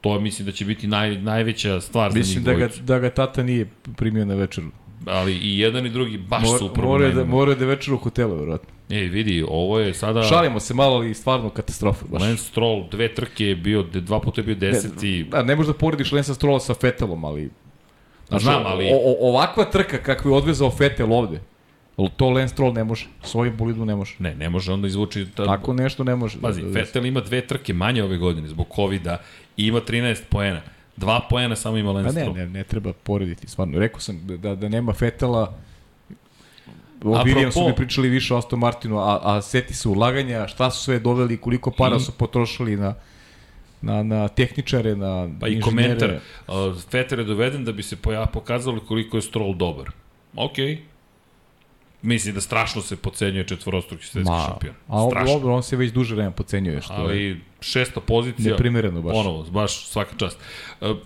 To mislim da će biti naj, najveća stvar za Mislim njih da ga, dvojicu. da ga tata nije primio na večeru. Ali i jedan i drugi baš Mor, su u mora, da, problemima. mora da je večer u hotelu, verovatno. Ej, vidi, ovo je sada... Šalimo se malo, ali stvarno katastrofa. Baš. Lance Stroll, dve trke je bio, dva puta je bio deseti. Da, ne možeš da porediš Lensa Strola sa Fetelom, ali... Znaš, Znam, ali- O, o, ovakva trka kakvu je odvezao Fetel ovde, to Lance Stroll ne može. Svojim bolidom ne može. Ne, ne može onda izvući... Ta... Tako nešto ne može. Pazi, Vettel ima dve trke manje ove godine zbog COVID-a i ima 13 poena. Dva poena samo ima Pa Lance ne, Stroll. ne, ne treba porediti, stvarno. Rekao sam da, da, da nema Fetela, O Apropo- Williamsu mi pričali više o Aston Martinu, a, a seti se ulaganja, šta su sve doveli, koliko para su potrošili na, na, na tehničare, na Pa i komentar. Uh, Vettel je doveden da bi se poja pokazalo koliko je Stroll dobar. Okej. Mislim da strašno se pocenjuje četvorostruki svetski Ma, šampion. a on, strašno. dobro, on se već duže vremena pocenjuje, što je ali šesta pozicija neprimereno baš. Ono, baš svaka čast. Uh,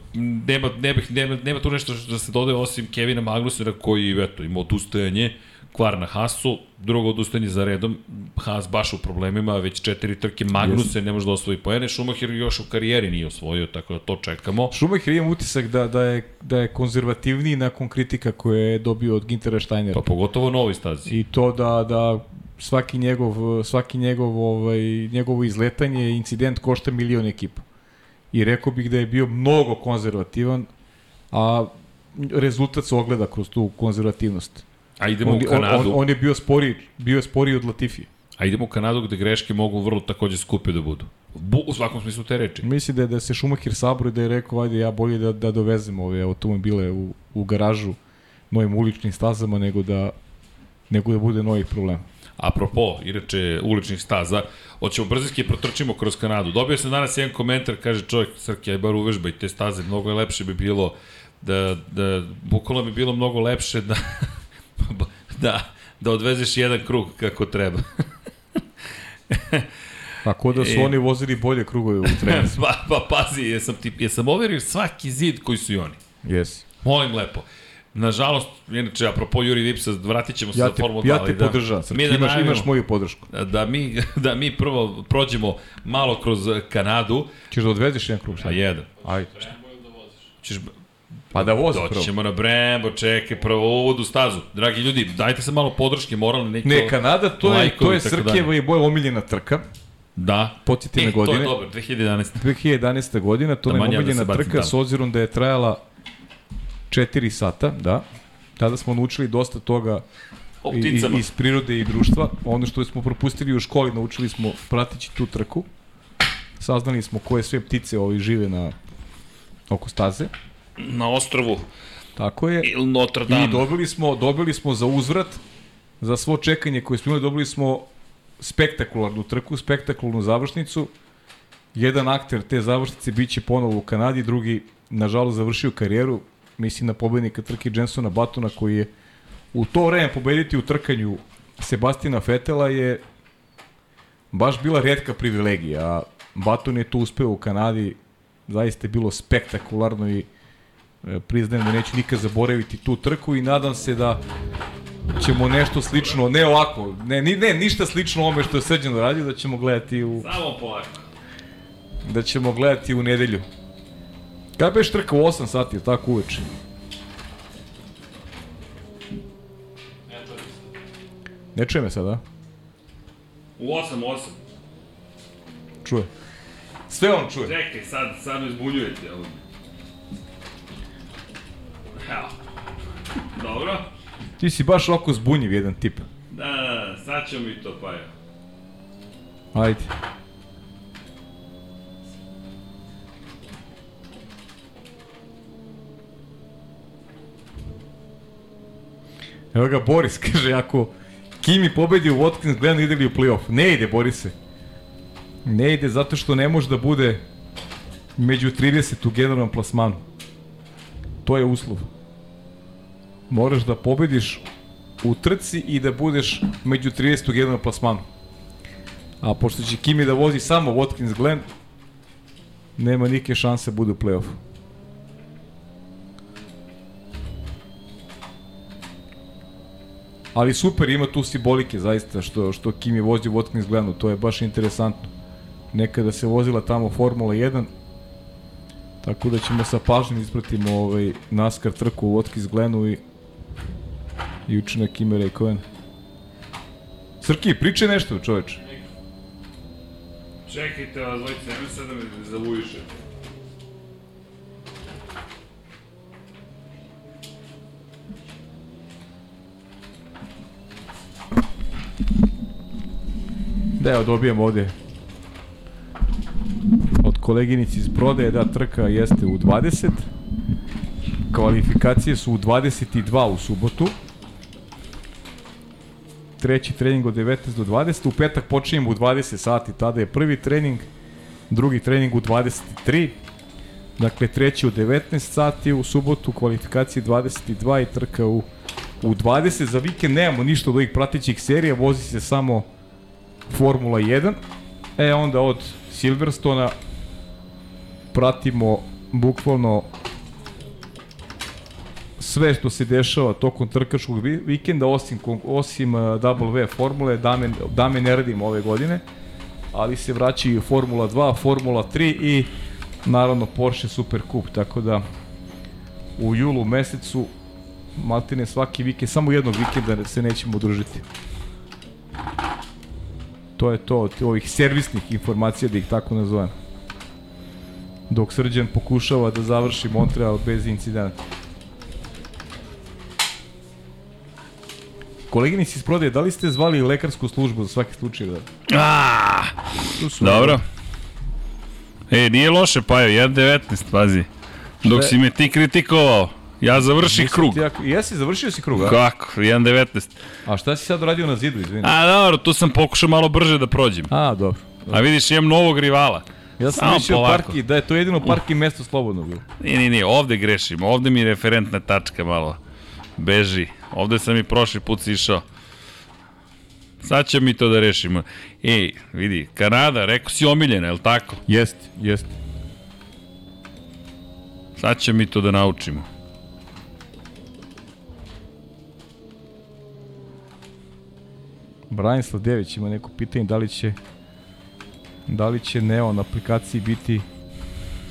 nema, ne bih, nema, nema tu nešto što da se dodaje osim Kevina Magnusena koji eto, ima odustajanje, kvar na Hasu, drugo odustajanje za redom, Has baš u problemima, već četiri trke Magnusen ne može da osvoji poene, Schumacher još u karijeri nije osvojio, tako da to čekamo. Schumacher imam utisak da, da, je, da je konzervativniji nakon kritika koje je dobio od Gintera Steinera. Pa pogotovo na ovoj stazi. I to da, da svaki njegov, svaki njegov, ovaj, njegovo izletanje, incident košta milion ekipa. I rekao bih da je bio mnogo konzervativan, a rezultat se ogleda kroz tu konzervativnost. A idemo On, u on, Kanadu. on, on je bio sporiji, bio je sporiji od Latifije. A idemo u Kanadu gde greške mogu vrlo takođe skupe da budu. Bu, u svakom smislu te reči. Mislim da je, da se Schumacher sabro i da je rekao, ajde ja bolje da, da dovezem ove automobile u, u garažu novim uličnim stazama nego da nego da bude novih problema. Apropo, inače, uličnih staza, hoćemo brzinski protrčimo kroz Kanadu. Dobio sam danas jedan komentar, kaže čovjek, Srki, aj bar uvežbaj te staze, mnogo je lepše bi bilo da, da bukvalno bi bilo mnogo lepše da, da, da odvezeš jedan krug kako treba. Tako da su E. oni vozili bolje krugove u trenu. pa, pa pazi, jesam, ti, jesam overio svaki zid koji su i oni. Jesi. Molim lepo. Nažalost, inače, apropo Juri Vipsa, vratit ćemo se Ja za te, Formulu 2. ja te da, podržavam. Srki, da imaš, imaš moju podršku. da mi, da mi prvo prođemo malo kroz Kanadu, Ćeš da odvezeš jedan krug? šta? a jedan. Ajde. Ćeš, Pa da vozi doći prvo. ćemo na Brembo, čekaj, prvo uvod u stazu. Dragi ljudi, dajte se malo podrške, moralne neki Ne, Kanada, to je, to je Srkijeva dalje. i boja omiljena trka. Da. Podsjeti E, me to je godine. dobro, 2011. 2011. godina, to Da je da omiljena bacim trka tamo. s obzirom da je trajala 4 sata, da. Tada smo naučili dosta toga i- iz prirode i društva. Ono što smo propustili u školi, naučili smo pratići tu trku. Saznali smo koje sve ptice ovi žive na oko staze. Na ostrovu Tako je. Il Notre Dame. I dobili smo, dobili smo za uzvrat, za svo čekanje koje smo imali, dobili smo spektakularnu trku, spektakularnu završnicu. Jedan akter te završnice biće ponovo u Kanadi, drugi, nažalost, završio karijeru. Mislim na pobednika trke Jensona Batona, koji je u to vreme pobediti u trkanju Sebastina Fetela je baš bila redka privilegija. A Baton je to uspeo u Kanadi, zaista je bilo spektakularno i priznajem da neću nikad zaboraviti tu trku i nadam se da ćemo nešto slično, ne ovako, ne, ni, ne ništa slično ovome što je Srđan radio, da ćemo gledati u, Samo polako. da ćemo gledati u nedelju. Kada beš trka u 8 sati, tako uveče? Ne čuje me sada, U 8, 8. čuje. Sve on čuje. Čekaj, sad, sad me zbunjujete. Evo. Evo. Dobro. Ti si baš oko zbunjiv jedan tip. Da, da, da, sad ćemo mi to, pa evo. Ajde. Evo ga Boris, kaže, ako Kimi pobedi u Watkins Glen, ide li u playoff? Ne ide, Borise. Ne ide zato što ne može da bude među 30 u generalnom plasmanu. To je uslov. Moraš da pobediš u trci i da budeš među 30 u generalnom plasmanu. A pošto će Kimi da vozi samo Watkins Glen, nema nike šanse da bude u play-offu. Ali super, ima tu simbolike zaista što, što Kimi vozi u Watkins Glenu, to je baš interesantno. Nekada se vozila tamo Formula 1, Tako da ćemo sa pažnjom ispratimo ovaj NASCAR trku u Watkins Glenu i i učinak Kimi Raikkonen. Srki, pričaj nešto, čoveč. Čekajte vas, dvojice, nemoj sad da me zavujišete. Da, evo dobijem ovde od koleginici iz prodaje da trka jeste u 20. Kvalifikacije su u 22 u subotu. Treći trening od 19 do 20. U petak počinjemo u 20 sati, tada je prvi trening, drugi trening u 23. Dakle, treći u 19 sati, u subotu kvalifikacije 22 i trka u, u 20. Za vikend nemamo ništa od ovih pratićih serija, vozi se samo Formula 1. E onda od Silverstona. Pratimo bukvalno sve što se dešava tokom trkačkog vi- vikenda, osim, osim uh, W formule, dame, dame ne radimo ove godine, ali se vraća i Formula 2, Formula 3 i naravno Porsche Super Cup, tako da u julu mesecu maltene svaki vikend, samo jednog vikenda se nećemo družiti. To je to od ovih servisnih informacija, da ih tako nazovem. Dok Srđan pokušava da završi Montreal bez incidenta. Koleginici iz prodaje, da li ste zvali lekarsku službu za svaki slučaj? Da? Su, dobro. E, nije loše, Pajo, 1.19, pazi. Dok si me ti kritikovao, ja završih krug. jako- Jesi, završio si krug, a? Kako? 1.19. A šta si sad radio na zidu, izvini? A dobro, tu sam pokušao malo brže da prođem. A, dobro. A vidiš, imam novog rivala. Ja sam Samo mislio parki, da je to jedino parking mesto slobodno bilo. Nije, nije, nije, ovde grešim. Ovde mi referentna tačka malo beži. Ovde sam i prošli put sišao. Sad ćemo mi to da rešimo. Ej, vidi, Kanada, rekao si omiljena, je li tako? Jeste, jeste. Sad ćemo mi to da naučimo. Branislav Dević ima neko pitanje da li će da li će Neon aplikaciji biti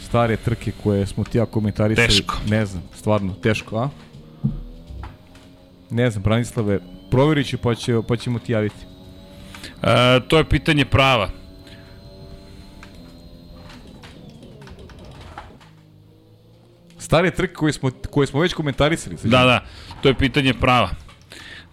stare trke koje smo ti ja komentarisali. Teško. Ne znam, stvarno, teško, a? Ne znam, Branislave, provjerit ću pa, će, pa ćemo ti javiti. E, to je pitanje prava. Stare trke koje smo, koje smo već komentarisali. Da, da, to je pitanje prava.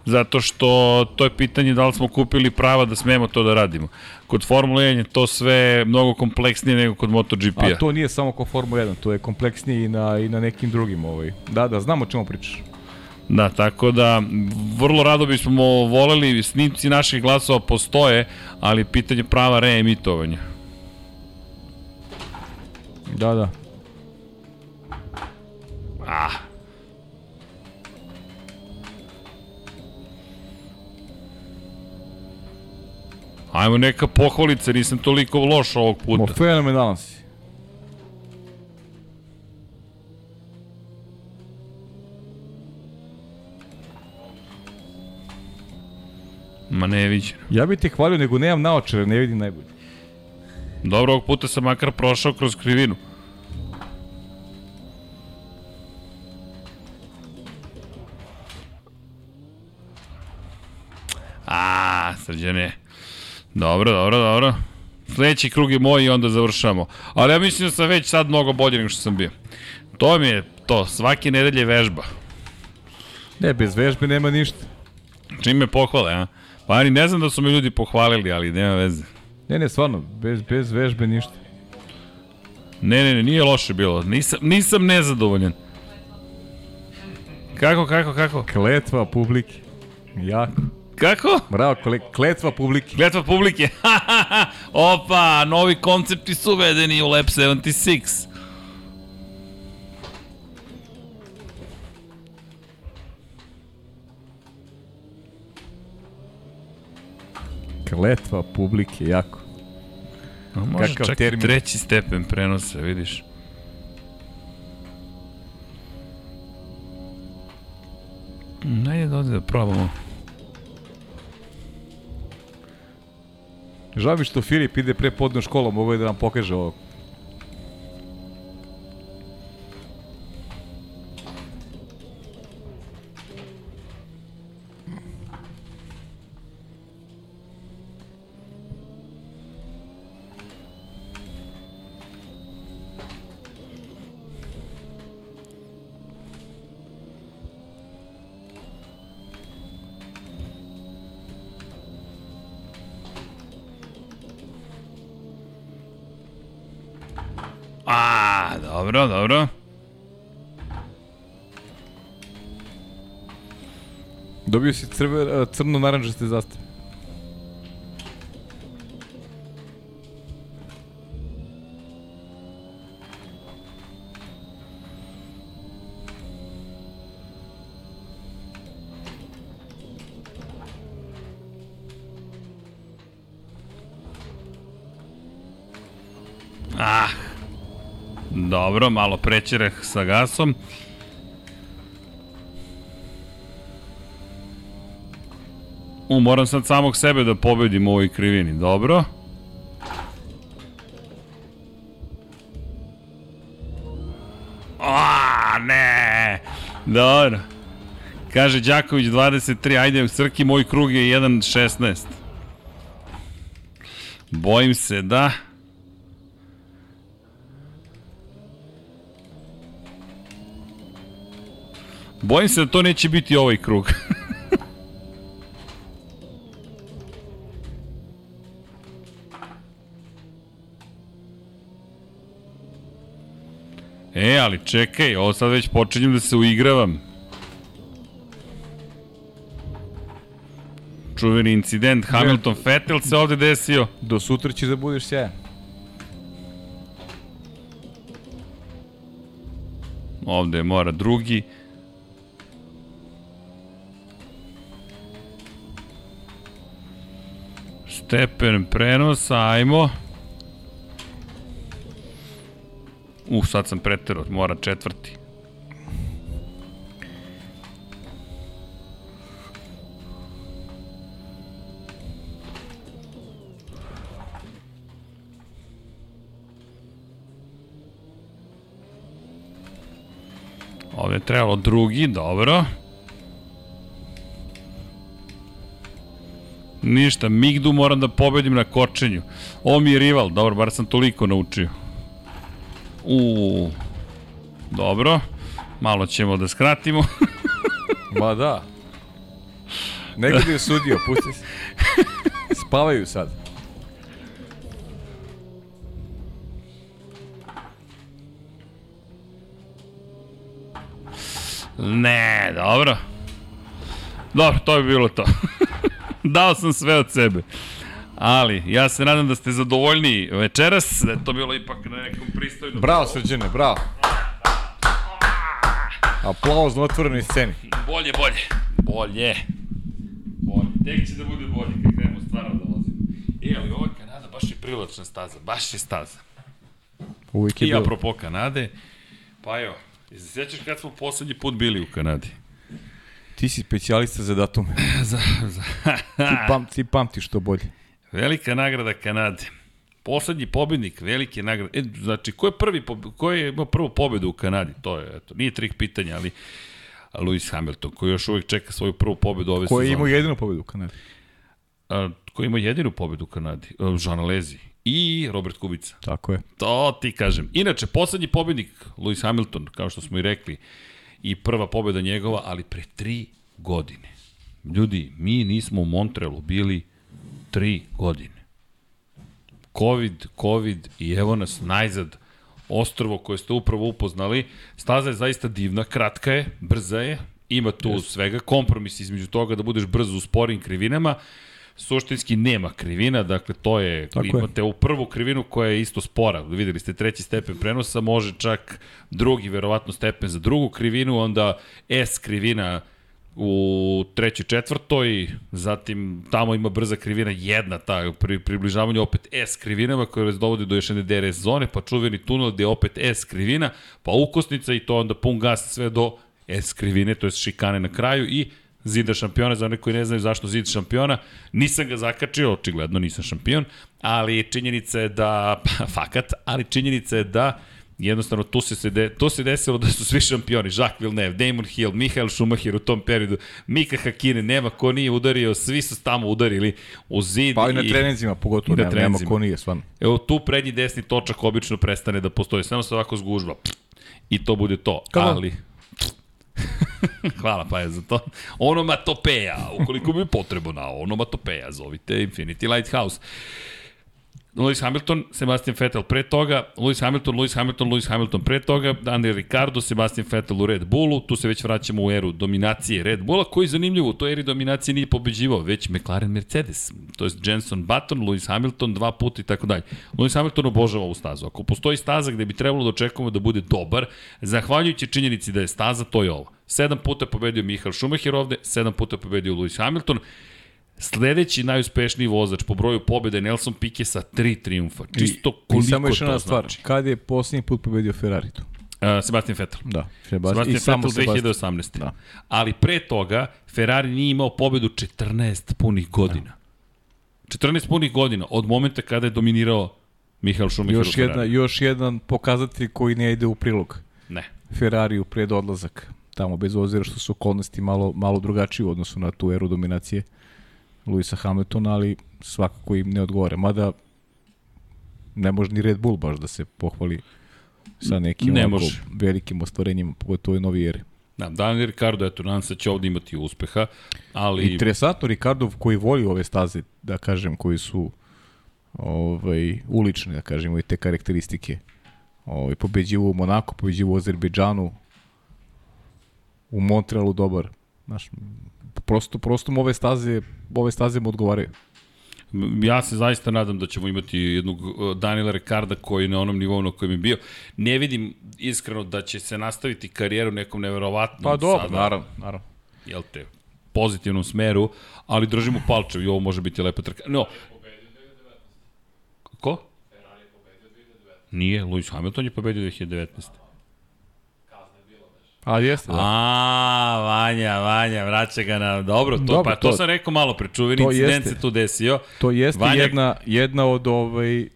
Zato što to je pitanje da li smo kupili prava da smemo to da radimo. Kod Formule 1 je to sve mnogo kompleksnije nego kod MotoGP-a. A to nije samo ko Formula 1, to je kompleksnije i na, i na nekim drugim. Ovaj. Da, da, znamo o čemu pričaš. Da, tako da vrlo rado bismo voleli, snimci naših glasova postoje, ali pitanje prava reemitovanja. Da, da. Ah. Ajmo neka pohvalica, nisam toliko loš ovog Mo, puta. fenomenalan si. Ma ne viđen. Ja bih te hvalio, nego nemam naočare, ne vidim najbolje. Dobro, ovog puta sam makar prošao kroz krivinu. A, srđane. Dobro, dobro, dobro. Sledeći krug je moj i onda završamo. Ali ja mislim da sam već sad mnogo bolje nego što sam bio. To mi je to, svake nedelje vežba. Ne, bez vežbe nema ništa. Čim me pohvale, a? Pa ani ne znam da su me ljudi pohvalili, ali nema veze. Ne, ne, stvarno, bez, bez vežbe ništa. Ne, ne, ne, nije loše bilo. Nisam, nisam nezadovoljan. Kako, kako, kako? Kletva publike. Jako. Kako? Bravo, kletva publike. Kletva publike. Opa, novi koncepti su uvedeni u Lab 76. Kletva publike, jako. A može Kakav čak termin. treći stepen prenosa, vidiš. Najde da ovde da probamo. Žao mi što Filip ide pre podno školom, ovo je da nam pokaže ovo. Dobro, dobro. Dobio si crve, crno-naranđaste zastave. Ah, dobro, malo prećereh sa gasom. U, moram sad samog sebe da pobedim u ovoj krivini. Dobro. A, ne. Dobro. Kaže Đaković 23, ajde, Srki, moj krug je 1.16. Bojim se da... Bojim se da to neće biti ovaj krug. e, ali čekaj, ovo sad već počinjem da se uigravam. Čuveni incident Hamilton Vettel se ovde desio. Do sutra ćeš da budeš sjajan. Ovde mora drugi. Stepen prenosa, ajmo. Uh, sad sam preterao, mora četvrti. Ovde je trebalo drugi, dobro. Ništa, Migdu moram da pobedim na kočenju. Ovo mi je rival, dobro, bar sam toliko naučio. U, dobro. Malo ćemo da skratimo. Ma da. Nekad je sudio, pusti se. Spavaju sad. ne, dobro. Dobro, to bi bilo to. Dao sam sve od sebe. Ali, ja se nadam da ste zadovoljni večeras, da je to bilo ipak na nekom pristojnom... Bravo, srđene, bravo. Aplauz na otvorenoj sceni. Bolje, bolje. Bolje. Bolje. Tek će da bude bolje kad krenemo stvarno da vozimo. E, ali ova Kanada baš je privlačna staza, baš je staza. Uvijek je I bilo. apropo Kanade, pa evo, i se sjećaš kad smo poslednji put bili u Kanadi? Ti si specijalista za datume. za, za, Ti, pam, ti pamtiš to bolje. Velika nagrada Kanade. Poslednji pobednik velike nagrade. E, znači, ko je prvi, ko je imao prvu pobedu u Kanadi? To je, eto, nije trik pitanja, ali Lewis Hamilton, koji još uvijek čeka svoju prvu pobedu ove Ko je sezone. imao jedinu pobedu u Kanadi? A, koji ima jedinu pobedu u Kanadi? A, Jean Alesi i Robert Kubica. Tako je. To ti kažem. Inače, poslednji pobednik, Lewis Hamilton, kao što smo i rekli, i prva pobeda njegova, ali pre tri godine. Ljudi, mi nismo u Montrealu bili tri godine. Covid, Covid i evo nas najzad ostrvo koje ste upravo upoznali. Staza je zaista divna, kratka je, brza je, ima tu yes. svega, kompromis između toga da budeš brzo u sporim krivinama, suštinski nema krivina, dakle to je, Tako je. imate u prvu krivinu koja je isto spora, videli ste treći stepen prenosa, može čak drugi verovatno stepen za drugu krivinu, onda S krivina u trećoj četvrtoj, zatim tamo ima brza krivina jedna, ta pri približavanju opet S krivinama koja vas dovodi do još jedne DRS zone, pa čuveni tunel gde je opet S krivina, pa ukosnica i to onda pun gas sve do S krivine, to je šikane na kraju i zida šampiona, za one koji ne znaju zašto zid šampiona, nisam ga zakačio, očigledno nisam šampion, ali činjenica je da, pa, fakat, ali činjenica je da jednostavno tu se, se, de, to se desilo da su svi šampioni, Jacques Villeneuve, Damon Hill, Michael Schumacher u tom periodu, Mika Hakine, nema ko nije udario, svi su tamo udarili u zid. Pa i na treninzima, pogotovo, i na nema, nema ko nije, stvarno. Evo tu prednji desni točak obično prestane da postoji, samo se ovako zgužva i to bude to, Kako? ali... Hvala pa je za to. Onomatopeja, ukoliko bi potrebno na onomatopeja, zovite Infinity Lighthouse. Lewis Hamilton, Sebastian Vettel pre toga, Lewis Hamilton, Lewis Hamilton, Lewis Hamilton pre toga, Daniel Ricardo, Sebastian Vettel u Red Bullu, tu se već vraćamo u eru dominacije Red Bulla, koji je zanimljivo, u toj eri dominacije nije pobeđivao, već McLaren Mercedes, to je Jenson Button, Lewis Hamilton dva puta i tako dalje. Lewis Hamilton obožava ovu stazu. Ako postoji staza gde bi trebalo da očekujemo da bude dobar, zahvaljujući činjenici da je staza, to je ovo. Sedam puta je pobedio Michael Schumacher ovde, sedam puta je pobedio Lewis Hamilton, Sledeći najuspešniji vozač po broju pobjede je Nelson Piquet sa tri triumfa. Čisto koliko I samo još to jedna stvar, znači. kad je posljednji put pobedio Ferrari tu? Uh, Sebastian Vettel. Da, Sebastian samo Vettel Sebastian. 2018. Da. Ali pre toga Ferrari nije imao pobedu 14 punih godina. 14 punih godina od momenta kada je dominirao Michael Schumacher Još, jedna, još jedan pokazatelj koji ne ide u prilog. Ne. Ferrari u pred odlazak. Tamo, bez obzira što su okolnosti malo, malo drugačije u odnosu na tu eru dominacije Luisa Hamiltona, ali svakako im ne odgovore. Mada ne može ni Red Bull baš da se pohvali sa nekim Ne može. velikim ostvarenjima, pogotovo u novi eri. Da, Daniel Ricardo, eto, nadam se da će ovde imati uspeha, ali... Interesantno, Ricardov koji voli ove staze, da kažem, koji su ovaj, ulične, da kažemo, i te karakteristike. Ovaj, pobeđivo u Monako, pobeđivo u Azerbejdžanu, u Montrealu dobar. Znaš, prosto, prosto mu ove staze, ove staze mu odgovaraju. Ja se zaista nadam da ćemo imati jednog uh, Daniela Ricarda koji je na onom nivou na kojem je bio. Ne vidim iskreno da će se nastaviti karijeru nekom neverovatnom Pa dobro, sada, naravno, naravno. jel te, pozitivnom smeru, ali držimo palčev i ovo može biti lepa trka. No, ko? Nije, Lewis Hamilton je pobedio 2019. A jeste, da. A, Vanja, Vanja, vraća ga na... Dobro, to, Dobro, pa to, to- sam rekao malo pre, čuveni incident jeste. se tu desio. To jeste Vanja- jedna, jedna od ovaj...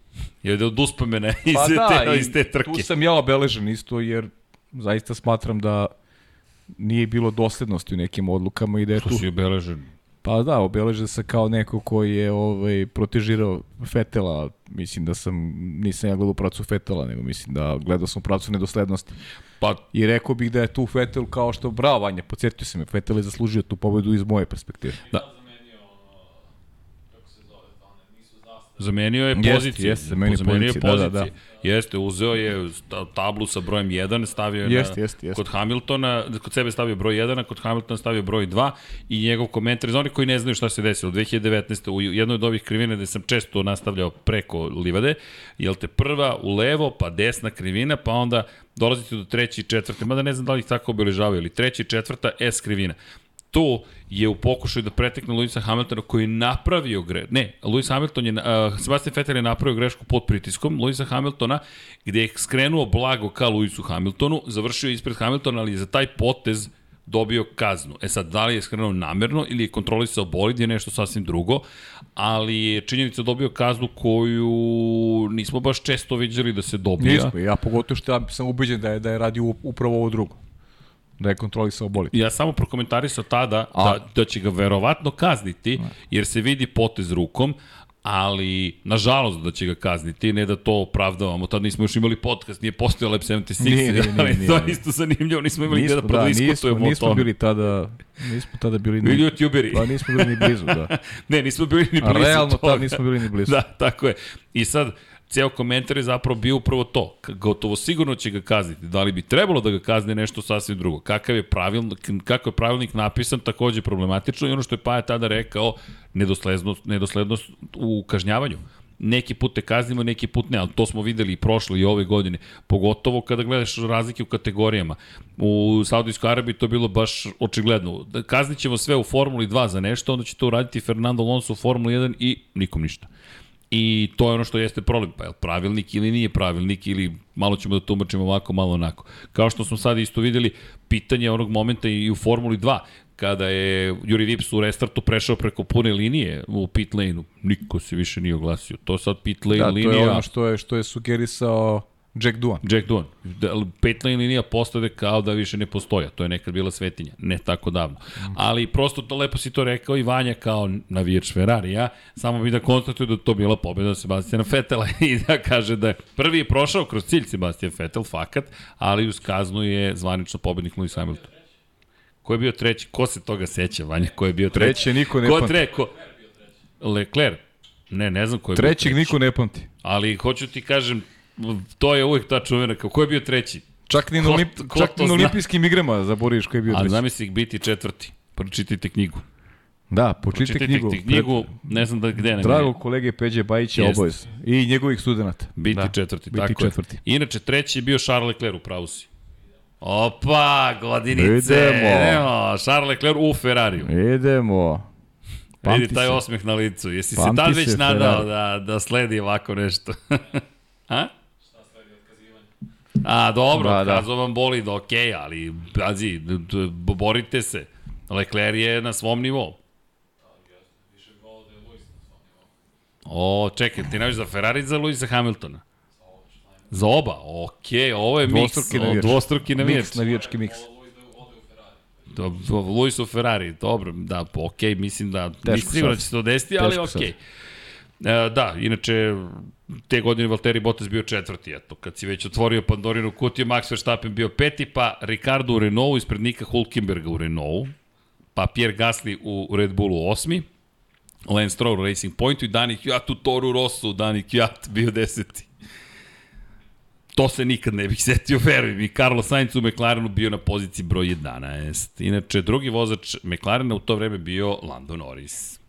Je od uspomena iz, Pa da, te, iz te trke. tu sam ja obeležen isto, jer zaista smatram da nije bilo doslednosti u nekim odlukama i da je Tu tu... si obeležen. Pa da, obeležen sam kao neko koji je ovaj, protežirao Fetela, mislim da sam, nisam ja gledao u pracu Fetela, nego mislim da gledao sam u pracu nedoslednosti. Pa, I rekao bih da je tu Fetel kao što, bravo Vanja, podsjetio sam me, Fetel je zaslužio tu pobedu iz moje perspektive. Zamenio je Jeste, poziciju. jeste, zamenio zamenio je pozicije, da, da, pozicije. Jeste, uzeo je tablu sa brojem 1, stavio je Jeste, na, jeste, jeste. kod Hamiltona, kod sebe stavio broj 1, a kod Hamiltona stavio broj 2 i njegov komentar, za oni koji ne znaju šta se desilo, 2019. u jednoj od ovih krivina gde sam često nastavljao preko livade, jel te prva u levo, pa desna krivina, pa onda dolazite do treće i četvrte, mada ne znam da li ih tako obeležavaju, ali treća i četvrta S krivina tu je u pokušaju da pretekne Luisa Hamiltona koji je napravio gre... Ne, Luis Hamilton je, uh, Sebastian Vettel je napravio grešku pod pritiskom Luisa Hamiltona, gde je skrenuo blago ka Luisu Hamiltonu, završio je ispred Hamiltona, ali je za taj potez dobio kaznu. E sad, da li je skrenuo namerno ili je kontrolisao bolid je nešto sasvim drugo, ali je činjenica dobio kaznu koju nismo baš često viđali da se dobija. Nismo, ja pogotovo što ja sam ubeđen da je, da je radio upravo ovo drugo. Da je kontrolisao bolid. Ja samo prokomentarisao tada A. da, da će ga verovatno kazniti, jer se vidi potez rukom, ali nažalost da će ga kazniti, ne da to opravdavamo. Tad nismo još imali podcast, nije postojao Lab 76, Nije, nije, nije, ali nije, to je nije. isto zanimljivo, nismo imali Nismo, gde da da, nismo, prodiskutujemo o nismo tome. bili tada, nismo tada bili ni, Bili youtuberi. pa nismo bili ni blizu, da. ne, nismo bili ni A blizu realno toga. tad nismo bili ni blizu. Da, tako je. I sad, ceo komentar je zapravo bio upravo to. Gotovo sigurno će ga kazniti. Da li bi trebalo da ga kazne nešto sasvim drugo? Kakav je pravilnik, kako je pravilnik napisan, takođe problematično i ono što je Paja tada rekao, nedoslednost, nedoslednost u kažnjavanju. Neki put te kaznimo, neki put ne, ali to smo videli i prošle i ove godine. Pogotovo kada gledaš razlike u kategorijama. U Saudijskoj Arabiji to je bilo baš očigledno. Da Kaznit ćemo sve u Formuli 2 za nešto, onda će to uraditi Fernando Alonso u Formuli 1 i nikom ništa. I to je ono što jeste problem. Pa je li pravilnik ili nije pravilnik ili malo ćemo da tumačimo ovako, malo onako. Kao što smo sad isto videli, pitanje onog momenta i u Formuli 2, kada je Juri Vips u restartu prešao preko pune linije u pit lane-u, niko se više nije oglasio. To sad pit lane Da, to linija. je ono što je, što je sugerisao Jack Duan. Jack Duan. Da, pet lane linija postade kao da više ne postoja. To je nekad bila svetinja, ne tako davno. Ali prosto to lepo si to rekao i Vanja kao navijač Ferrarija, samo bi da konstatuje da je to bila pobjeda Sebastiana Fetela i da kaže da je prvi je prošao kroz cilj Sebastian Vettel, fakat, ali uz kaznu je zvanično pobednik Lewis Hamilton. Ko je bio treći? Ko se toga seća, Vanja? Ko je bio treći? Treći niko ne Ko pamti. tre, ko... Leclerc. Ne, ne znam ko je bio Trećeg treći. niko ne pamti. Ali hoću ti kažem, to je uvek ta čuvena, kao ko je bio treći? Čak ni na, Ko- olimp, ko čak ni na olimpijskim igrama zaboriš koji je bio A treći. zamisli biti četvrti. Pročitajte knjigu. Da, počitajte Pročitajte knjigu. knjigu, knjigu ne znam da gde ne. Dragog kolege Peđe Bajića obavez. I njegovih studenta. Biti Da, četvrti, biti tako četvrti. je. Inače, treći je bio Charles Leclerc u pravu si. Opa, godinice. Idemo. Idemo. Charles Leclerc u Ferrariju. Idemo. Pamti Vidi taj se. osmeh na licu. Jesi Pamti se tad već se, nadao Ferrari. da, da sledi ovako nešto? A? A, dobro, Da, da, da. vam boli da okej, ali, pazi, borite se. Leclerc je na svom nivou. O, čekaj, ti naviš za Ferrari za Luisa Hamiltona? Za oba? Okej, ovo je miks, Dvostruki o, navijač. dvostruki navijač. Miks, navijački miks. Do, do, Luis u Ferrari, dobro, da, okej, mislim da, Teško nisam sad. da će se to desiti, ali Teško okej. E, da, inače, te godine Valtteri Bottas bio četvrti, eto, kad si već otvorio Pandorinu kutiju, Max Verstappen bio peti, pa Ricardo u Renaultu, ispred Nika Hulkenberga u Renaultu, pa Pierre Gasly u Red Bullu osmi, Lance Stroll u Racing Pointu i Dani Kjat u Toru Rossu, Dani Kjat bio deseti. To se nikad ne bih setio, verujem. I Carlos Sainz u McLarenu bio na poziciji broj 11. Inače, drugi vozač McLarena u to vreme bio Lando Norris.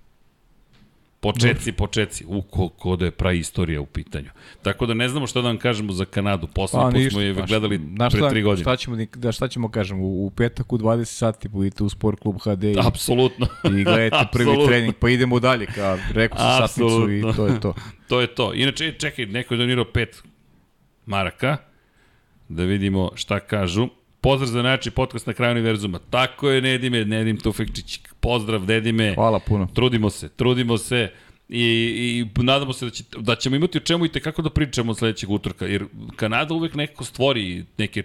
Počeci, počeci. U, ko, ko da je praistorija u pitanju. Tako da ne znamo šta da vam kažemo za Kanadu. Poslednji put smo je pa gledali šta- pre tri godine. Šta ćemo, da, šta ćemo kažem, u, u petak u 20 sati budite u Sport klub HD i, Apsolutno. i gledajte prvi trening, pa idemo dalje, ka rekao sam satnicu i to je to. to je to. Inače, čekaj, neko je donirao pet maraka. Da vidimo šta kažu. Pozdrav za najjači podcast na kraju univerzuma. Tako je, Nedime, Nedim Tufekčić. Pozdrav, Nedime. Hvala puno. Trudimo se, trudimo se i, i nadamo se da, će, da ćemo imati o čemu i tekako da pričamo sledećeg utorka, jer Kanada uvek nekako stvori neke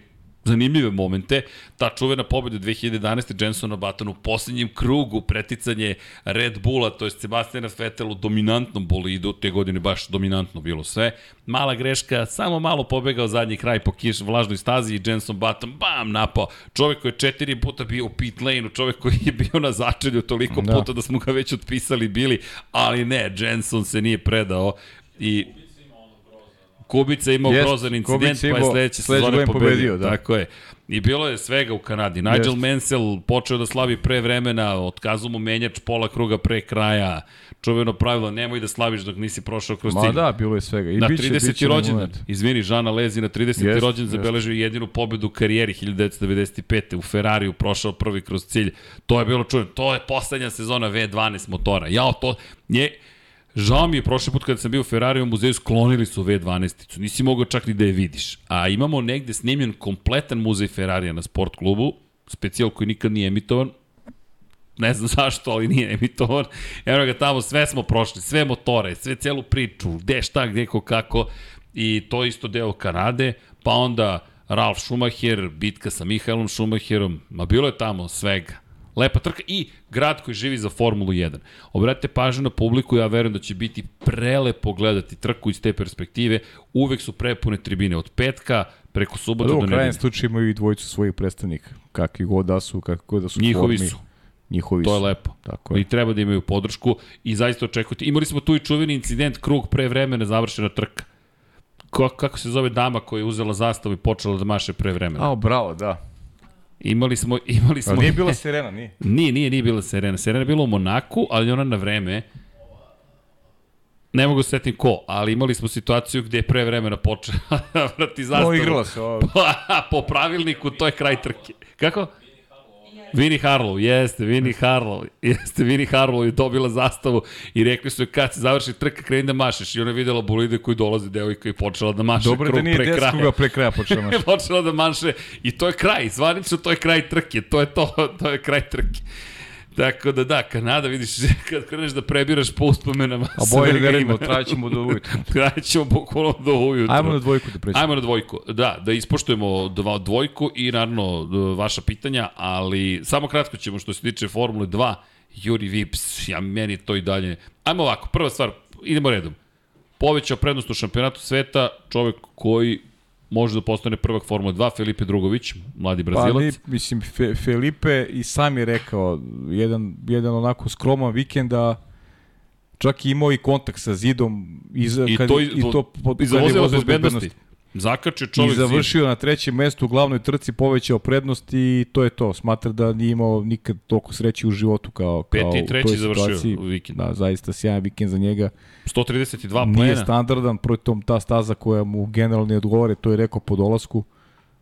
zanimljive momente. Ta čuvena pobjeda 2011. Jensona Battona u poslednjem krugu preticanje Red Bulla, to je Sebastiana Vettel u dominantnom bolidu, te godine baš dominantno bilo sve. Mala greška, samo malo pobegao zadnji kraj po kiš, vlažnoj stazi i Jenson Button, bam, napao. Čovek koji je četiri puta bio u pit lane čovek koji je bio na začelju toliko da. puta da smo ga već otpisali bili, ali ne, Jenson se nije predao i Kubica imao Jest, grozan incident, je pa je imao- sledeće sezone pobedio. pobedio, da. Tako je. I bilo je svega u Kanadi. Nigel Jest. Mansell počeo da slavi pre vremena, otkazao mu menjač pola kruga pre kraja. Čuveno pravilo, nemoj da slaviš dok nisi prošao kroz Ma cilj. da, bilo je svega. I Na biće, 30. biće rođendan, izvini, Žana Lezi na 30. Jest, rođendan jest. zabeležio jedinu pobedu u karijeri 1995. u Ferrariju, prošao prvi kroz cilj. To je bilo čuveno. To je poslednja sezona V12 motora. Jao, to je... Žao mi je, prošli put kada sam bio u Ferrari u muzeju, sklonili su V12-icu. Nisi mogao čak ni da je vidiš. A imamo negde snimljen kompletan muzej Ferrarija na sport klubu, specijal koji nikad nije emitovan, ne znam zašto, ali nije emitovan. Evo ga tamo, sve smo prošli, sve motore, sve celu priču, gde šta, gde ko kako. I to isto deo Kanade, pa onda Ralf Schumacher, bitka sa Mihaelom Schumacherom, ma bilo je tamo svega. Lepa trka i grad koji živi za Formulu 1. Obratite pažnju na publiku, ja verujem da će biti prelepo gledati trku iz te perspektive. Uvek su prepune tribine od petka preko subota do u krajem nedelje. slučaju imaju i dvojicu svojih predstavnika. Kakvi god da su, kakvi god da su Njihovi formi, su. Njihovi To je su. lepo. Tako je. I treba da imaju podršku i zaista očekujte. Imali smo tu i čuveni incident, krug pre vremena, završena trka. Ko, kako se zove dama koja je uzela zastavu i počela da maše pre vremena? A, bravo, da. Imali smo, imali smo... Ali nije bila Serena, nije. Nije, nije, nije bila Serena. Serena je bila u Monaku, ali ona na vreme Ne mogu se setim ko, ali imali smo situaciju gde je pre vremena počela da vrati zastavu. No, igrala se. O, Pa, po pravilniku, to je kraj trke. Kako? Vini Harlow, jeste, Vini Harlow, jeste, Vini Harlow je dobila zastavu i rekli su joj kad se završi trka, kreni da mašeš i ona je videla bolide koji dolaze, devojka i počela da maše Dobro je krug da nije pre 10 kraja. kruga pre kraja počela maša. počela da manše i to je kraj, zvanično to je kraj trke, to je to, to je kraj trke. Tako da da, Kanada, vidiš, kad kreneš da prebiraš po uspomenama, A bolje da ima. traćemo do ujutru. Trajećemo bukvalno do ujutru. Ajmo na dvojku da prećemo. Ajmo na dvojku. Da, da ispoštujemo dva, dvojku i naravno vaša pitanja, ali samo kratko ćemo što se tiče Formule 2. Juri Vips, ja meni to i dalje. Ajmo ovako, prva stvar, idemo redom. Povećao prednost u šampionatu sveta čovek koji može da postane prvak Formule 2, Felipe Drugović, mladi Pa Brazilac. ni, mislim, Fe, Felipe i sam je rekao, jedan, jedan onako skroman vikend da čak i imao i kontakt sa zidom iza, I kad, to, i to pod, i kad je zavozila vozio bezbednosti. Zakačio I čovjek zid. završio na trećem mestu u glavnoj trci, povećao prednost i to je to. Smatra da nije imao nikad toliko sreće u životu kao, kao Peti i u treći toj završio situaciji. vikend. Da, zaista sjajan vikend za njega. 132 Nije plena. standardan, pritom ta staza koja mu generalno ne odgovore, to je rekao po dolasku,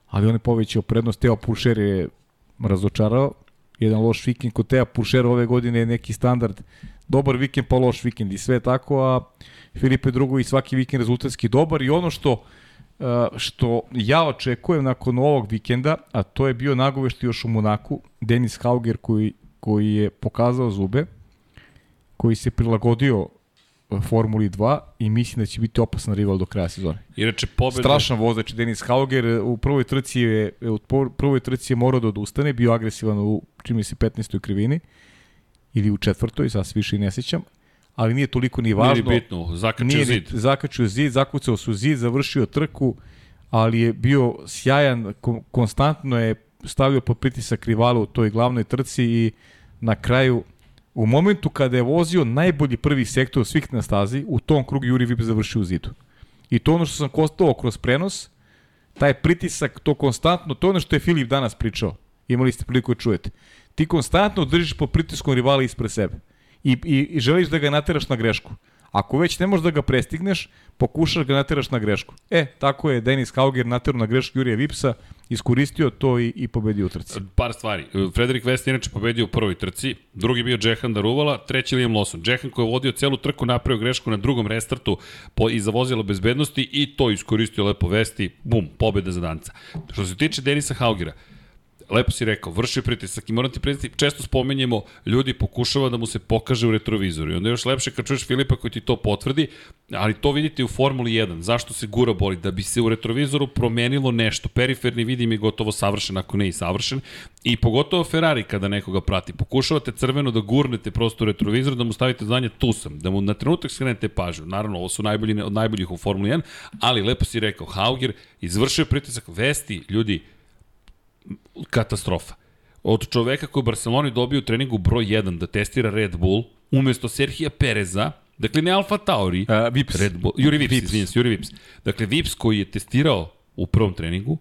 ali on je povećao prednost. Teo Puršer je razočarao, jedan loš vikend kod Teo Puršera ove godine je neki standard, dobar vikend pa loš vikend i sve tako, a Filipe drugo i svaki vikend rezultatski dobar i ono što što ja očekujem nakon ovog vikenda, a to je bio nagovešti još u Monaku, Denis Hauger koji, koji je pokazao zube, koji se prilagodio uh, Formuli 2 i mislim da će biti opasan rival do kraja sezone. Inače, pobeda... Strašan vozač Denis Hauger, u prvoj trci je u prvoj trci je morao da odustane, bio agresivan u čini se 15. krivini ili u četvrtoj, sad više i ne sećam, ali nije toliko ni Nije važno. ni bitno, zakačio Nije zid. zakačio zid, zakucao su zid, završio trku, ali je bio sjajan, ko- konstantno je stavio pod pritisak rivala u toj glavnoj trci i na kraju u momentu kada je vozio najbolji prvi sektor svih na stazi, u tom krugu Juri Vip završio u zidu. I to ono što sam kostao kroz prenos, taj pritisak, to konstantno, to ono što je Filip danas pričao. Imali ste priliku da čujete. Ti konstantno držiš pod pritiskom rivala ispred sebe. I, i, i želiš da ga nateraš na grešku. Ako već ne možeš da ga prestigneš, pokušaš ga nateraš na grešku. E, tako je Denis Hauger naterao na grešku Jurija Vipsa, iskoristio to i, i pobedio u trci. Par stvari. Frederik West je inače pobedio u prvoj trci, drugi bio Džehan Daruvala, treći Liam Lawson. Džehan koji je vodio celu trku, napravio grešku na drugom restartu po, i zavozilo bezbednosti i to iskoristio lepo Vesti, bum, pobeda za danca. Što se tiče Denisa Haugera, lepo si rekao, vršio pritisak i moram ti priznati, često spomenjemo, ljudi pokušava da mu se pokaže u retrovizoru i onda je još lepše kad čuješ Filipa koji ti to potvrdi, ali to vidite u Formuli 1. Zašto se gura boli? Da bi se u retrovizoru promenilo nešto. Periferni vidim je gotovo savršen, ako ne i savršen. I pogotovo Ferrari kada nekoga prati. Pokušavate crveno da gurnete prosto u retrovizor, da mu stavite znanje tu sam, da mu na trenutak skrenete pažnju. Naravno, ovo su najbolji, od najboljih u Formuli 1, ali lepo si rekao, Hauger izvršio pritisak, vesti, ljudi, katastrofa. Od čoveka koji u Barceloni dobio u treningu broj 1 da testira Red Bull, umesto Serhija Pereza, dakle ne Alfa Tauri, Uh, Vips. Red Bull, Juri Vips, Vips. izvinjam se, Juri Vips. Dakle, Vips koji je testirao u prvom treningu,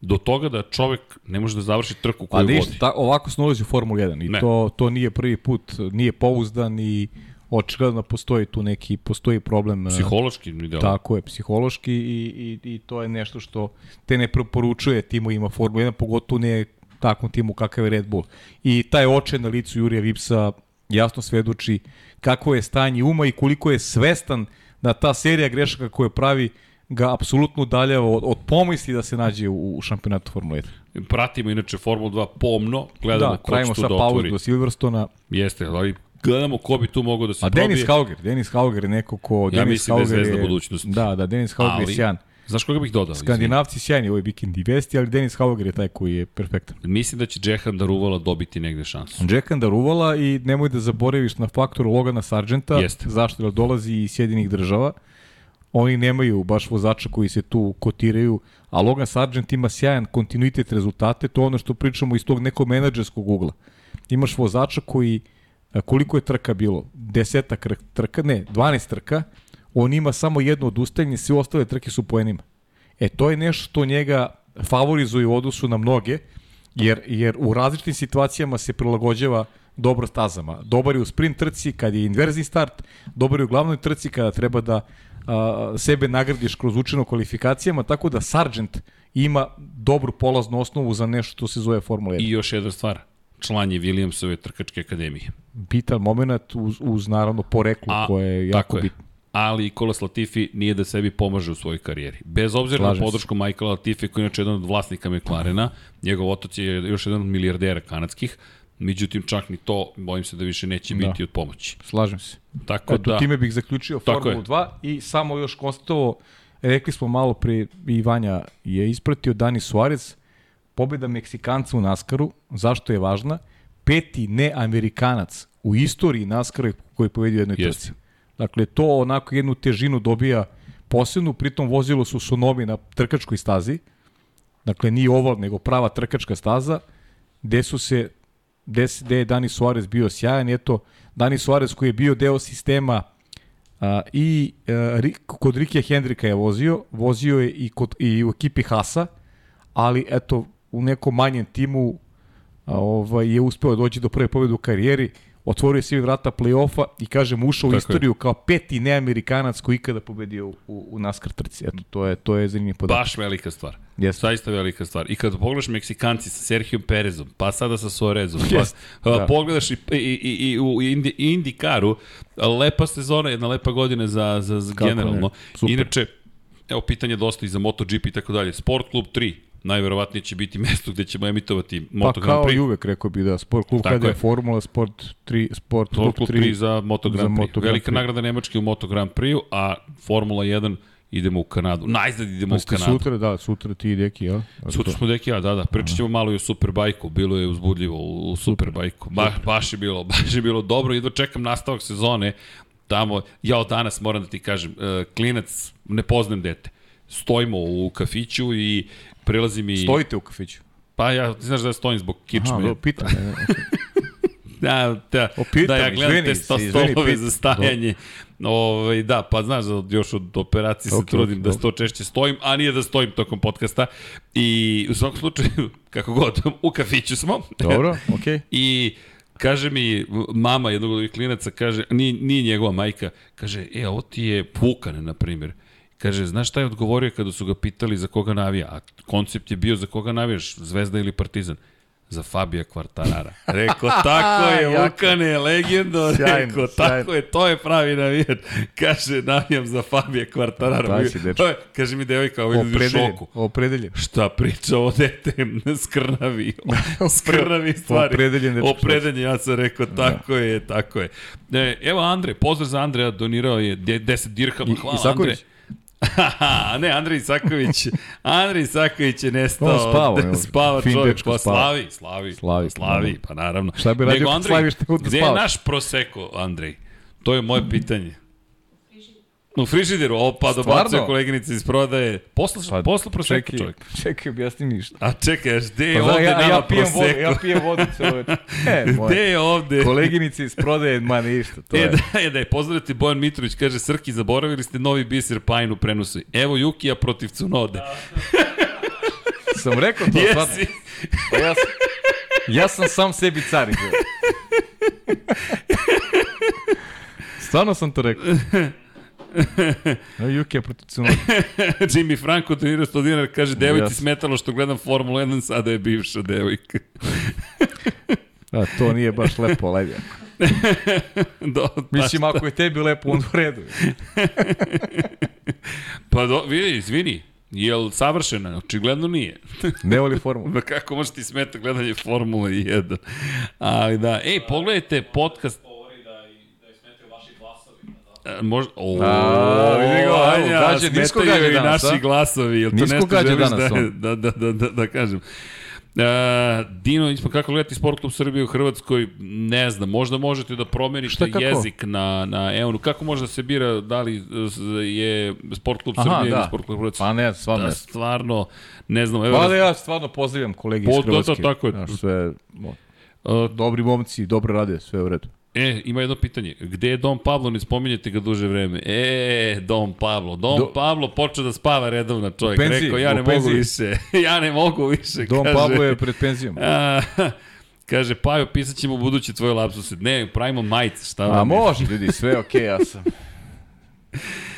do toga da čovek ne može da završi trku koju A ništa, vodi. ta, ovako se ulazi u Formulu 1 i Ne. to, to nije prvi put, nije pouzdan i očigledno postoji tu neki, postoji problem. uh, Psihološki mi delo. Tako je, psihološki i, i, i to je nešto što te ne preporučuje timu ima Formula 1, pogotovo ne takvom timu kakav je Red Bull. I taj oče na licu Jurija Vipsa jasno svedoči kako je stanje uma i koliko je svestan da ta serija grešaka koje pravi ga apsolutno udaljava od, od pomisli da se nađe u, u šampionatu Formula 1. Pratimo inače Formulu 2 pomno, gledamo Da, ko pravimo će tu da pauzu otvori. do Silverstona. Jeste, ali gledamo ko bi tu mogao da se A probije. Denis Hauger, Denis Hauger je neko ko... Ja Denis mislim da je Hauger zvezda budućnosti. Da, da, Denis Hauger Ali- je sjajan. Znaš koga bih dodao? Skandinavci sjajni ovaj vikend i vesti, ali Denis Hauger je taj koji je perfektan. Mislim da će Džehan Daruvala dobiti negde šansu. Jackan Daruvala i nemoj da zaboraviš na faktor Logana Sargenta, Jeste. zašto jer dolazi iz Sjedinih država. Oni nemaju baš vozača koji se tu kotiraju, a Logan Sargent ima sjajan kontinuitet rezultate, to je ono što pričamo iz tog nekog menadžerskog ugla. Imaš vozača koji, a, koliko je trka bilo? Desetak trka, ne, 12 trka, on ima samo jedno odustajanje, sve ostale trke su poenima. E, to je nešto što njega favorizuje u odnosu na mnoge, jer, jer u različitim situacijama se prilagođava dobro stazama. Dobar je u sprint trci kad je inverzni start, dobar je u glavnoj trci kada treba da a, sebe nagradiš kroz učeno kvalifikacijama, tako da Sargent ima dobru polaznu osnovu za nešto što se zove Formula 1. I još jedna stvar, član je Williamsove trkačke akademije. Bitan moment uz, uz naravno poreklo A, koje je jako bitno. Ali Nikolas Latifi nije da sebi pomaže u svojoj karijeri. Bez obzira Slažem na se. podršku Michaela Latifi, koji je inače jedan od vlasnika McLarena, njegov otac je još jedan od milijardera kanadskih, međutim čak ni to, bojim se da više neće Da. biti od pomoći. Slažem se. Tako Eto, da, time bih zaključio Tako Formulu je. 2 i samo još konstatovao, rekli smo malo pre, i Vanja je ispratio Dani Suarez, pobjeda Meksikanca u Naskaru, zašto je važna? Peti neamerikanac u istoriji Naskara koji je povedio u jednoj trci. Dakle, to onako jednu težinu dobija posebnu, pritom vozilo su Sonomi na trkačkoj stazi, dakle nije oval, nego prava trkačka staza, gde su se gde, gde je Dani Suarez bio sjajan eto, Dani Suarez koji je bio deo sistema a, i a, Ri- kod Rikija Hendrika je vozio, vozio je i, kod, i u ekipi Hasa, ali eto, u nekom manjem timu ovaj, je uspeo doći do prve pobjede u karijeri, otvorio svi vrata play-offa i kažem ušao u Tako je. istoriju kao peti neamerikanac koji ikada pobedio u, u NASCAR trci. Eto, to je, to je zanimljiv podatak. Baš velika stvar. Jeste. Zaista velika stvar. I kada pogledaš Meksikanci sa Serhijom Perezom, pa sada sa Suarezom, Jest, pa, da. da. pogledaš i, i, i, i u Indi, Indikaru, lepa sezona, jedna lepa godina za, za, za generalno. Inače, evo pitanje dosta i za MotoGP i tako dalje. Sport Klub 3, najverovatnije će biti mesto gde ćemo emitovati Pa Moto Grand kao i uvek, rekao bi da Sport klub Tako kada je. Formula, Sport 3, Sport Sport klub Klub 3 za Moto Grand Prix. Moto Grand Velika nagrada Nemačke u Moto Grand Prix, a Formula 1 idemo u Kanadu. Najzad idemo Pa u Kanadu. sutra, da, sutra ti i deki, ja? Sutra smo deki, ja, da, da. Pričat ćemo malo i o Superbajku. Bilo je uzbudljivo u, u Superbajku. Ba, baš je bilo, baš je bilo dobro. Idva čekam nastavak sezone. Tamo, ja od danas moram da ti kažem, uh, klinac, ne poznam dete. Stojimo u kafiću i prilazi mi... Stojite u kafiću. Pa ja, ti znaš da ja stojim zbog kičme. Aha, pitam. Da, da, O, pitam, da ja gledam izvini, te sto stolove pitam. za stajanje. Ovaj, da, pa znaš da još od operacije se Ok, trudim ok, da sto češće stojim, a nije da stojim tokom podcasta. I u svakom slučaju, kako god, u kafiću smo. Dobro, okej. Okay. I kaže mi mama jednog od ovih klinaca, kaže, nije, nije njegova majka, kaže, e, ovo ti je Vukan, na primjer. Kaže, znaš šta je odgovorio kada su ga pitali za koga navija? A koncept je bio za koga navijaš, Zvezda ili Partizan? Za Fabija Kvartarara. Rekao, tako je. Vukane, legendo. Sjajno, Rekao, sjajno. tako je, to je pravi navijač. Kaže, navijam za Fabija Kvartarara. Ovo je- Kaže mi devojka, ovo je u šoku. opredeljen. Šta priča o dete? Skrnavi. Skrnavi stvari. Opredeljen dečko. Opredeljen, ja sam rekao, tako je, tako je. E, evo Andre, pozdrav za Andreja, donirao je de- 10 dirhama. I- Hvala, Isaković? Andre. Haha, ne, Andrej Isaković. Andrej Isaković je nestao. On spava, evo, spava čovjek, pa slavi, slavi. Slavi, slavi, pa naravno. Šta bi radio Nego, Andrej, slaviš tako da Gde je spavaš? naš proseko, Andrej? To je moje pitanje. U frižideru, o pa dobacuje Stvarno? koleginica iz prodaje. Posla, pa, posla proseko čekaj, čovjek. Čekaj, objasni mi šta. A čekaj, až gde je Pa, da, ovde ja, nama ja pijem vodu, proseko? ja pijem vodu večer. E, Gde je ovde? Koleginici iz prodaje, ma ništa, to E, je. da, je, da je, pozdravite Bojan Mitrović, kaže, Srki, zaboravili ste novi biser Pajnu prenosi. Evo Jukija protiv Cunode. Sam rekao to, stvarno. Jesi. Pa ja, sam, ja sam sam sebi car. izgleda. Stvarno sam to rekao. Evo Juke protiv Cunoda. Jimmy Franco donirao 100 dinara, kaže, devojci Jasno. smetalo što gledam Formulu 1, sada je bivša devojka. A, to nije baš lepo, levi. Do, Mislim, pa, ako je tebi lepo, onda u redu. pa do, vidi, izvini, jel savršena? Očigledno nije. Ne voli formu. Da kako može ti smeta gledanje Formule 1? Ali da, ej, pogledajte podcast Govori da, i, da je smetaju vaši glasovi. E, Možda, o, A, vidi ga, Anja, gađa, nisko i danas, naši glasovi, jel to Nisko nešto želiš danas da, da, da, da, da, da kažem? Uh, Dino, ispod kako gledati Sport klub Srbije u Hrvatskoj, ne znam, možda možete da promenite Šta, kako? jezik na, na EON-u. Kako može da se bira da li je Sport klub Aha, Srbije ili da. Sport klub Hrvatske? Pa ne, stvarno Da, stvarno, ne znam. Evo, Pa da ja stvarno pozdravljam kolegi iz Po- da, da, Hrvatske. tako je. Znaš, sve, uh, dobri momci, dobro rade, sve u redu. E, ima jedno pitanje. Gde je Dom Pablo? Ne spominjete ga duže vreme. E, Dom Pablo. Dom Do- Pablo počeo da spava redovno čovjek. Penziji, Rekao, ja ne mogu više. ja ne mogu više. Dom kaže. Pablo je pred penzijom. A, kaže, Pajo, pisat ćemo budući tvoje lapsuse. Ne, pravimo majice, šta A je? može, ljudi, sve okej, ja sam.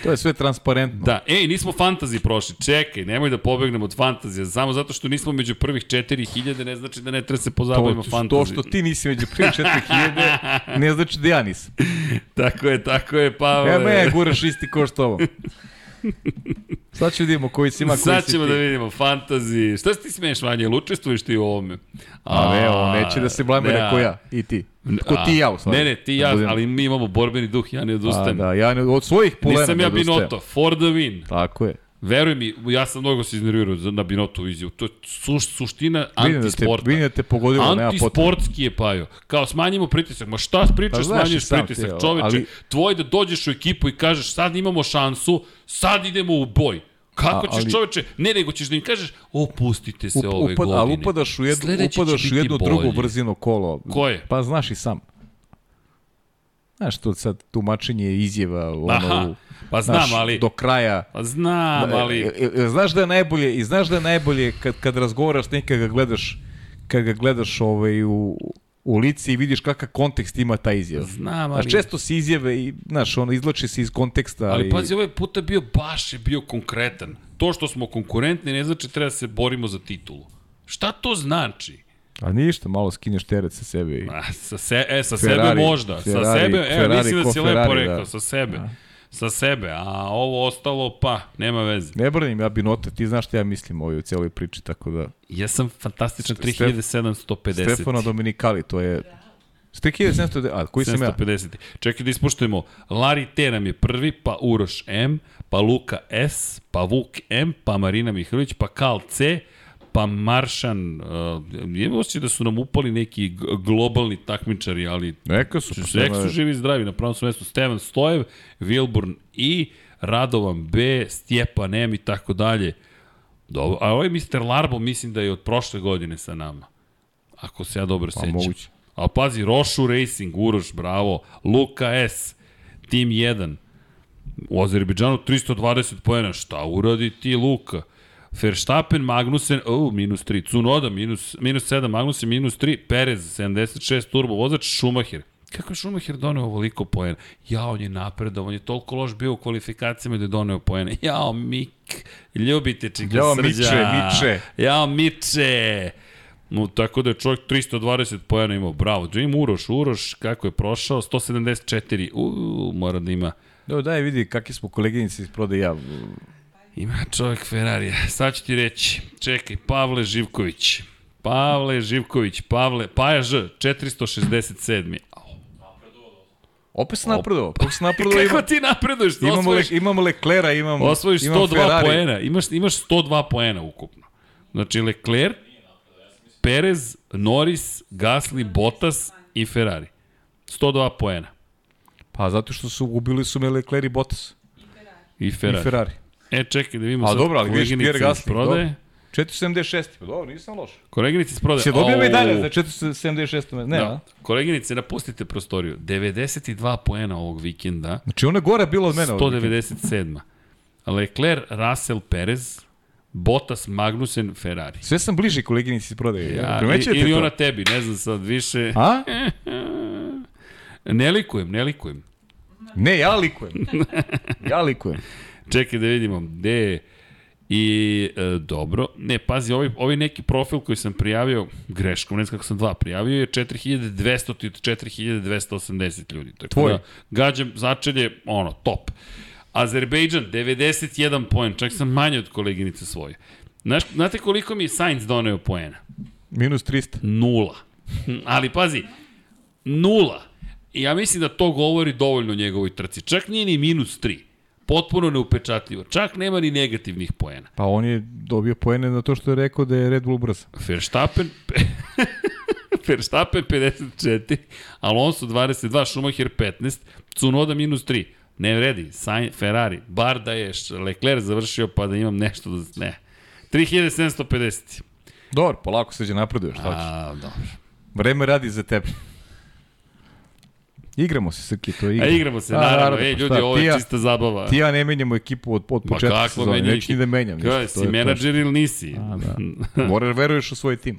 To je sve transparentno. Da, ej, nismo fantazi prošli. Čekaj, nemoj da pobegnemo od fantazija. Samo zato što nismo među prvih 4000 ne znači da ne treba se pozabavimo fantazijom. to što ti nisi među prvih 4000, ne znači da ja nisam. Tako je, tako je, Pavle. Ja me guraš isti ko što ovo. Sad ću vidimo koji si ima, koji Sad ćemo da vidimo, fantazi. Šta se ti smiješ, Vanja, ili učestvuješ ti u ovome? A ne, on neće da se blamira ko ja i ti. Ko ti ja u stvari. Ne, ne, ti Da ja, budem- ali mi imamo borbeni duh, ja ne A, odustajem. da, ja ne, od svojih polena Nisam ja. Binoto, for the win. Tako je. Veruj mi, ja sam mnogo se iznervirao na Binotu izjavu. To je suš, suština Vidim da te, antisporta. vidim da te pogodilo, nema potrebe. Antisportski je pajo. Kao smanjimo pritisak. Ma šta pričaš, Pa smanjiš pritisak. Čoveče, ali- tvoj da dođeš u ekipu i kažeš sad imamo šansu, sad idemo u boj. Kako A, ćeš ali- čoveče, ne nego ćeš da im kažeš opustite se Up, ove upad, godine. ali upadaš u jednu, Sledeći upadaš u jednu bolji. drugu brzinu kolo. Koje? Pa znaš i sam. Znaš, to sad tumačenje izjeva, ono, Aha, pa znam, znaš, ali- do kraja. Pa znam, ali... E, e, e, Znaš da je najbolje, i znaš da je najbolje kad, kad razgovaraš kad ga gledaš, kad ga gledaš ovaj, u, u lici i vidiš kakav kontekst ima ta izjava. Znam, Znaš, ali... često se izjave i, znaš, ono, izlači se iz konteksta. Ali i- pazi, ovaj puta je bio baš je bio konkretan. To što smo konkurentni ne znači treba da se borimo za titulu. Šta to znači? A ništa, malo skineš teret sa sebe i... A, sa se, e, sa Ferrari, sebe možda. sa Ferrari, sebe, evo, Ferrari mislim da si lepo rekao, da. sa sebe. Sa sebe, a ovo ostalo, pa, nema veze. Ne branim ja Binota, ti znaš šta ja mislim o ovoj cijeloj priči, tako da... Ja sam fantastičan Ste- 3750. Stefano Dominikali, to je... 3700, a koji sam ja? 750. Čekaj da ispuštujemo. Larry T nam je prvi, pa Uroš M, pa Luka S, pa Vuk M, pa Marina Mihajlović, pa Kal C, pa Maršan. Uh, imamo osjećaj da su nam upali neki globalni takmičari, ali Neka su. pa Sve nema- su živi i zdravi, na pravom su mestu Stevan Stojev, Wilburn I, Radovan B, Stjepan M i tako dalje. Dobro, a ovaj Mr. Larbo mislim da je od prošle godine sa nama. Ako se ja dobro Pa sećam. moguće. A pazi, Rošu Racing, Uroš, bravo, Luka S, Tim 1, u Azerbejdžanu 320 pojena, šta uradi ti Luka? Verstappen, Magnussen, oh, minus 3, Cunoda, minus, minus 7, Magnussen, minus 3, Perez, 76, turbo vozač, Schumacher. Kako je Schumacher doneo ovoliko poena? Ja, on je napredao, on je toliko loš bio u kvalifikacijama da je doneo poene. Jao, Mik, ljubite čika Jao, srđa. Miče, Miče. Jao, Miče. No, tako da je čovjek 320 pojena imao. Bravo. Jim Uroš, Uroš, kako je prošao? 174. Uuu, mora da ima. Evo daj vidi kakvi smo koleginici iz prodaje ja. Ima čovjek Ferrari. Sad ću ti reći. Čekaj, Pavle Živković. Pavle Živković, Pavle, Paja Ž, 467. Au, Opet se napredovao. Opet se napredovao. Kako ti napreduješ? Ti imamo, le, imamo Leklera, imamo, osvojiš imam 102 Ferrari. poena. Imaš, imaš 102 poena ukupno. Znači, Leclerc, Perez, Norris, Gasly, Bottas i Ferrari. 102 poena. Pa zato što su gubili su me Lecler i Bottas. I Ferrari. I Ferrari. E, čekaj da vidimo A dobro, ali vidiš Pierre iz Gasly. prodaje. dobro. 476. Pa dobro, nisam loš. Koleginice iz prodaje. Si dobio Au. medalje za 476. Ne, Da. a? Koleginice, napustite prostoriju. 92 poena ovog vikenda. Znači ona gore bila od mene. ovdje. 197. Leclerc, Russell, Perez, Bottas, Magnussen, Ferrari. Sve sam bliži koleginici iz prodaje. Ja, Primećujete ili to? ona tebi, ne znam sad više. A? Ne likujem, ne likujem. Ne, ja likujem. Ja likujem. Čekaj da vidimo gde je. I e, dobro, ne, pazi, ovaj, ovaj neki profil koji sam prijavio, greškom, ne znam kako sam dva prijavio, je 4200 od 4280 ljudi. Tako Tvoj. Da, gađam začelje, ono, top. Azerbejdžan, 91 poen, čak sam manje od koleginice svoje. Znaš, znate koliko mi je Sainz doneo poena? Minus 300. Nula. Ali pazi, nula. I ja mislim da to govori dovoljno o njegovoj trci. Čak nije ni minus 3. Potpuno neupečatljivo. Čak nema ni negativnih poena. Pa on je dobio poene na to što je rekao da je Red Bull brz. Verstappen, Verstappen 54, Alonso 22, Schumacher 15, Tsunoda minus 3. Ne vredi, Sain, Ferrari, bar da je Leclerc završio pa da imam nešto da... Ne. 3750. Dobro, polako se napreduješ, šta hoćeš. A, dobro. Vreme radi za tebe. Igramo se, Srki, to je igra. A igramo se, naravno. Ej, pa ljudi, šta, ovo je ja- čista zabava. Ti ja ne menjamo ekipu od, od Ma početka kakvo sezone, neću ni da menjam. ništa, Kaj, to si menadžer ili nisi? A, da. Moraš da veruješ u svoj tim.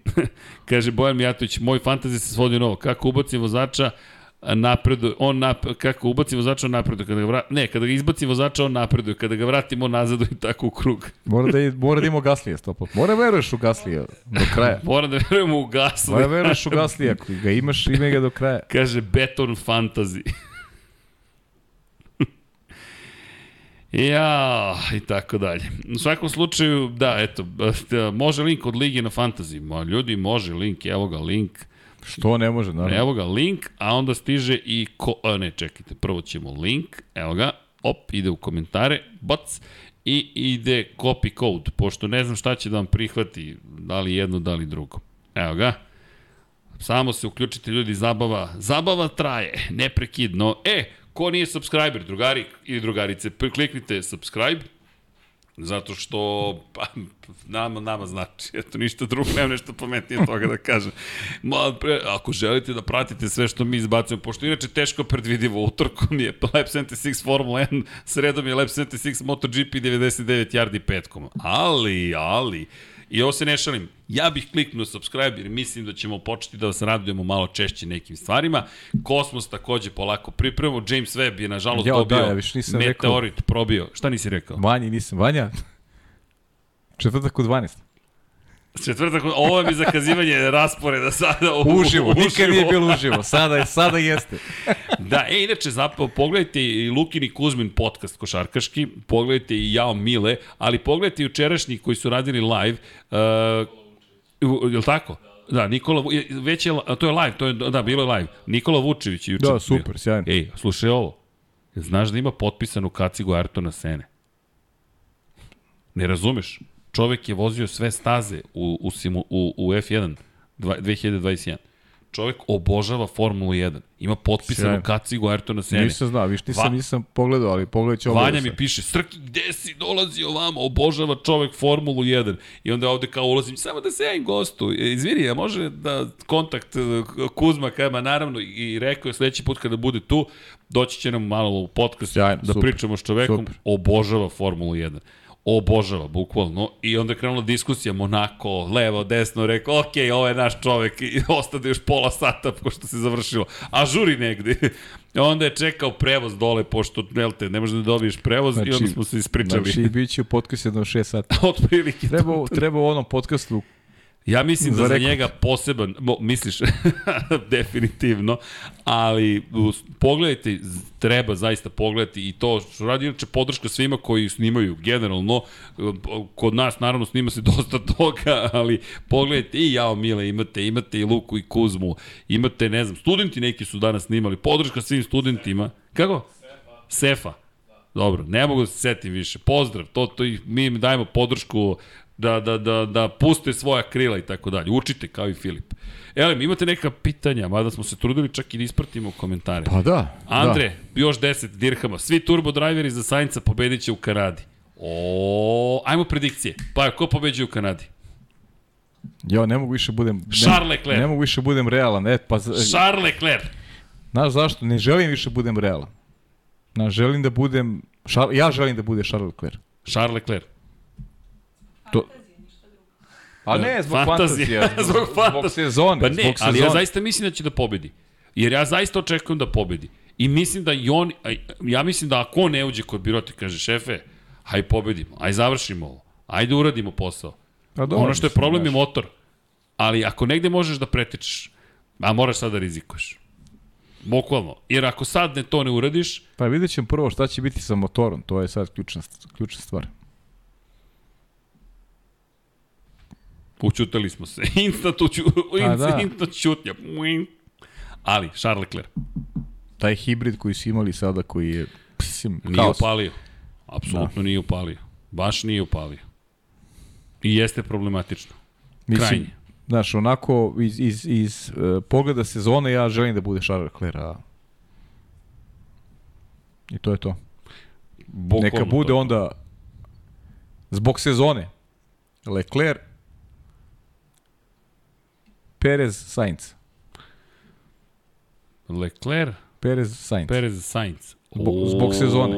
Kaže Bojan Mijatović, moj fantazij se svodi na ovo. Kako ubacim vozača, napreduje, on nap, kako ubacim vozača, on napreduje. Kada ga vra, ne, kada ga izbacim vozača, on napreduje. Kada ga vratimo nazad i tako u krug. Mora da, mora da ima Gaslija stopa. Mora da veruješ u Gaslija do kraja. Moram da verujemo u gasli. Mora da veruješ u Gaslija. Ako ga imaš, ime ga do kraja. Kaže Beton Fantasy. ja, i tako dalje. U svakom slučaju, da, eto, da, može link od Lige na Fantasy. Ma, ljudi, može link, evo ga link. Što ne može, naravno. Evo ga link, a onda stiže i ko... A ne, čekajte, prvo ćemo link, evo ga, op, ide u komentare, bac, i ide copy code, pošto ne znam šta će da vam prihvati, da li jedno, da li drugo. Evo ga, samo se uključite ljudi, zabava, zabava traje, neprekidno. E, ko nije subscriber, drugari ili drugarice, kliknite subscribe, Zato što, pa, nama, nama znači, eto, ništa drugo, nemam nešto pametnije toga da kažem. Ma, pre, ako želite da pratite sve što mi izbacujemo, pošto inače teško predvidivo, utorkom je Lab 76 Formula 1, sredom je Lab 76 MotoGP 99 yardi petkom. Ali, ali, I ovo se ne šalim. Ja bih kliknuo subscribe jer mislim da ćemo početi da vas radujemo malo češće nekim stvarima. Kosmos takođe polako pripremamo. James Webb je nažalost Ja, dobio da, ja nisam meteorit, probio. Šta nisi rekao? Vanji nisam. Vanja? Četvrtak u 12. Četvrtak, ovo je mi zakazivanje rasporeda sada. U, Uživo, nikad nije bilo uživo. Sada, sada jeste. Da, e, inače, zapravo, pogledajte i Lukin i Kuzmin podcast košarkaški, pogledajte i Jao Mile, ali pogledajte i učerašnji koji su radili live, uh, je li tako? Da, Nikola, je- već je, to je live, to je, da, bilo je live. Nikola Vučević je juče. Da, super, sjajno. Ej, slušaj ovo. Znaš da ima potpisanu kacigu Ayrtona Sene? Ne razumeš? Čovek je vozio sve staze u, u, simu, u, u F1 dva- 2021. Čovek obožava Formulu 1. Ima potpisanu Sjajno. kacigu Ayrtona Sene. Nisam znao, viš nisam, Va- nisam pogledao, ali pogledat ću. Vanja mi piše, Srki, gde si dolazi ovamo, obožava čovek Formulu 1. I onda ovde kao ulazim, samo da se javim gostu. E, Izvini, a može da kontakt e, Kuzma kama, naravno, i rekao je sledeći put kada bude tu, doći će nam malo u podcast Sjajno, da super, pričamo s čovekom, super. obožava Formulu 1 obožava, bukvalno. I onda je krenula diskusija, Monako, levo, desno, rekao, ok, ovo je naš čovek i ostade još pola sata pošto se završilo. A žuri negde. onda je čekao prevoz dole, pošto, jel te, ne možeš da dobiješ prevoz znači, i onda smo se ispričali. Znači, bit će u podcastu jedno 6 sati. Otprilike. Treba, treba u onom podcastu Ja mislim da Za za rekord. njega poseban, mo, misliš, definitivno, ali pogledajte, treba zaista pogledati i to što radi inače podrška svima koji snimaju generalno, e, kod nas naravno snima se dosta toga, ali pogledajte i Jao Mile imate, imate i Luku i Kuzmu, imate, ne znam, studenti neki su danas snimali, podrška svim studentima. Kako? Sefa. Dobro, ne mogu da se setim više. Pozdrav, to, to mi im dajemo podršku da, da, da, da puste svoja krila i tako dalje. Učite kao i Filip. Elem, imate neka pitanja, mada smo se trudili čak i da ispratimo komentare. Pa da. Andre, još 10 dirhama. Svi turbo driveri za Sainca pobedit će u Kanadi. O, ajmo predikcije. Pa, ko pobeđuje u Kanadi? Da. Ja ne mogu više budem... Ne, Charles Leclerc. Ne mogu više budem realan. E, pa, Charles Leclerc. znaš zašto? Ne želim više budem realan. Znaš, želim da budem... Šar, ja želim da bude Charles Leclerc. Charles Leclerc. To... Pa ne, zbog Fantazije. fantazije. Zbog zbog, fantazije. zbog sezone. Pa ne, zbog ali sezone. ja zaista mislim da će da pobedi. Jer ja zaista očekujem da pobedi. I mislim da i on, ja mislim da ako on ne uđe kod birota i kaže šefe, haj pobedimo, aj završimo ovo, ajde uradimo posao. Pa dobro, ono što je problem je motor. Ali ako negde možeš da pretečeš, a moraš sad da rizikuješ. Bukvalno. Jer ako sad ne to ne uradiš, Pa vidjet ćemo prvo šta će biti sa motorom, to je sad ključna, ključna stvar. Učutali smo se. Instant, uču, A, da. instant. Ali, Charles Leclerc Taj hibrid koji su imali sada, koji je... Mislim, nije haos. upalio. Apsolutno nije upalio. Baš nije upalio. I jeste problematično. Mislim, krajnje. Znaš, onako, iz, iz, iz uh, pogleda sezone, ja želim da bude Charles Leclerc, a... I to je to. Bukvalno Neka bude to. onda, zbog sezone, Leclerc, Perez, Sainz. Leclerc, Perez, Sainz. Perez, Sainz. Zbog- zbog sezone.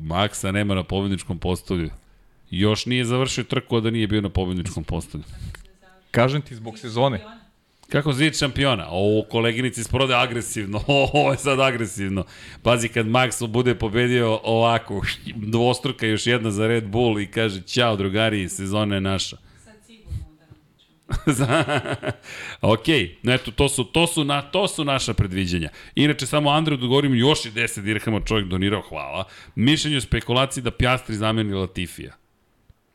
Maksa nema na pobedničkom postolju. Još nije završio trku, a da nije bio na pobedničkom postolju. Kažem ti zbog sezone. Kako zid šampiona? O, koleginici sprode agresivno. O, ovo je sad agresivno. Pazi, kad Max bude pobedio ovako, dvostruka još jedna za Red Bull i kaže, ćao drugari, sezona je naša. ok, eto, to su, to, su na, to su naša predviđanja. Inače, samo Andreju da govorim, još je 10 dirhama čovjek donirao, hvala. Mišljenje o spekulaciji da Pjastri zameni Latifija.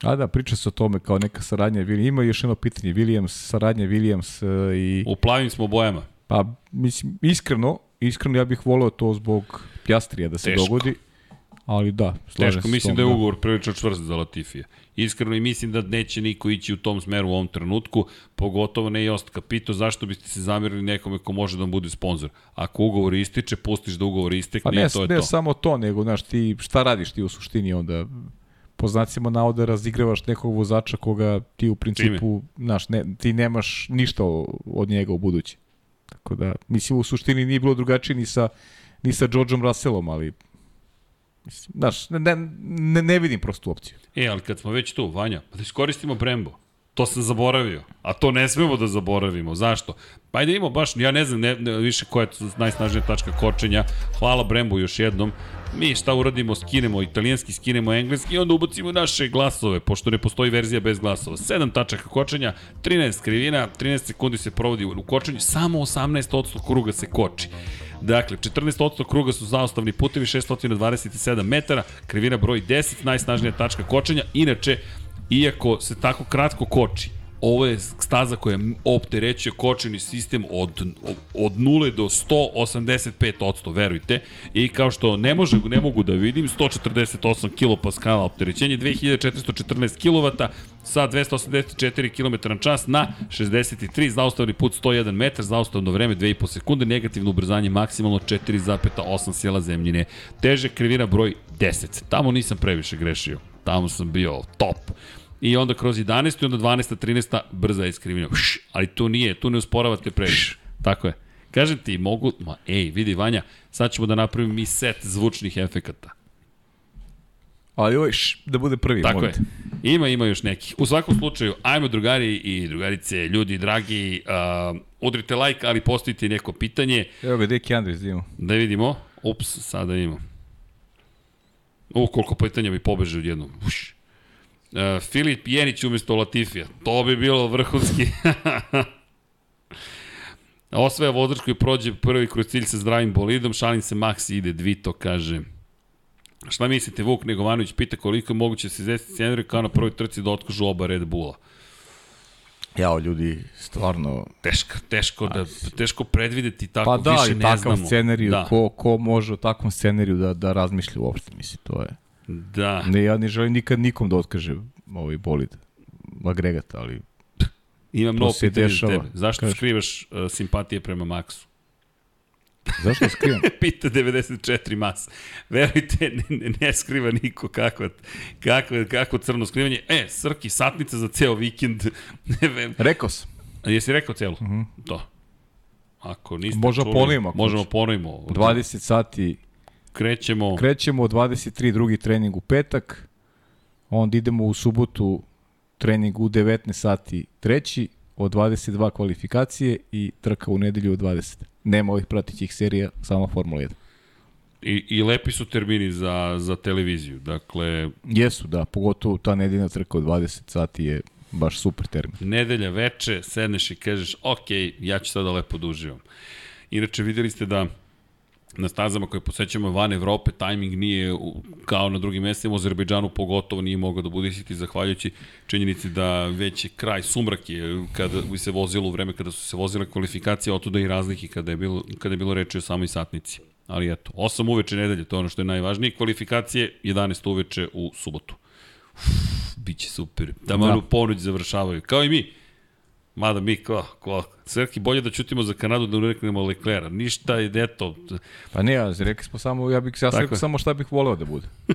A da, priča se o tome kao neka saradnja. Ima još jedno pitanje. Williams, saradnja Williams e, i... U plavim smo bojama. Pa, mislim, iskreno, iskreno ja bih voleo to zbog Pjastrija da se Teško. dogodi. Ali da, slažem Teško, se mislim tom, da je ugovor prilično čvrst za Latifija. Iskreno i mislim da neće niko ići u tom smeru u ovom trenutku, pogotovo ne Jost Kapito, zašto biste se zamerili nekome ko može da vam bude sponsor. Ako ugovor ističe, pustiš da ugovor istekne Pa ne, i to je ne to. samo to, nego, znaš, ti šta radiš ti u suštini onda po znacima navoda razigravaš nekog vozača koga ti u principu, znaš, ne, ti nemaš ništa od njega u budući. Tako da, mislim, u suštini nije bilo drugačije ni sa, ni sa Georgeom Russellom, ali mislim, znaš, ne, ne, ne, vidim prostu opciju. E, ali kad smo već tu, Vanja, pa da iskoristimo Brembo. To sam zaboravio. A to ne smemo da zaboravimo. Zašto? Pa ajde imamo baš, ja ne znam ne, ne, više koja je najsnažnija tačka kočenja. Hvala Brembo još jednom. Mi šta uradimo, skinemo italijanski, skinemo engleski i onda ubacimo naše glasove, pošto ne postoji verzija bez glasova. 7 tačaka kočenja, 13 krivina, 13 sekundi se provodi u kočenju, samo 18% kruga se koči. Dakle, 14% kruga su zaostavni putevi, 627 metara, krivina broj 10, najsnažnija tačka kočenja. Inače, iako se tako kratko koči, ovo je staza koja opterećuje kočeni sistem od, od 0 do 185%, verujte. I kao što ne, može, ne mogu da vidim, 148 kPa opterećenje, 2414 kW sa 284 km na čas na 63, zaustavni put 101 metar, zaustavno vreme 2,5 sekunde, negativno ubrzanje maksimalno 4,8 sjela zemljine. Teže krivina broj 10. Tamo nisam previše grešio. Tamo sam bio top i onda kroz 11. i onda 12. 13. brza je iskrivina. Uš, ali tu nije, tu ne usporavate previše. Tako je. Kažem ti, mogu, ma ej, vidi Vanja, sad ćemo da napravimo mi set zvučnih efekata. Ali ovo je š, da bude prvi. Tako molim je. Ima, ima još nekih. U svakom slučaju, ajmo drugari i drugarice, ljudi dragi, uh, udrite like, ali postavite neko pitanje. Evo ga, Deki Andres, da imamo. Da vidimo. Ups, sada imamo. U, koliko pitanja bi pobeže odjednom. Uš. Uh, Filip Jenić umesto Latifija. To bi bilo vrhunski. Osvaja vozač koji prođe prvi kroz cilj sa zdravim bolidom, šalim se Max ide Dvito, kaže. Šta mislite, Vuk Negovanović pita koliko je moguće da se izvesti scenariju kao na prvoj trci da otkažu oba Red Bulla. Jao, ljudi, stvarno... Teško, teško, da, teško predvideti tako, Pa da, više i ne takav znamo. scenariju, da, ko, ko može o takvom scenariju da, da razmišlja uopšte, mislim, to je... da. Ne, ja ne želim nikad nikom da otkaže ovaj bolid agregat, ali Ima mnogo pitanja za tebe. Zašto Kaži. skrivaš uh, simpatije prema Maxu? zašto skrivam? Pita 94 mas. Verujte, ne, ne, ne skriva niko kako, kako, kako crno skrivanje. E, Srki, satnica za ceo vikend. Rekao sam. Jesi rekao celu? Mm -hmm. To. Ako niste Možemo čuli, ponovimo, Možemo ponovimo. 20 sati Krećemo. krećemo, od 23 drugi trening u petak, onda idemo u subotu trening u 19 sati treći, od 22 kvalifikacije i trka u nedelju od 20. Nema ovih pratićih serija, samo Formula 1. I, I lepi su termini za, za televiziju. Dakle, Jesu, da, pogotovo ta nedeljna trka od 20 sati je baš super termin. nedelja veče, sedneš i kažeš, ok, ja ću sada lepo da uživam. Inače, videli ste da na stazama koje posećamo van Evrope, tajming nije kao na drugim mestima, u Azerbejdžanu pogotovo nije mogao da bude isti, zahvaljujući činjenici da već je kraj, sumrak je kada bi se vozilo u vreme kada su se vozile kvalifikacije, otuda i razlike kada je bilo, kada je bilo reči o samoj satnici. Ali eto, 8 uveče nedelje, to je ono što je najvažnije, kvalifikacije 11 uveče u subotu. Biće super. Da malo Da. ponoć završavaju. Kao i mi. Mada mi, ko, ko, Srki, bolje da čutimo za Kanadu da ureknemo Leclerca. Ništa, eto, Pa ne, rekli smo samo, ja bih ja sam rekao je. samo šta bih voleo da bude.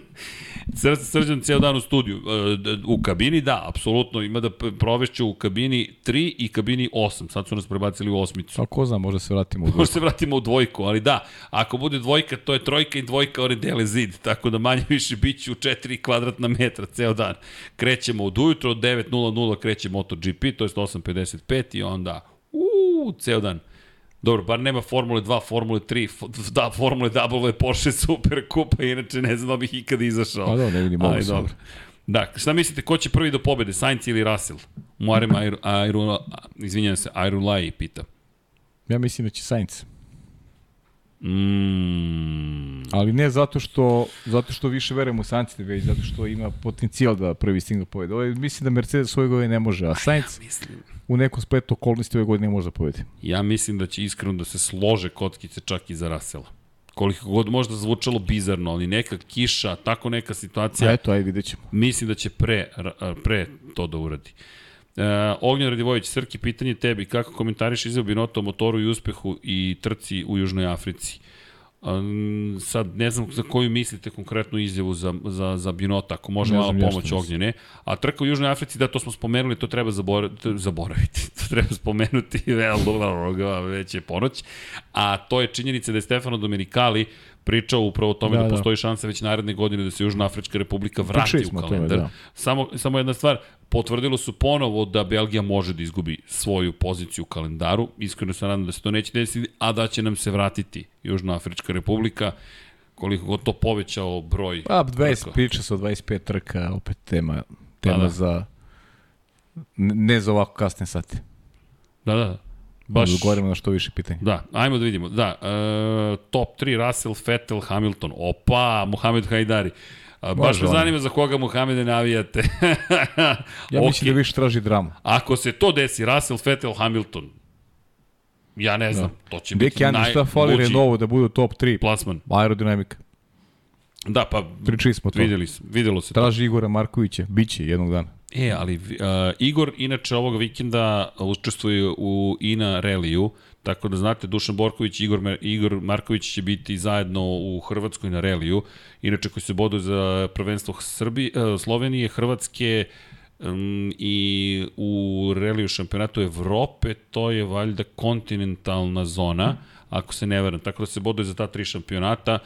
Sr srđan ceo dan u studiju. E, U kabini, da, apsolutno, ima da provešću u kabini 3 i kabini 8. Sad su nas prebacili u osmicu. A ko zna, možda se vratimo u Možda dvojku. se vratimo u dvojku, ali da, ako bude dvojka, to je trojka i dvojka, one dele zid, tako da manje više bit će u 4 kvadratna metra ceo dan. Krećemo od ujutro, od 9.00 kreće MotoGP, to je 8.55 i onda, uuu, ceo dan. Dobro, bar nema Formule 2, Formule 3, f- da, Formule W, Porsche Super Kupa, inače ne znam da bih ikada izašao. Pa da, ne vidim ovo dobro. Da, šta mislite, ko će prvi do pobede, Sainz ili Russell? Muarem Airu, Airu, izvinjam se, Airulai pita. Ja mislim da će Sainz. Mm, Ali ne zato što, zato što više verujem u Sainz, već zato što ima potencijal da prvi da pobedi. Ovo je, mislim da Mercedes ove godine ne može, a Sainz mislim. u nekom spletu okolnosti ove godine ne može da pobedi. Ja mislim da će iskreno da se slože kockice čak i za Rasela. Koliko god možda zvučalo bizarno, ali neka kiša, tako neka situacija, A eto, ajde vidjet ćemo. mislim da će pre, pre to da uradi. E, Ognjen Radivojević, Srki, pitanje tebi, kako komentariš izjel Binotto o motoru i uspehu i trci u Južnoj Africi? Um, sad ne znam za koju mislite konkretnu izjavu za, za, za Binota, ako može malo pomoć. Ognjene. A trka u Južnoj Africi, da, to smo spomenuli, to treba zaboraviti, to zaboraviti, to treba spomenuti, već je ponoć. A to je činjenica da je Stefano Domenicali pričao upravo o tome da, Da, da postoji šansa već naredne godine da se Južna Afrička republika vrati u o tome, kalendar. da. Samo, samo jedna stvar, potvrdilo su ponovo da Belgija može da izgubi svoju poziciju u kalendaru. Iskreno se nadam da se to neće desiti, a da će nam se vratiti Južnoafrička republika koliko god to povećao broj. Pa, 20, trka. priča se o 25 trka, opet tema, tema Pa da. za... Ne za ovako kasne sate. Da, da. Baš, Baš... Govorimo na što više pitanja. Da, ajmo da vidimo. Da, e, top 3 Russell, Vettel, Hamilton. Opa, Mohamed Hajdari. A, baš me zanima za koga Mohamede navijate. Ja Ok. mislim da više traži dramu. Ako se to desi, Russell, Vettel, Hamilton, ja ne znam, to će biti Deki, Andi, šta fali Renault da budu top 3? plasman. Aerodinamika. Da, pa Pričali smo to. videli smo, videlo se to. Traži Igora Markovića. Biće jednog dana. E, ali uh, Igor inače ovog vikenda učestvuje u INA reliju, tako da znate Dušan Borković i Igor, Igor Marković će biti zajedno u Hrvatskoj na reliju, inače koji se bodu za prvenstvo Srbi, uh, Slovenije, Hrvatske um, i u reliju šampionatu Evrope, to je valjda kontinentalna zona, ako se ne veram, tako da se boduje za ta tri šampionata,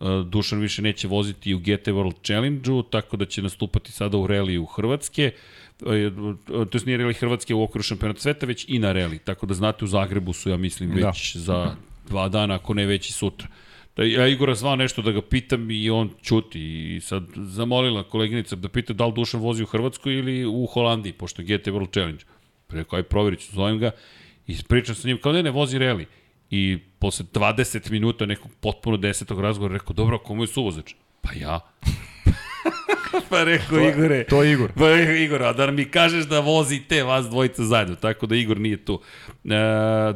Uh, Dušan više neće voziti u GT World Challenge-u, tako da će nastupati sada u reliju Hrvatske, Uh, to je nije reli Hrvatske u okviru šampionata sveta, već i na reli, tako da znate u Zagrebu su, ja mislim, već da. za dva dana, ako ne već i sutra. Da, ja Igora zvao nešto da ga pitam i on ćuti i sad zamolila koleginica da pita da li Dušan vozi u Hrvatskoj ili u Holandiji, pošto je GT World Challenge. Rekao, aj provjerit ću, zovem ga i pričam sa njim, kao ne, ne, vozi reli. I posle 20 minuta nekog potpuno desetog razgovora rekao, dobro, komu je suvozač? Pa ja. pa rekao Igore. To je Igor. Pa Igor, a da mi kažeš da vozi te vas dvojica zajedno, tako da Igor nije tu. E,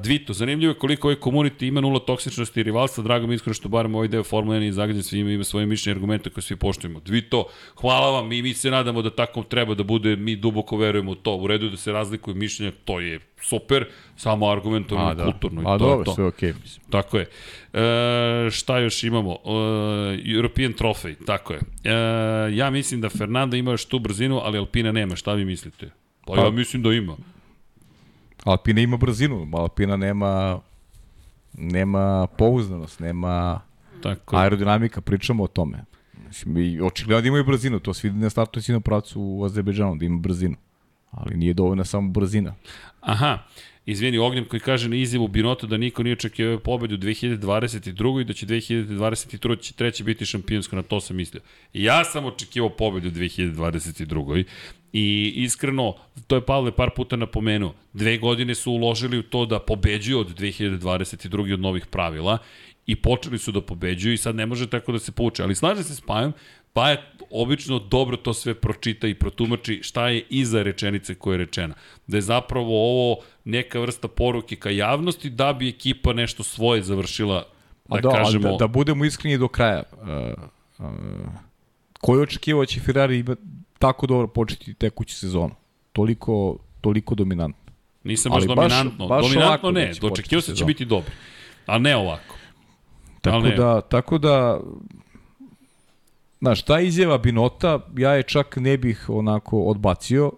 Dvito, zanimljivo je koliko ovaj community ima nula toksičnosti i rivalstva, drago mi je iskreno što barem ovaj deo Formula 1 i zagađen svima ima svoje mišljenje i argumente koje svi poštujemo. Dvito, hvala vam i mi se nadamo da tako treba da bude, mi duboko verujemo u to, u redu je da se razlikuju mišljenja, to je super, samo argumentovano i kulturno. i A to je dobro, to. sve okej. mislim. Tako je. E, šta još imamo? E, European Trophy, tako je. E, ja mislim da Fernanda ima još tu brzinu, ali Alpina nema. Šta vi mislite? Pa, Pa- ja mislim da ima. Alpina ima brzinu, Alpina nema nema pouzdanost, nema Tako aerodinamika, pričamo o tome. Mislim, i očigledno da imaju brzinu, to se vidi na startujući pravcu u Azerbejdžanu, da ima brzinu. Ali nije dovoljna samo brzina. Aha, izvini Ognjen koji kaže na izjavu Binota da niko nije očekio pobedu u 2022. i da će 2023. biti šampionsko, na to sam mislio. Ja sam očekivao pobedu u 2022. I iskreno, to je Pavle par puta napomenuo, dve godine su uložili u to da pobeđuju od 2022. od novih pravila i počeli su da pobeđuju i sad ne može tako da se pouče. Ali slažem se s Pajom, pa je obično dobro to sve pročita i protumači šta je iza rečenice koja je rečena. Da je zapravo ovo neka vrsta poruke ka javnosti da bi ekipa nešto svoje završila, da, A da, ali kažemo... da, da budemo iskreni do kraja. Uh, uh, ko je očekivao da će Ferrari ima tako dobro početi tekuću sezonu? Toliko, toliko dominantno. Nisam baš baš- dominantno. baš dominantno ne, da dočekio se da će biti dobro. Ali ne ovako. Tako ne. da, tako da, znaš, ta izjava Binota, ja je čak ne bih onako odbacio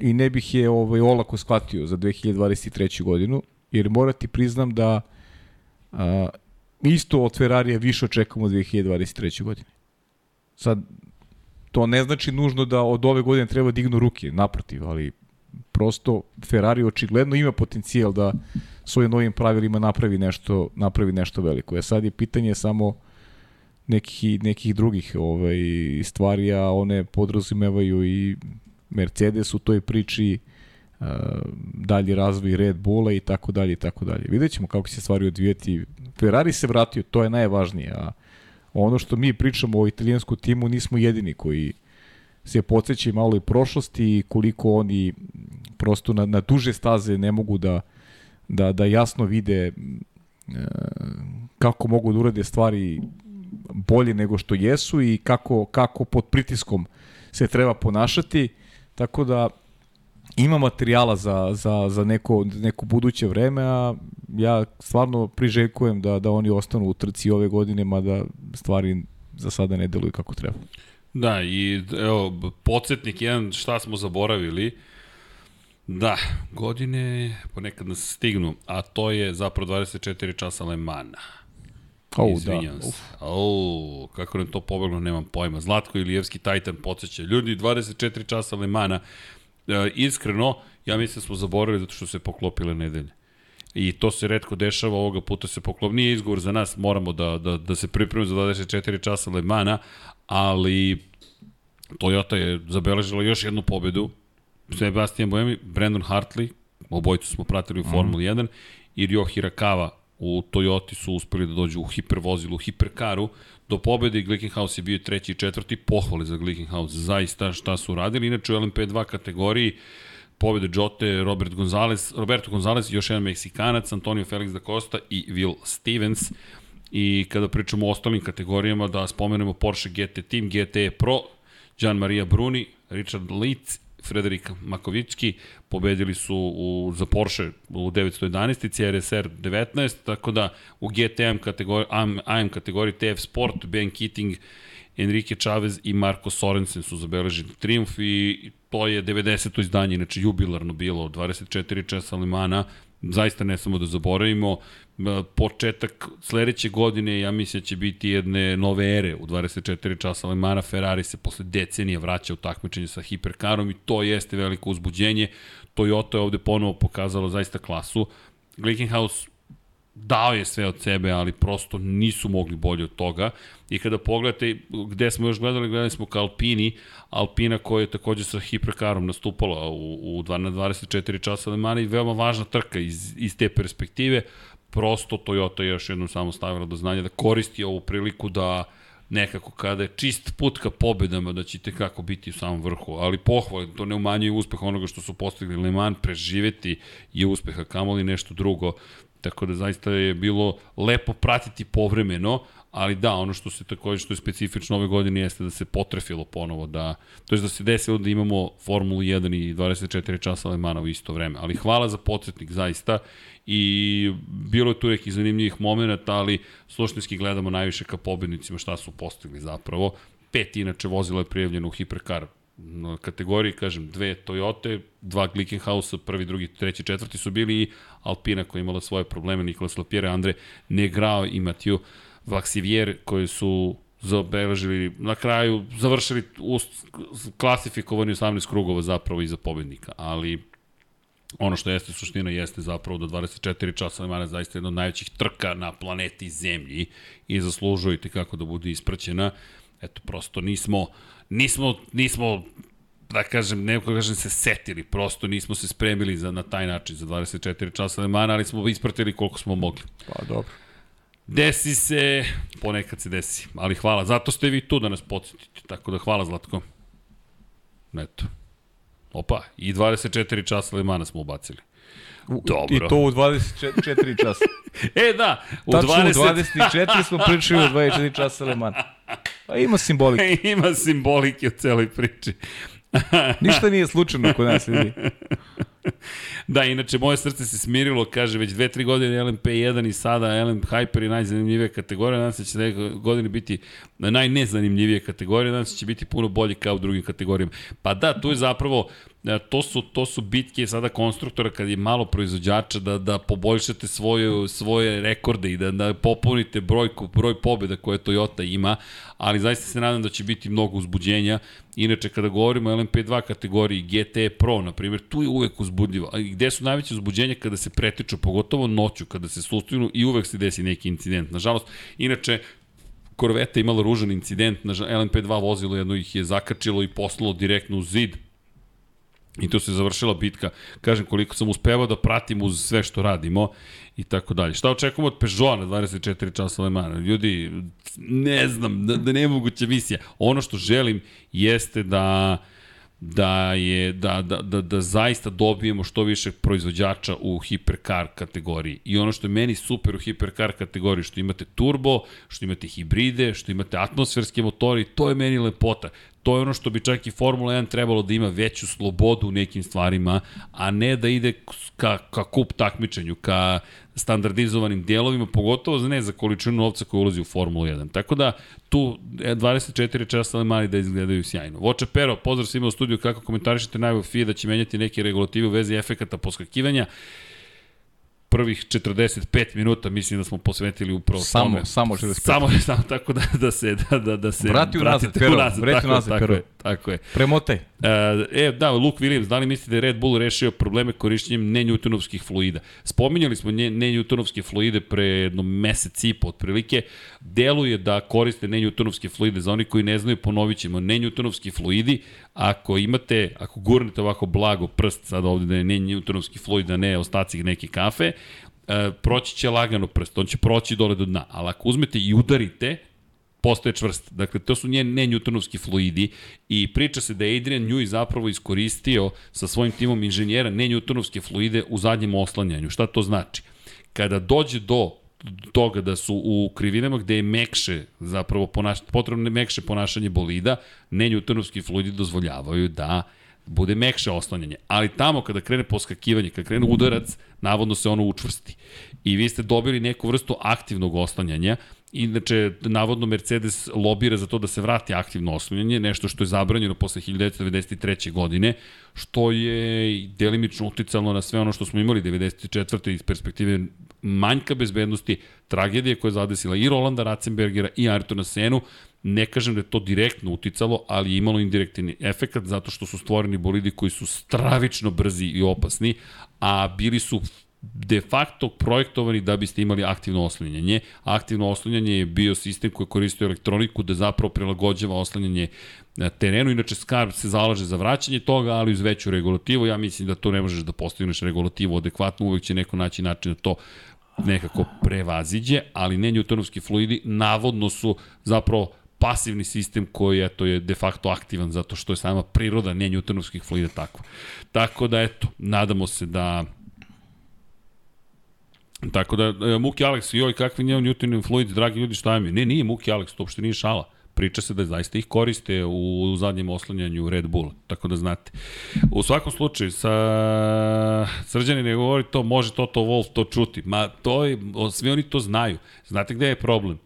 i ne bih je ovaj, olako shvatio za 2023. godinu, jer morati priznam da a, isto od Ferrarija više očekamo u 2023. godine. Sad, to ne znači nužno da od ove godine treba dignu ruke, naprotiv, ali prosto Ferrari očigledno ima potencijal da svojim novim pravilima napravi nešto, napravi nešto veliko. E sad je pitanje samo nekih, nekih drugih ovaj, stvari, a one podrazumevaju i Mercedes u toj priči, uh, dalji razvoj Red Bulla i tako dalje i tako dalje. Vidjet ćemo kako će se stvari odvijeti. Ferrari se vratio, to je najvažnije, a ono što mi pričamo o italijanskom timu nismo jedini koji se podsjeća malo i prošlosti i koliko oni prosto na, na duže staze ne mogu da, da, da jasno vide e, kako mogu da urade stvari bolje nego što jesu i kako, kako pod pritiskom se treba ponašati. Tako da ima materijala za, za, za neko, neko buduće vreme, a ja stvarno priželjkujem da, da oni ostanu u trci ove godine, mada stvari za sada ne deluju kako treba. Da, i evo, podsjetnik jedan, šta smo zaboravili, Da, godine ponekad nas stignu, a to je zapravo 24 časa Le Au, Izvinjam da. se. Au, kako nam to pobeglo, nemam pojma. Zlatko Ilijevski Titan podsjeća. Ljudi, 24 časa Le Mana. E, iskreno, ja mislim da smo zaboravili zato što se poklopile nedelje. I to se redko dešava, ovoga puta se poklop. Nije izgovor za nas, moramo da, da, da se pripremimo za 24 časa Le Mana, ali Toyota je zabeležila još jednu pobedu. Sebastian Buemi, Brandon Hartley, obojicu smo pratili u Formuli 1, i Ryo Hirakawa u Toyoti su uspeli da dođu u hipervozilu, u hiperkaru, do pobede i Glickenhaus je bio treći i četvrti, pohvale za Glickenhaus, zaista šta su radili, inače u LMP2 kategoriji pobede Jote, Robert Gonzalez, Roberto Gonzalez, još jedan Meksikanac, Antonio Felix da Costa i Will Stevens. I kada pričamo o ostalim kategorijama, da spomenemo Porsche GT Team, GT Pro, Gian Maria Bruni, Richard Litz, Frederik Makovicki pobedili su u, za Porsche u 911, CRSR 19, tako da u GTM kategoriji, AM, AM kategoriji TF Sport, Ben Keating, Enrique Chavez i Marko Sorensen su zabeležili triumf i to je 90. izdanje, inače jubilarno bilo, 24 časa Limana, zaista ne samo da zaboravimo, m, početak sledeće godine, ja mislim da će biti jedne nove ere u 24 časa Limana, Ferrari se posle decenije vraća u takmičenje sa hiperkarom i to jeste veliko uzbuđenje, Toyota je ovde ponovo pokazalo zaista klasu, Glickenhaus dao je sve od sebe, ali prosto nisu mogli bolje od toga. I kada pogledate gde smo još gledali, gledali smo ka Alpini, Alpina koja je takođe sa hiperkarom nastupala u, u 2 na 24 časa Lemana i veoma važna trka iz, iz te perspektive. Prosto Toyota je još jednom samo stavila do znanja da koristi ovu priliku da nekako kada je čist put ka pobedama da ćete kako biti u samom vrhu, ali pohvala, to ne umanjuje uspeh onoga što su postigli Le Mans, preživeti je uspeha, kamoli nešto drugo, Tako da zaista je bilo lepo pratiti povremeno, ali da, ono što se takođe što je specifično ove godine jeste da se potrefilo ponovo, da, to je da se desilo da imamo Formulu 1 i 24 časa Lemana u isto vreme. Ali hvala za podsjetnik zaista i bilo je tu nekih zanimljivih momenta, ali sluštinski gledamo najviše ka pobednicima šta su postigli zapravo. Pet inače vozila je prijavljeno u Hipercar na kategoriji, kažem, dve Toyota, dva Glickenhausa, prvi, drugi, treći, četvrti su bili i Alpina koja je imala svoje probleme, Nikolas Lapierre, Andre Negrao i Mathieu Vaxivier koji su zabeležili, na kraju završili u klasifikovani 18 krugova zapravo iza pobednika, ali ono što jeste suština jeste zapravo da 24 časa Lemana zaista jedna od najvećih trka na planeti Zemlji i zaslužujete kako da bude ispraćena. Eto, prosto nismo, nismo, nismo da kažem, ne da kažem se setili, prosto nismo se spremili za, na taj način za 24 časa Lemana, ali smo ispratili koliko smo mogli. Pa dobro. Desi se, ponekad se desi, ali hvala. Zato ste vi tu da nas podsjetite, tako da hvala Zlatko. Eto. Opa, i 24 časa Lemana smo ubacili. Dobro. I to u 24 časa. E da, u Tačno 20... u 24 smo pričali u 24 časa Le Mans. Pa ima simbolike. Ima simbolike u celoj priči. Ništa nije slučajno kod nas, ljudi. Da, inače, moje srce se smirilo, kaže, već dve, tri godine LMP1 i sada LM Hyper je najzanimljivija kategorija, nadam se da će sledeće godine biti najnezanimljivije kategorije, nadam se da će biti puno bolje kao u drugim kategorijama. Pa da, tu je zapravo, to su, to su bitke sada konstruktora kad je malo proizvođača da, da poboljšate svoju, svoje rekorde i da, da popunite brojku, broj pobjeda koje Toyota ima, ali zaista se nadam da će biti mnogo uzbuđenja. Inače, kada govorimo o LMP2 kategoriji GT Pro, na primjer, tu je uvek uzbudljivo. A gde su najveće uzbuđenja kada se pretiču, pogotovo noću, kada se sustignu i uvek se desi neki incident. Nažalost, inače, Korveta imala ružan incident, na LMP2 vozilo jedno ih je zakačilo i poslalo direktno u zid, I tu se završila bitka. Kažem, koliko sam uspevao da pratim uz sve što radimo i tako dalje. Šta očekujemo od Peugeota na 24 časa Le Mans? Ljudi, ne znam, da, da nemoguća misija. Ono što želim jeste da da je da, da, da, da zaista dobijemo što više proizvođača u hipercar kategoriji. I ono što je meni super u hipercar kategoriji, što imate turbo, što imate hibride, što imate atmosferske motori, to je meni lepota. to je ono što bi čak i Formula 1 trebalo da ima veću slobodu u nekim stvarima, a ne da ide ka, ka kup takmičenju, ka standardizovanim dijelovima, pogotovo ne za količinu novca koja ulazi u Formulu 1. Tako da tu e, 24 časa ali mali da izgledaju sjajno. Voče Pero, pozdrav svima u studiju, kako komentarišete najavu FIA da će menjati neke regulative u vezi efekata poskakivanja prvih 45 minuta mislim da smo posvetili upravo Samo- tome. samo 45. Samo, samo tako da, da se, da, da, da se Vrati unazad, Pero, unazad, vrati tako, unazad, tako Pero. je, tako je. Premotaj. E, E, da, Luke Williams, da li mislite da je Red Bull rešio probleme korišćenjem nenjutonovskih fluida? Spominjali smo nje- nenjutonovske fluide pre jedno mesec i po otprilike. Deluje da koriste nenjutonovske fluide. Za oni koji ne znaju, ponovit ćemo. Nenjutonovski fluidi, ako imate, ako gurnete ovako blago prst, sad ovde da je nenjutonovski fluid, a ne ostaci neke kafe, e, proći će lagano prst, on će proći dole do dna. Ali ako uzmete i udarite, postaje čvrst. Dakle, to su njeni ne newtonovski fluidi i priča se da je Adrian Newey zapravo iskoristio sa svojim timom inženjera ne newtonovske fluide u zadnjem oslanjanju. Šta to znači? Kada dođe do toga da su u krivinama gde je mekše, zapravo ponaš, potrebno mekše ponašanje bolida, ne newtonovski fluidi dozvoljavaju da bude mekše oslanjanje. Ali tamo kada krene poskakivanje, kada krene udarac, navodno se ono učvrsti. I vi ste dobili neku vrstu aktivnog oslanjanja, Inače, navodno Mercedes lobira za to da se vrati aktivno oslanjanje, nešto što je zabranjeno posle 1993. godine, što je delimično uticalo na sve ono što smo imali 94. iz perspektive manjka bezbednosti, tragedije koja je zadesila i Rolanda Ratzenbergera i Ayrtona Senu, ne kažem da je to direktno uticalo, ali je imalo indirektni efekat zato što su stvoreni bolidi koji su stravično brzi i opasni, a bili su de facto projektovani da biste imali aktivno oslanjanje. Aktivno oslanjanje je bio sistem koji koristio elektroniku da zapravo prilagođava oslanjanje na terenu. Inače, Scarp se zalaže za vraćanje toga, ali uz veću regulativu. Ja mislim da to ne možeš da postigneš regulativu adekvatno, uvek će neko naći način da to nekako prevaziđe, ali ne newtonovski fluidi navodno su zapravo pasivni sistem koji eto, je de facto aktivan zato što je sama priroda ne newtonovskih fluida takva. Tako da eto, nadamo se da Tako da, e, Muki Alex, joj, kakvi njeo Newton fluid, dragi ljudi, šta mi? Ne, nije Muki Alex, to uopšte nije šala. Priča se da zaista ih koriste u zadnjem oslanjanju Red Bulla, tako da znate. U svakom slučaju, sa Srđani ne govori to, može Toto Wolf to čuti. Ma, to je, svi oni to znaju. Znate gde je problem?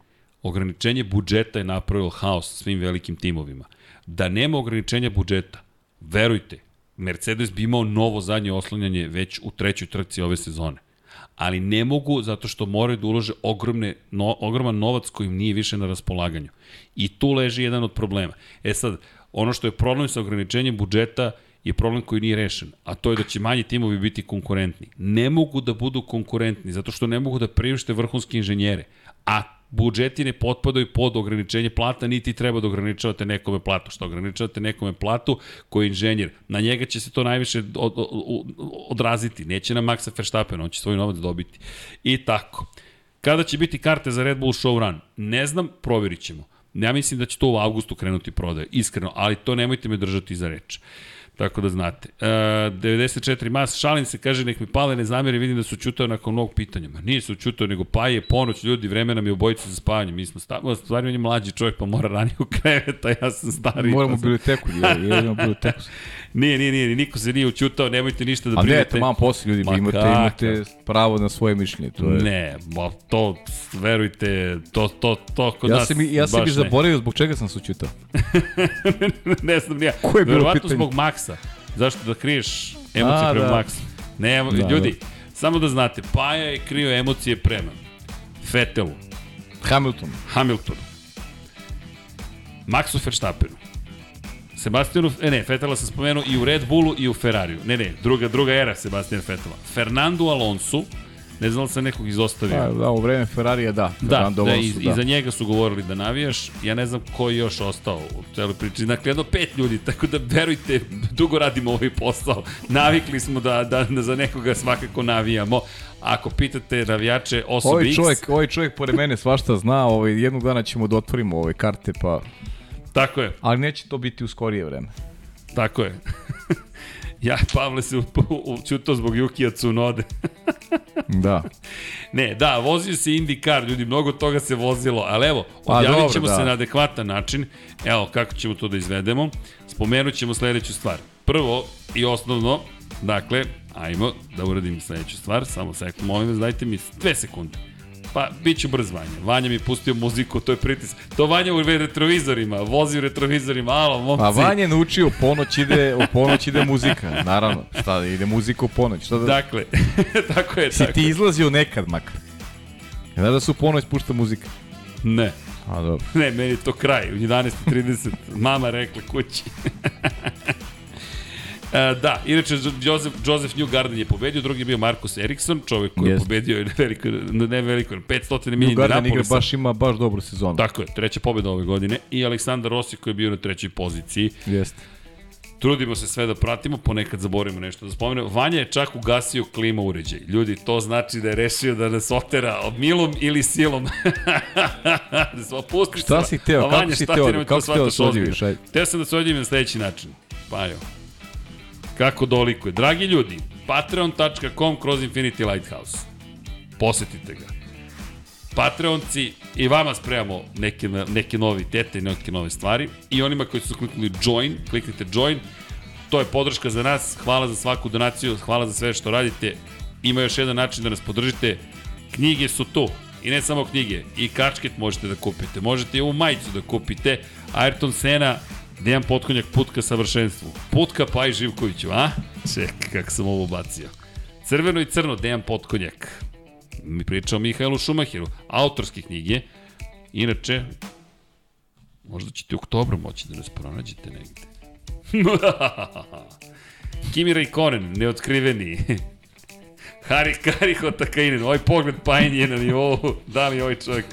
Ograničenje budžeta je napravilo haos svim velikim timovima. Da nema ograničenja budžeta, verujte, Mercedes bi imao novo zadnje oslanjanje već u trećoj trci ove sezone ali ne mogu zato što moraju da ulože ogromne, no, ogroman novac koji im nije više na raspolaganju. I tu leži jedan od problema. E sad, ono što je problem sa ograničenjem budžeta je problem koji nije rešen, a to je da će manji timovi biti konkurentni. Ne mogu da budu konkurentni, zato što ne mogu da priušte vrhunske inženjere, a budžeti ne potpadaju pod ograničenje plata, niti treba da ograničavate nekome platu. Što ograničavate nekome platu koji je inženjer, na njega će se to najviše od, od, odraziti. Neće na Maxa Verstappen, on će svoj novac dobiti. I tako. Kada će biti karte za Red Bull Show Run? Ne znam, provjerit ćemo. Ja mislim da će to u avgustu krenuti prodaje, iskreno, ali to nemojte me držati za reč. Tako da znate. E, 94 mas, šalim se, kaže, nek mi pale ne zamere, vidim da su čutao nakon mnogo pitanja. Ma nije se učutao, nego pa je ponoć, ljudi, vremena mi obojice za spavanje. Mi smo stavili, stvari on je mlađi čovjek, pa mora ranije u krevet, a ja sam stari. Moramo pa u sam- biblioteku, jer jedemo biblioteku. Nije, nije, nije, niko se nije učutao, nemojte ništa da A ne, malo posle ljudi, Ma imate, kakav? imate pravo na svoje mišljenje. To je... Ne, ma to, verujte, to, to, to kod Ja nas sam, ja sam baš i ne. zaboravio zbog čega sam se učitao. ne znam nija. Koje je bilo Verovatno pitanje? zbog Maksa. Zašto da kriješ emocije A, prema da. Maksu? Ne, Da, ljudi, samo da znate, Paja je krio emocije prema Fetelu, Hamilton. Hamiltonu, Maxu Verstappenu, Sebastianu, e ne, Fetela sam spomenuo i u Red Bullu i u Ferrariju. Ne, ne, druga, druga era Sebastian Fetela. Fernando Alonso, ne znam da li sam nekog izostavio. Da, da, u vreme Ferrarija da. Da, Fernando da, Alonso, iz, iza njega su govorili da navijaš, ja ne znam ko je još ostao u celoj priči, dakle jedno pet ljudi, tako da verujte, dugo radimo ovaj posao, navikli smo da, da, da za nekoga svakako navijamo, ako pitate navijače osobe Ovaj X, čovjek, ovaj čovjek pored mene svašta zna, ovaj, jednog dana ćemo da otvorimo ove karte, pa... tako je, Ali neće to biti u skorije vreme. tako je. Ja, Pavle se učutao zbog Jukija Tsunode. Da. Ne, da, vozio se IndyCar, ljudi, mnogo toga se vozilo, ali evo, Pa, objavit dobro, ćemo da. se na adekvatan način. Evo, kako ćemo to da izvedemo. Spomenut ćemo sledeću stvar. Prvo i osnovno, dakle, ajmo da uradim sledeću stvar, samo sekund, molim vas, dajte mi dve sekunde. Pa, bit ću brz Vanja. Vanja mi pustio muziku, to je pritis. To Vanja u retrovizorima, vozi u retrovizorima, alo, momci. Pa Vanja naučio, u ponoć ide, u ponoć ide muzika, naravno. Šta, ide muzika u ponoć. Šta da, Dakle, tako je, si tako. ti izlazio nekad makar? Znaš da se u ponoć pušta muzika? Ne, A dobro. ne, meni je to kraj, u 11.30, mama rekla kući. E, da, inače Joseph, Joseph Newgarden je pobedio, drugi je bio Marcus Eriksson, čovjek koji je Jeste. pobedio na veliko, na ne veliko, 500 milija Garden igra Indianapolisa. baš ima baš dobru sezonu. Tako je, treća pobjeda ove godine i Aleksandar Rossi koji je bio na trećoj poziciji. Jeste. Trudimo se sve da pratimo, ponekad zaboravimo nešto da spomenemo. Vanja je čak ugasio klima uređaj. Ljudi, to znači da je rešio da nas otera milom ili silom. Pusti Šta se. si hteo? A Kako Vanja, si šta hteo? to Kako si hteo da se odjeviš? Teo sam da se odjevim na sledeći način. Pa jo. Kako dolikuje. Dragi ljudi, patreon.com kroz Infinity Lighthouse. Posetite ga. Patreonci i vama spremamo neke, neke novitete i neke nove stvari. I onima koji su kliknuli join, kliknite join. To je podrška za nas. Hvala za svaku donaciju, hvala za sve što radite. Ima još jedan način da nas podržite. Knjige su tu. I ne samo knjige, i kačket možete da kupite. Možete i ovu majicu da kupite. Ayrton Sena, Dejan Potkonjak, put ka savršenstvu. Put ka Paj Živkoviću, a? Ček, kako sam ovo bacio. Crveno i crno, Dejan Potkonjak. Mi pričao Mihajlu Šumahiru, autorske knjige. Inače, možda ćete u oktobru moći da nas pronađete negde. Kimi Raikkonen, neotkriveni. Hari Kari Hotakainen, ovaj pogled Pajin je na nivou, da li ovaj čovjek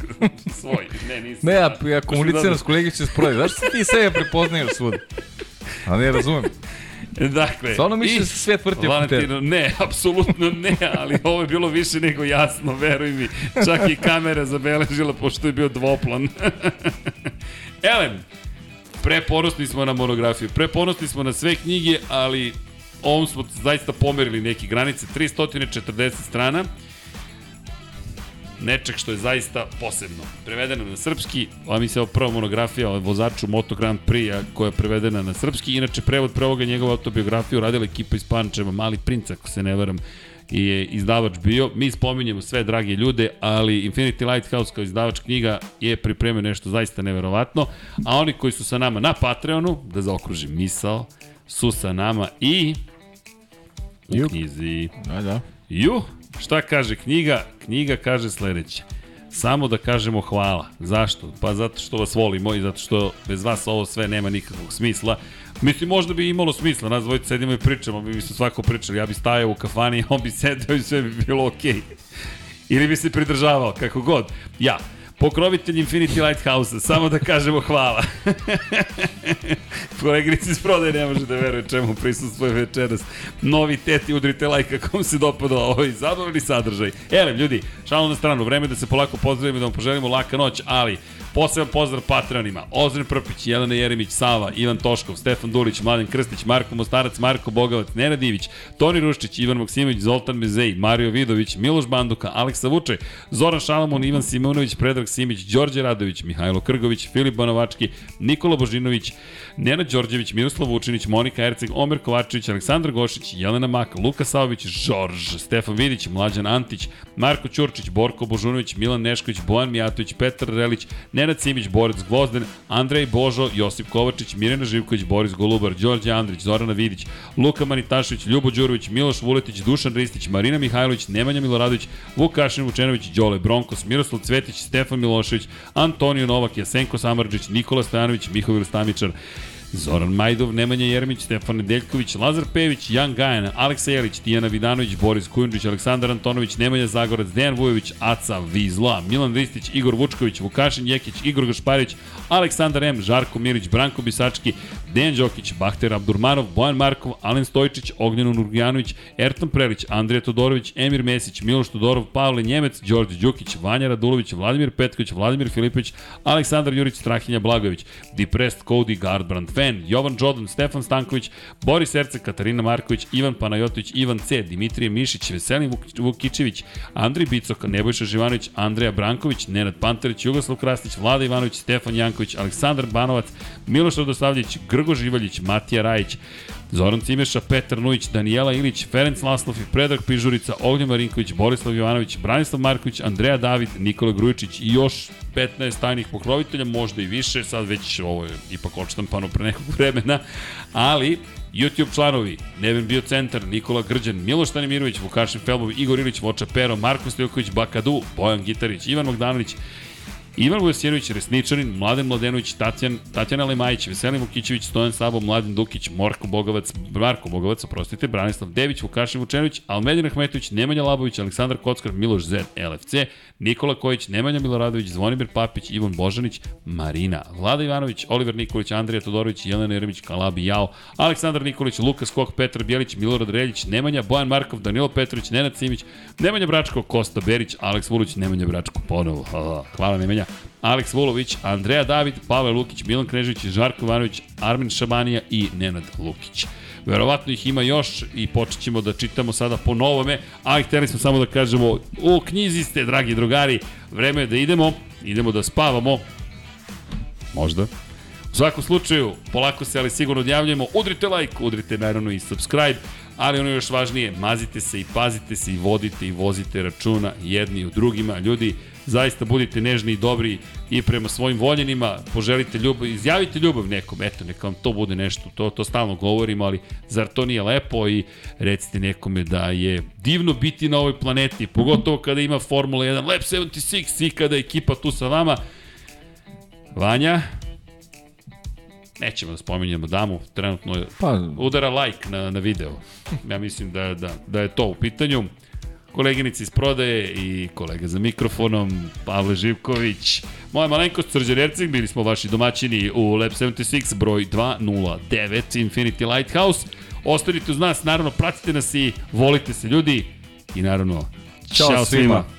svoj? Ne, nisam. Ne, ja, ja komuniciram s kolegi će se sprovedi. Zašto se ti sebe prepoznaješ svud? A ne razumem. Dakle, Stvarno misliš da se svet vrti oko tebe? Ne, apsolutno ne, ali ovo je bilo više nego jasno, veruj mi. Čak i kamera zabeležila, pošto je bio dvoplan. Elem, preponosni smo na monografiju, preponosni smo na sve knjige, ali ovom smo zaista pomerili neke granice, 340 strana, nečeg što je zaista posebno. Prevedeno na srpski, a mi se prva monografija o vozaču Moto Grand Prix koja je prevedena na srpski. Inače, prevod prvoga njegova autobiografiju radila ekipa iz Pančeva, Mali princ, ako se ne varam, i je izdavač bio. Mi spominjemo sve drage ljude, ali Infinity Lighthouse kao izdavač knjiga je pripremio nešto zaista neverovatno, a oni koji su sa nama na Patreonu, da zaokružim misao, su sa nama i u Ju. knjizi. Da, da. Ju, šta kaže knjiga? Knjiga kaže sledeće. Samo da kažemo hvala. Zašto? Pa zato što vas volimo i zato što bez vas ovo sve nema nikakvog smisla. Mislim, možda bi imalo smisla, nas dvojice sedimo i pričamo, mi bi se svako pričali, ja bi stajao u kafani, on bi sedeo i sve bi bilo okej. Okay. Ili bi se pridržavao, kako god. Ja, pokrovitelj Infinity Lighthouse, samo da kažemo hvala. Koleginici iz prodaje ne može da veruje čemu prisustvuje večeras. Novi teti, udrite like ako vam se dopadao ovaj zabavni sadržaj. Elem, ljudi, šalno na stranu, vreme da se polako pozdravimo da vam poželimo laka noć, ali poseban pozdrav Patreonima. Ozren Prpić, Jelena Jeremić, Sava, Ivan Toškov, Stefan Dulić, Mladen Krstić, Marko Mostarac, Marko Bogavac, Nenad Divić, Toni Ruščić, Ivan Maksimović, Zoltan Mezej, Mario Vidović, Miloš Banduka, Aleksa Vuče, Zoran Šalamon, Ivan Simonović, Predrag Simić, Đorđe Radović, Mihajlo Krgović, Filip Banovački, Nikola Božinović, Nenad Đorđević, Miroslav Vučinić, Monika Erceg, Omer Kovačević, Aleksandar Gošić, Jelena Mak, Luka Saović, Žorž, Stefan Vidić, Mlađan Antić, Marko Ćurčić, Borko Božunović, Milan Nešković, Bojan Mijatović, Petar Relić, Nenad Simić, Borac Gvozden, Andrej Božo, Josip Kovačić, Mirjana Živković, Boris Golubar, Đorđe Andrić, Zorana Vidić, Luka Manitašević, Ljubo Đurović, Miloš Vuletić, Dušan Ristić, Marina Mihajlović, Nemanja Miloradović, Vukašin Vučenović, Đole Bronkos, Miroslav Cvetić, Stefan Milošević, Antonio Novak, Jasenko Samarđić, Nikola Stojanović, Mihovil Stamičar, Zoran Majdov, Nemanja Jeremić, Stefan Nedeljković, Lazar Pević, Jan Gajan, Aleksa Jelić, Tijana Vidanović, Boris Kujundžić, Aleksandar Antonović, Nemanja Zagorac, Dejan Vujović, Aca Vizla, Milan Ristić, Igor Vučković, Vukašin Jekić, Igor Gašparić, Aleksandar M, Žarko Mirić, Branko Bisački, Dejan Đokić, Bahter Abdurmanov, Bojan Markov, Alen Stojčić, Ognjeno Nurgijanović, Ertan Prelić, Andrija Todorović, Emir Mesić, Miloš Todorov, Pavle Njemec, Đorđe Đukić, Vanja Radulović, Vladimir Petković, Vladimir Filipović, Aleksandar Jurić, Strahinja Blagović, Depressed Cody Gardbrand, Fan, Jovan Jordan, Stefan Stanković, Boris Erce, Katarina Marković, Ivan Panajotović, Ivan C, Dimitrije Mišić, Veselin Vuk- Vukičević, Andrij Bicok, Nebojša Živanović, Andreja Branković, Nenad Pantarić, Jugoslav Krasnić, Vlada Ivanović, Stefan Janković, Aleksandar Banovac, Miloš Radosavljević, Grgo Živaljić, Matija Rajić, Zoran Cimeša, Petar Nujić, Danijela Ilić, Ferenc Laslov i Predrag Pižurica, Ognjen Marinković, Borislav Jovanović, Branislav Marković, Andreja David, Nikola Grujičić i još 15 tajnih pokrovitelja, možda i više, sad već ovo je ipak odštampano pre nekog vremena, ali YouTube članovi, Neven Biocentar, Nikola Grđan, Miloš Tanimirović, Vukašin Felbov, Igor Ilić, Voča Pero, Marko Stojković, Bakadu, Bojan Gitarić, Ivan Magdanović, Ivan Vujosjenović, Resničanin, Mladen Mladenović, Tatjan, Tatjana Lemajić, Veselin Vukićević, Stojan Sabo, Mladen Dukić, Morko Bogovac, Marko Bogovac, oprostite, Branislav Dević, Vukašin Vučenović, Almedin Ahmetović, Nemanja Labović, Aleksandar Kockar, Miloš Zed, LFC, Nikola Kojić, Nemanja Miloradović, Zvonimir Papić, Ivan Božanić, Marina, Vlada Ivanović, Oliver Nikolić, Andrija Todorović, Jelena Jeremić, Kalabi Jao, Aleksandar Nikolić, Lukas Kok, Petar Bjelić, Milorad Reljić, Nemanja, Bojan Markov, Danilo Petrović, Nenad Simić, Nemanja Bračko, Kosta Berić, Aleks Vulić, Nemanja Bračko, ponovo. Hvala Nemanja. Aleks Vulović, Andreja David, Pavel Lukić, Milan Knežević, Žarko Ivanović, Armin Šamanija i Nenad Lukić. Verovatno ih ima još i počet ćemo da čitamo sada po novome, ali hteli smo samo da kažemo, u knjizi ste, dragi drugari, vreme je da idemo, idemo da spavamo, možda. U svakom slučaju, polako se ali sigurno odjavljamo, udrite like, udrite naravno i subscribe, ali ono još važnije, mazite se i pazite se i vodite i vozite računa jedni u drugima. Ljudi, zaista budite nežni i dobri i prema svojim voljenima, poželite ljubav, izjavite ljubav nekom, eto, neka vam to bude nešto, to, to stalno govorimo, ali zar to nije lepo i recite nekome da je divno biti na ovoj planeti, pogotovo kada ima Formula 1, Lab 76 i kada je ekipa tu sa vama. Vanja, nećemo da spominjemo damu, trenutno je Pa, udara like na, na video. Ja mislim da, da, da je to u pitanju. Koleginica iz prodaje i kolega za mikrofonom, Pavle Živković. Moja malenkost, Srđan Erceg, bili smo vaši domaćini u Lab 76, broj 209, Infinity Lighthouse. Ostanite uz nas, naravno, pratite nas i volite se ljudi. I naravno, Ćao čao, svima. svima.